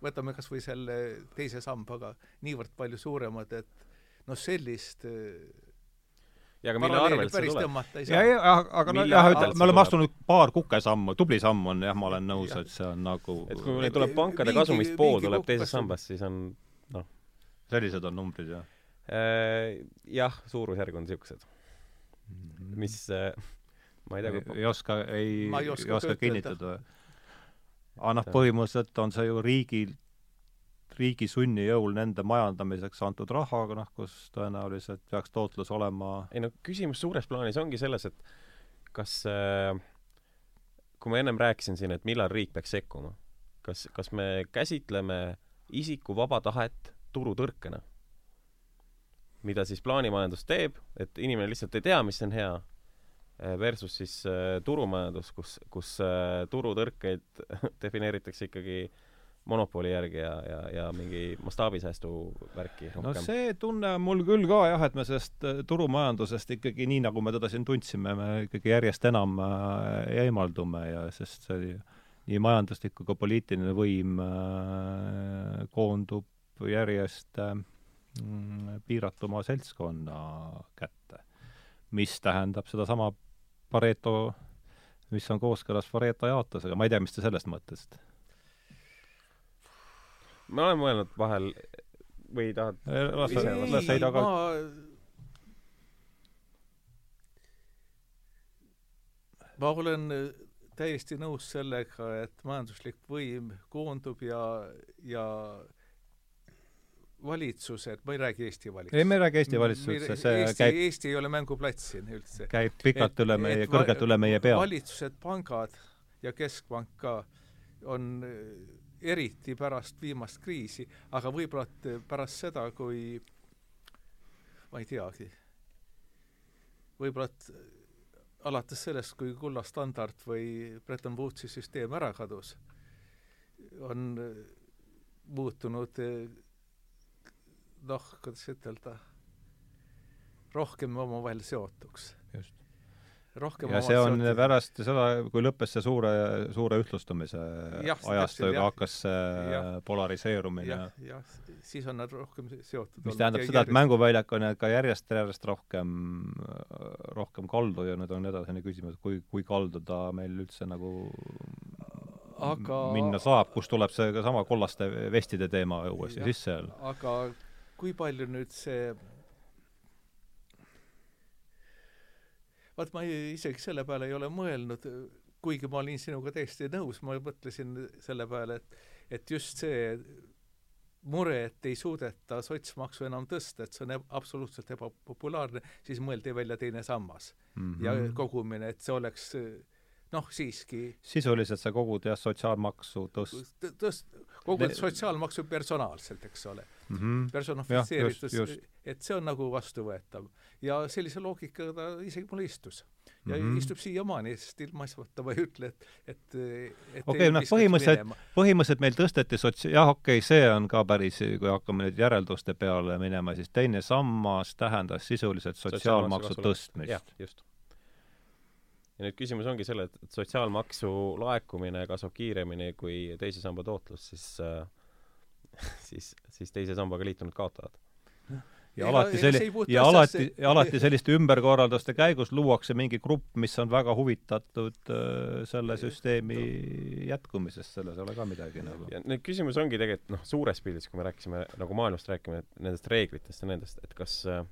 võtame kas või selle teise sambaga niivõrd palju suuremad, et noh, sellist ja aga mille arvelt see tuleb? ja, ja aga no jah, ütleme, me oleme astunud paar kukesammu, tubli samm on jah, ma olen nõus, et see on nagu et kui meil tuleb pankade kasumist pool tuleb teisest sambast, siis on noh sellised on numbrid, jah? Äh, jah, suurusjärg on niisugused. Mhm. mis äh, ma ei tea, kui ei oska, ei, ei oska, oska kinnitada? Aga noh, põhimõtteliselt on see ju riigil, riigi sunni jõul nende majandamiseks antud raha, aga noh, kus tõenäoliselt peaks tootlus olema ei no küsimus suures plaanis ongi selles, et kas äh, kui ma ennem rääkisin siin, et millal riik peaks sekkuma, kas, kas me käsitleme isiku vaba tahet turutõrkena? mida siis plaanimajandus teeb, et inimene lihtsalt ei tea, mis on hea, versus siis äh, turumajandus, kus, kus äh, turutõrkeid [LAUGHS] defineeritakse ikkagi monopoli järgi ja, ja, ja mingi mastaabisäästu värki rohkem. no see tunne on mul küll ka jah, et me sellest turumajandusest ikkagi nii, nagu me teda siin tundsime, me ikkagi järjest enam äh, eemaldume ja sest see nii majanduslik kui ka poliitiline võim äh, koondub järjest äh, piiratuma seltskonna kätte. mis tähendab sedasama Pareto, mis on kooskõlas Pareto jaotusega, ma ei tea, mis te sellest mõtlesite? ma olen mõelnud vahel või tahad las sa, las sa heida ka ma... ma olen täiesti nõus sellega, et majanduslik võim koondub ja, ja valitsused, ma ei räägi Eesti valitsusest. ei, me ei räägi Eesti valitsusest, see Eesti, käib Eesti ei ole mänguplatss siin üldse. käib pikalt et, üle meie, kõrgelt üle meie pea. valitsused, pangad ja keskpank ka on eh, eriti pärast viimast kriisi, aga võib-olla pärast seda, kui ma ei teagi, võib-olla alates sellest, kui kulla standard või Bretton Woodsi süsteem ära kadus, on muutunud noh, kuidas ütelda, rohkem omavahel seotuks. just. ja see on seotud. pärast seda, kui lõppes see suure, suure ühtlustumise ajastuga, hakkas see ja. polariseerumine. jah, jah, siis on nad rohkem seotud. mis tähendab seda, et mänguväljak on ka järjest, järjest rohkem, rohkem kaldu ja nüüd on edasine küsimus, kui, kui kaldu ta meil üldse nagu aga minna saab, kust tuleb see ka sama kollaste vestide teema uuesti sisse jälle. aga kui palju nüüd see vaat ma ei, isegi selle peale ei ole mõelnud, kuigi ma olin sinuga täiesti nõus, ma mõtlesin selle peale, et et just see mure, et ei suudeta sotsmaksu enam tõsta, et see on eb absoluutselt ebapopulaarne, siis mõeldi välja teine sammas mm -hmm. ja kogumine, et see oleks noh, siiski sisuliselt sa kogud jah, sotsiaalmaksu tõst-? tõst-, kogu sotsiaalmaksu personaalselt, eks ole mm -hmm. personifitseeritud, et see on nagu vastuvõetav. ja sellise loogikaga ta isegi mulle istus ja mm -hmm. istub siiamaani, sest ilmaasjata ma ei ütle, et, et, et okei okay,, noh, põhimõtteliselt, põhimõtteliselt meil tõsteti sots-, jah, okei okay,, see on ka päris, kui hakkame nüüd järelduste peale minema, siis teine sammas tähendas sisuliselt sotsiaalmaksu tõstmist. just ja nüüd küsimus ongi selle, et sotsiaalmaksu laekumine kasvab kiiremini kui teise samba tootlus, siis äh, [LAUGHS] siis, siis teise sambaga liitunud kaotavad. ja alati selli-, ja alati, ja alati selliste ümberkorralduste käigus luuakse mingi grupp, mis on väga huvitatud äh, selle süsteemi jätkumisest, selles ei ole ka midagi nagu. ja nüüd küsimus ongi tegelikult noh, suures pildis, kui me rääkisime, nagu maailmast räägime, nendest reeglitest ja nendest, et kas äh,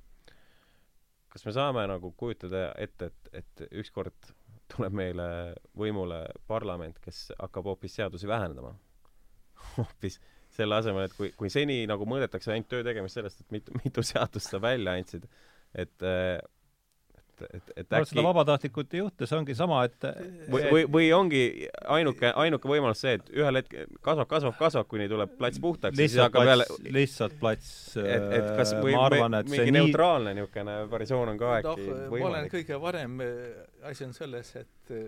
kas me saame nagu kujutada ette, et, et ükskord tuleb meile võimule parlament, kes hakkab hoopis seadusi vähendama? [LAUGHS] Hoopis selle asemel, et kui, kui seni nagu mõõdetakse ainult töö tegemist sellest, et mitu, mitu seadust sa välja andsid, et et, et, et äkki seda vabatahtlikult ei juhtu, see ongi sama, et või, või, või ongi ainuke, ainuke võimalus see, et ühel hetkel kasvab, kasvab, kasvab, kuni tuleb plats puhtaks lihtsalt plats jälle... lihtsalt plats et, et kas äh, või, ma arvan, et mingi nii... neutraalne niisugune versioon on ka äkki no, võimalik? ma olen kõige varem, asi on selles, et äh,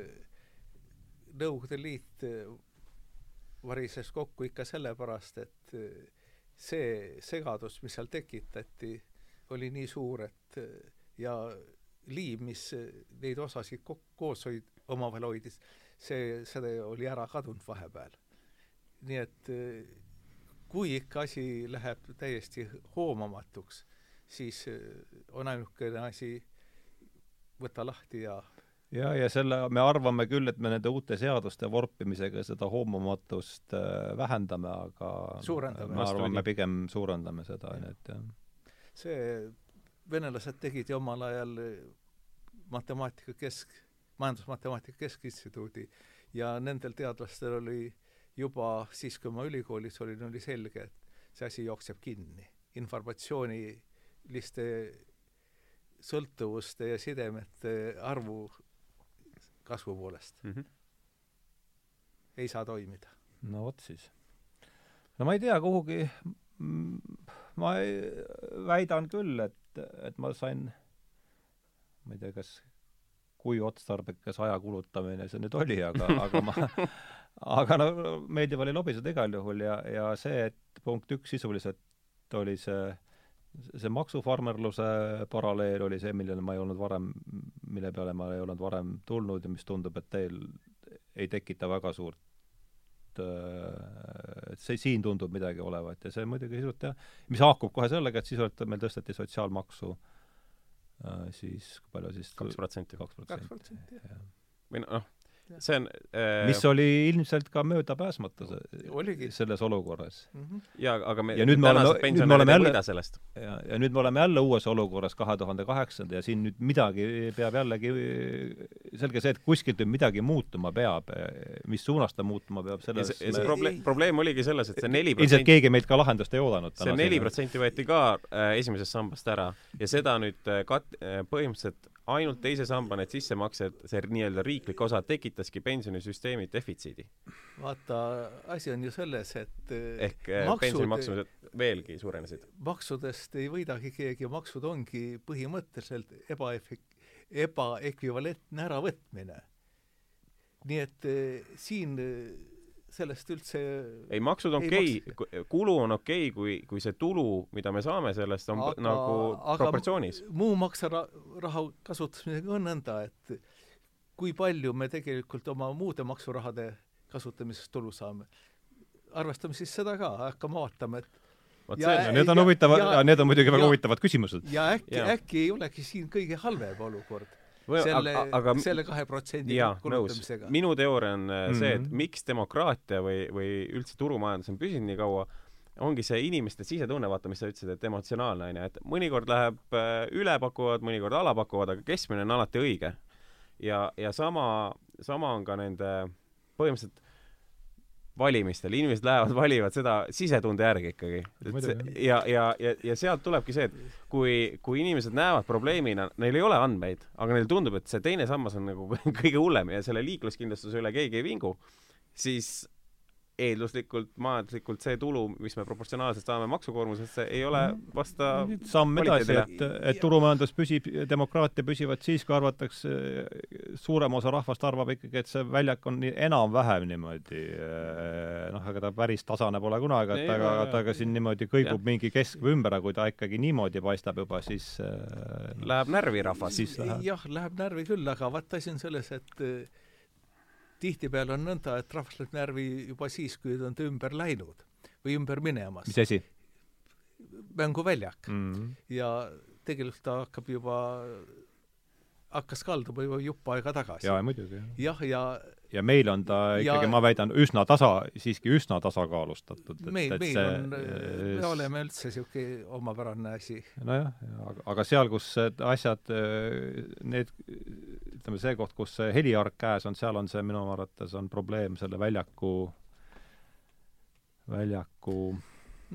Nõukogude Liit äh, varises kokku ikka sellepärast, et see segadus, mis seal tekitati, oli nii suur, et ja liim, mis eh, neid osasid koos hoid-, omavahel hoidis, see, see oli ära kadunud vahepeal. nii et kui ikka asi läheb täiesti hoomamatuks, siis on ainukene asi võtta lahti ja ja, ja selle, me arvame küll, et me nende uute seaduste vorpimisega seda hoomamatust äh, vähendame, aga suurendame. me arvame, pigem suurendame seda, on ju, et jah. see, venelased tegid ju omal ajal matemaatika kesk, majandusmatemaatika keskinstituudi ja nendel teadlastel oli juba siis, kui ma ülikoolis olin, oli selge, et see asi jookseb kinni. informatsiooniliste sõltuvuste ja sidemete arvu kasvu poolest mm. -hmm. ei saa toimida. no vot siis. no ma ei tea, kuhugi ma väidan küll, et, et ma sain, ma ei tea, kas kui otstarbekas aja kulutamine see nüüd oli, aga, aga ma [LAUGHS] aga no meeldiv oli lobiseda igal juhul ja, ja see, et punkt üks sisuliselt oli see see maksufarmerluse paralleel oli see, millele ma ei olnud varem, mille peale ma ei olnud varem tulnud ja mis tundub, et teil ei tekita väga suurt äh, et see, siin tundub midagi olevat ja see muidugi sisult jah, mis haakub kohe sellega, et sisult meil tõsteti sotsiaalmaksu äh, siis, kui palju siis kaks protsenti. kaks protsenti, jah. või noh, see on äh, mis oli ilmselt ka möödapääsmatu Oligi. selles olukorras mm. -hmm. jaa, aga me ja nüüd me oleme, nüüd me oleme jälle, ja, ja nüüd me oleme jälle uues olukorras kahe tuhande kaheksanda ja siin nüüd midagi peab jällegi, selge see, et kuskilt nüüd midagi muutuma peab, mis suunas ta muutuma peab, selles ja see, see probleem, probleem oligi selles, et see neli protsenti ilmselt keegi meilt ka lahendust ei oodanud see neli protsenti võeti ka äh, esimesest sambast ära ja seda nüüd äh, kat-, äh, põhimõtteliselt ainult teise samba need sissemaksed, see nii-öelda riiklik osa tekitaski pensionisüsteemi defitsiidi. vaata, asi on ju selles, et eh, ehk eh, maksud, pensionimaksumused veelgi suurenesid. maksudest ei võidagi keegi, maksud ongi põhimõtteliselt ebaefek-, ebaekvivalentne äravõtmine. nii et eh, siin sellest üldse ei, maksud on okei okay., kulu on okei okay,, kui, kui see tulu, mida me saame sellest, on aga, nagu aga proportsioonis. muu maksuraha kasutamisega on nõnda, et kui palju me tegelikult oma muude maksurahade kasutamisest tulu saame. arvestame siis seda ka, hakkame vaatama, et vot see on, need on huvitavad, need on muidugi väga huvitavad küsimused. ja äkki, äkki ei olegi siin kõige halvem olukord selle, selle kahe protsendi kulutamisega. minu teooria on mm -hmm. see, et mhm. miks demokraatia või, või üldse turumajandus on püsinud nii kaua, ongi see inimeste sisetunne, vaata, mis sa ütlesid, et emotsionaalne, on ju, et mõnikord läheb äh, ülepakuvad, mõnikord alapakuvad, aga keskmine on alati õige. ja, ja sama, sama on ka nende põhimõtteliselt valimistel, inimesed lähevad, valivad seda sisetunde järgi ikkagi. ja, ja, ja, ja sealt tulebki see, et kui, kui inimesed näevad probleemina, neil ei ole andmeid, aga neile tundub, et see teine sammas on nagu [LAUGHS] kõige hullem ja selle liikluskindlustuse üle keegi ei vingu, siis eelduslikult, majanduslikult see tulu, mis me proportsionaalselt saame maksukoormusesse, ei ole vasta samm edasi, et, et turumajandus püsib, demokraatia püsivad siis, kui arvatakse, suurem osa rahvast arvab ikkagi, et see väljak on nii enam-vähem niimoodi noh, ega ta päris tasane pole kunagi, et aga, ta ka siin niimoodi kõigub ja. mingi keskvõi ümber, aga kui ta ikkagi niimoodi paistab juba, siis Läheb närvi rahvas. jah, läheb närvi küll, aga vaat asi on selles, et tihtipeale on nõnda, et rahvas läheb närvi juba siis, kui ta on ümber läinud või ümber minemas. mis asi? mänguväljak mm. -hmm. ja tegelikult ta hakkab juba, hakkas kalduma juba jupp aega tagasi. jaa, muidugi. jah, ja ja meil on ta ikkagi, ma väidan, üsna tasa, siiski üsna tasakaalustatud. meil, meil see, on, me oleme üldse niisugune omapärane asi. nojah, aga, aga seal, kus asjad, need, ütleme, see koht, kus see heliarg käes on, seal on see minu arvates on probleem selle väljaku, väljaku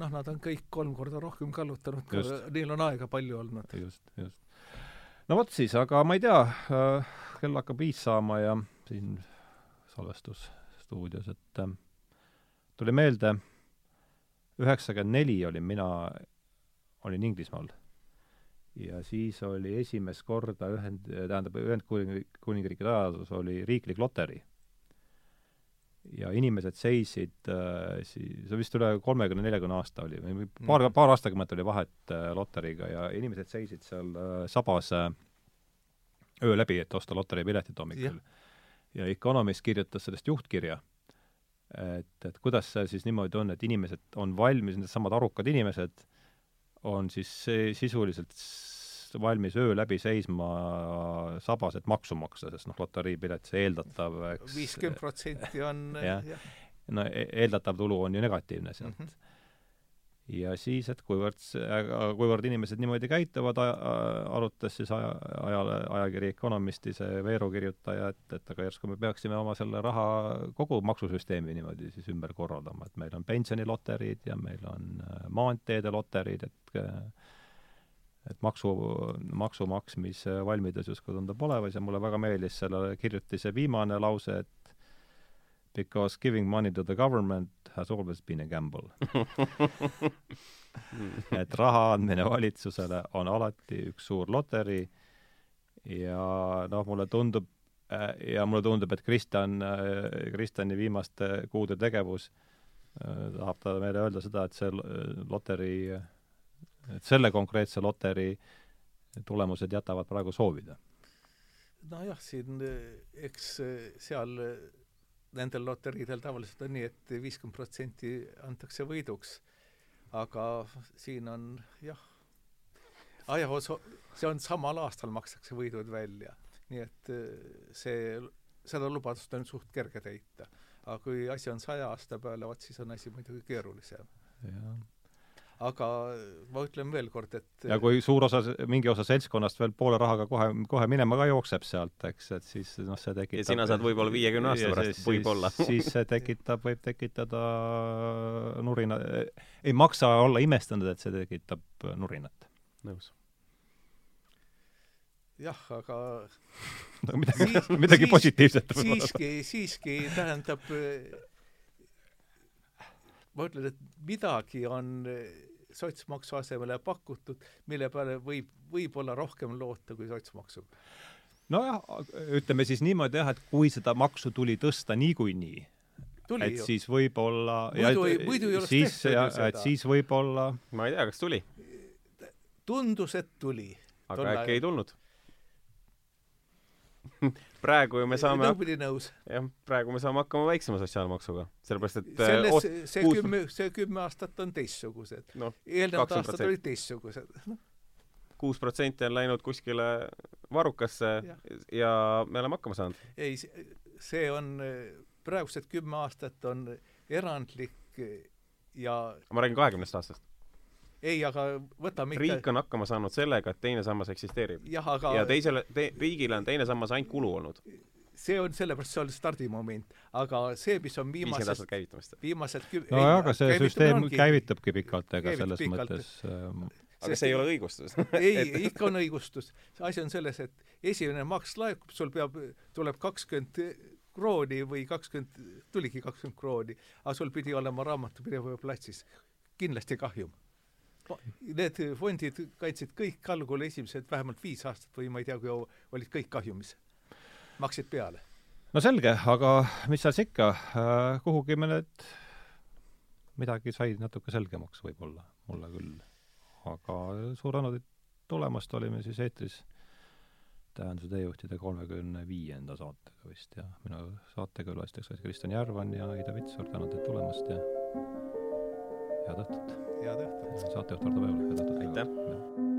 noh, nad on kõik kolm korda rohkem kallutanud, neil on aega palju olnud. just, just. no vot siis, aga ma ei tea, kell hakkab viis saama ja siin salvestusstuudios, et äh, tuli meelde, üheksakümmend neli olin mina, olin Inglismaal. ja siis oli esimest korda ühend, tähendab, Ühendkuningriigi ajaloos oli riiklik loteri. ja inimesed seisid äh, siis, see vist üle kolmekümne, neljakümne aasta oli, või paar, mm. paar aastakümmet oli vahet äh, loteriga ja inimesed seisid seal äh, sabas äh, öö läbi, et osta loteripiletit hommikul ja Economist kirjutas sellest juhtkirja, et, et kuidas see siis niimoodi on, et inimesed on valmis, needsamad arukad inimesed on siis sisuliselt valmis öö läbi seisma sabas, et maksu maksta, sest noh, loteriipilet, see eeldatav, viiskümmend protsenti on jah ja., no e-, eeldatav tulu on ju negatiivne sealt mm. -hmm ja siis, et kuivõrd, kuivõrd inimesed niimoodi käituvad, arutas siis aja, ajale, ajakiri Economisti see Veeru kirjutaja, et, et aga järsku me peaksime oma selle raha, kogu maksusüsteemi niimoodi siis ümber korraldama, et meil on pensioniloteriid ja meil on äh, maanteede loteriid, et et maksu, maksu maksmise valmidus justkui tundub olemas ja mulle väga meeldis selle kirjutise viimane lause, et because giving money to the government has always been a gamble [LAUGHS] et raha andmine valitsusele on alati üks suur loteri ja noh, mulle tundub äh, ja mulle tundub, et Kristjan, äh, Kristjani viimaste kuude tegevus äh, tahab ta meile öelda seda, et see loteri, et selle konkreetse loteri tulemused jätavad praegu soovida. nojah, siin eks seal nendel loteriidel tavaliselt on nii et, et viiskümmend protsenti antakse võiduks. aga siin on jah, ajaos-, see on samal aastal makstakse võidud välja. nii et eh, see, seda lubadust on suht kerge täita. aga kui asi on saja aasta peale, vot siis on asi muidugi keerulisem. jah aga ma ütlen veel kord, et ja kui suur osa, mingi osa seltskonnast veel poole rahaga kohe, kohe minema ka jookseb sealt, eks, et siis noh, see tekitab ja sina saad võib-olla viiekümne aasta pärast, võib-olla. siis see tekitab, võib tekitada nurina, ei maksa olla imestanud, et see tekitab nurinat. nõus. jah, aga [LAUGHS] no midagi siis,, midagi siis, positiivset siiski, siiski tähendab ma ütlen, et midagi on sotsmaksu asemele pakutud, mille peale võib, võib-olla rohkem loota kui sotsmaksuga. nojah, ütleme siis niimoodi jah, et kui seda maksu tuli tõsta niikuinii, et ju. siis võib-olla muidu ei, muidu ei oleks siis, tehtud ju seda. et siis võib-olla ma ei tea, kas tuli? tundus, et tuli. aga äkki ei tulnud praegu ju me saame nõupidi nõus. jah, praegu me saame hakkama väiksema sotsiaalmaksuga, sellepärast et selles ost, see kuus... kümme, see kümme aastat on teistsugused no,. eelnevad aastad olid teistsugused no.. kuus protsenti on läinud kuskile varrukasse ja. ja me oleme hakkama saanud. ei, see on, praegused kümme aastat on erandlik ja ma räägin kahekümnest aastast ei, aga võtame ikka riik on hakkama saanud sellega, et teine sammas eksisteerib. Aga... ja teisele te,, riigile on teine sammas ainult kulu olnud. see on sellepärast, see on stardimoment. aga see, mis on viimased aastat käivitamist. viimased küm-... nojah, aga see süsteem ongi... käivitabki pikalt, ega selles pikalt. mõttes ähm... aga see ei ole õigustus [LAUGHS] ei, [LAUGHS] ikka on õigustus. asi on selles, et esimene maks laekub, sul peab, tuleb kakskümmend krooni või kakskümmend, tuligi kakskümmend krooni, aga sul pidi olema raamatupidaja platsis. kindlasti kahjum. Need fondid kandsid kõik algul esimesed vähemalt viis aastat või ma ei tea, kui olid kõik kahjumis. maksid peale. no selge, aga mis seal siis ikka äh,, kuhugi me need, midagi sai natuke selgemaks võib-olla, mulle küll. aga suur tänu teid tulemast, olime siis eetris tähenduse teejuhtide kolmekümne viienda saatega vist ja minu saatekülalistajaks olid Kristjan Järvan ja Ida Vitsur, tänan teid tulemast ja head õhtut! head õhtut! saatejuht Ardo Pevler, head õhtut! aitäh!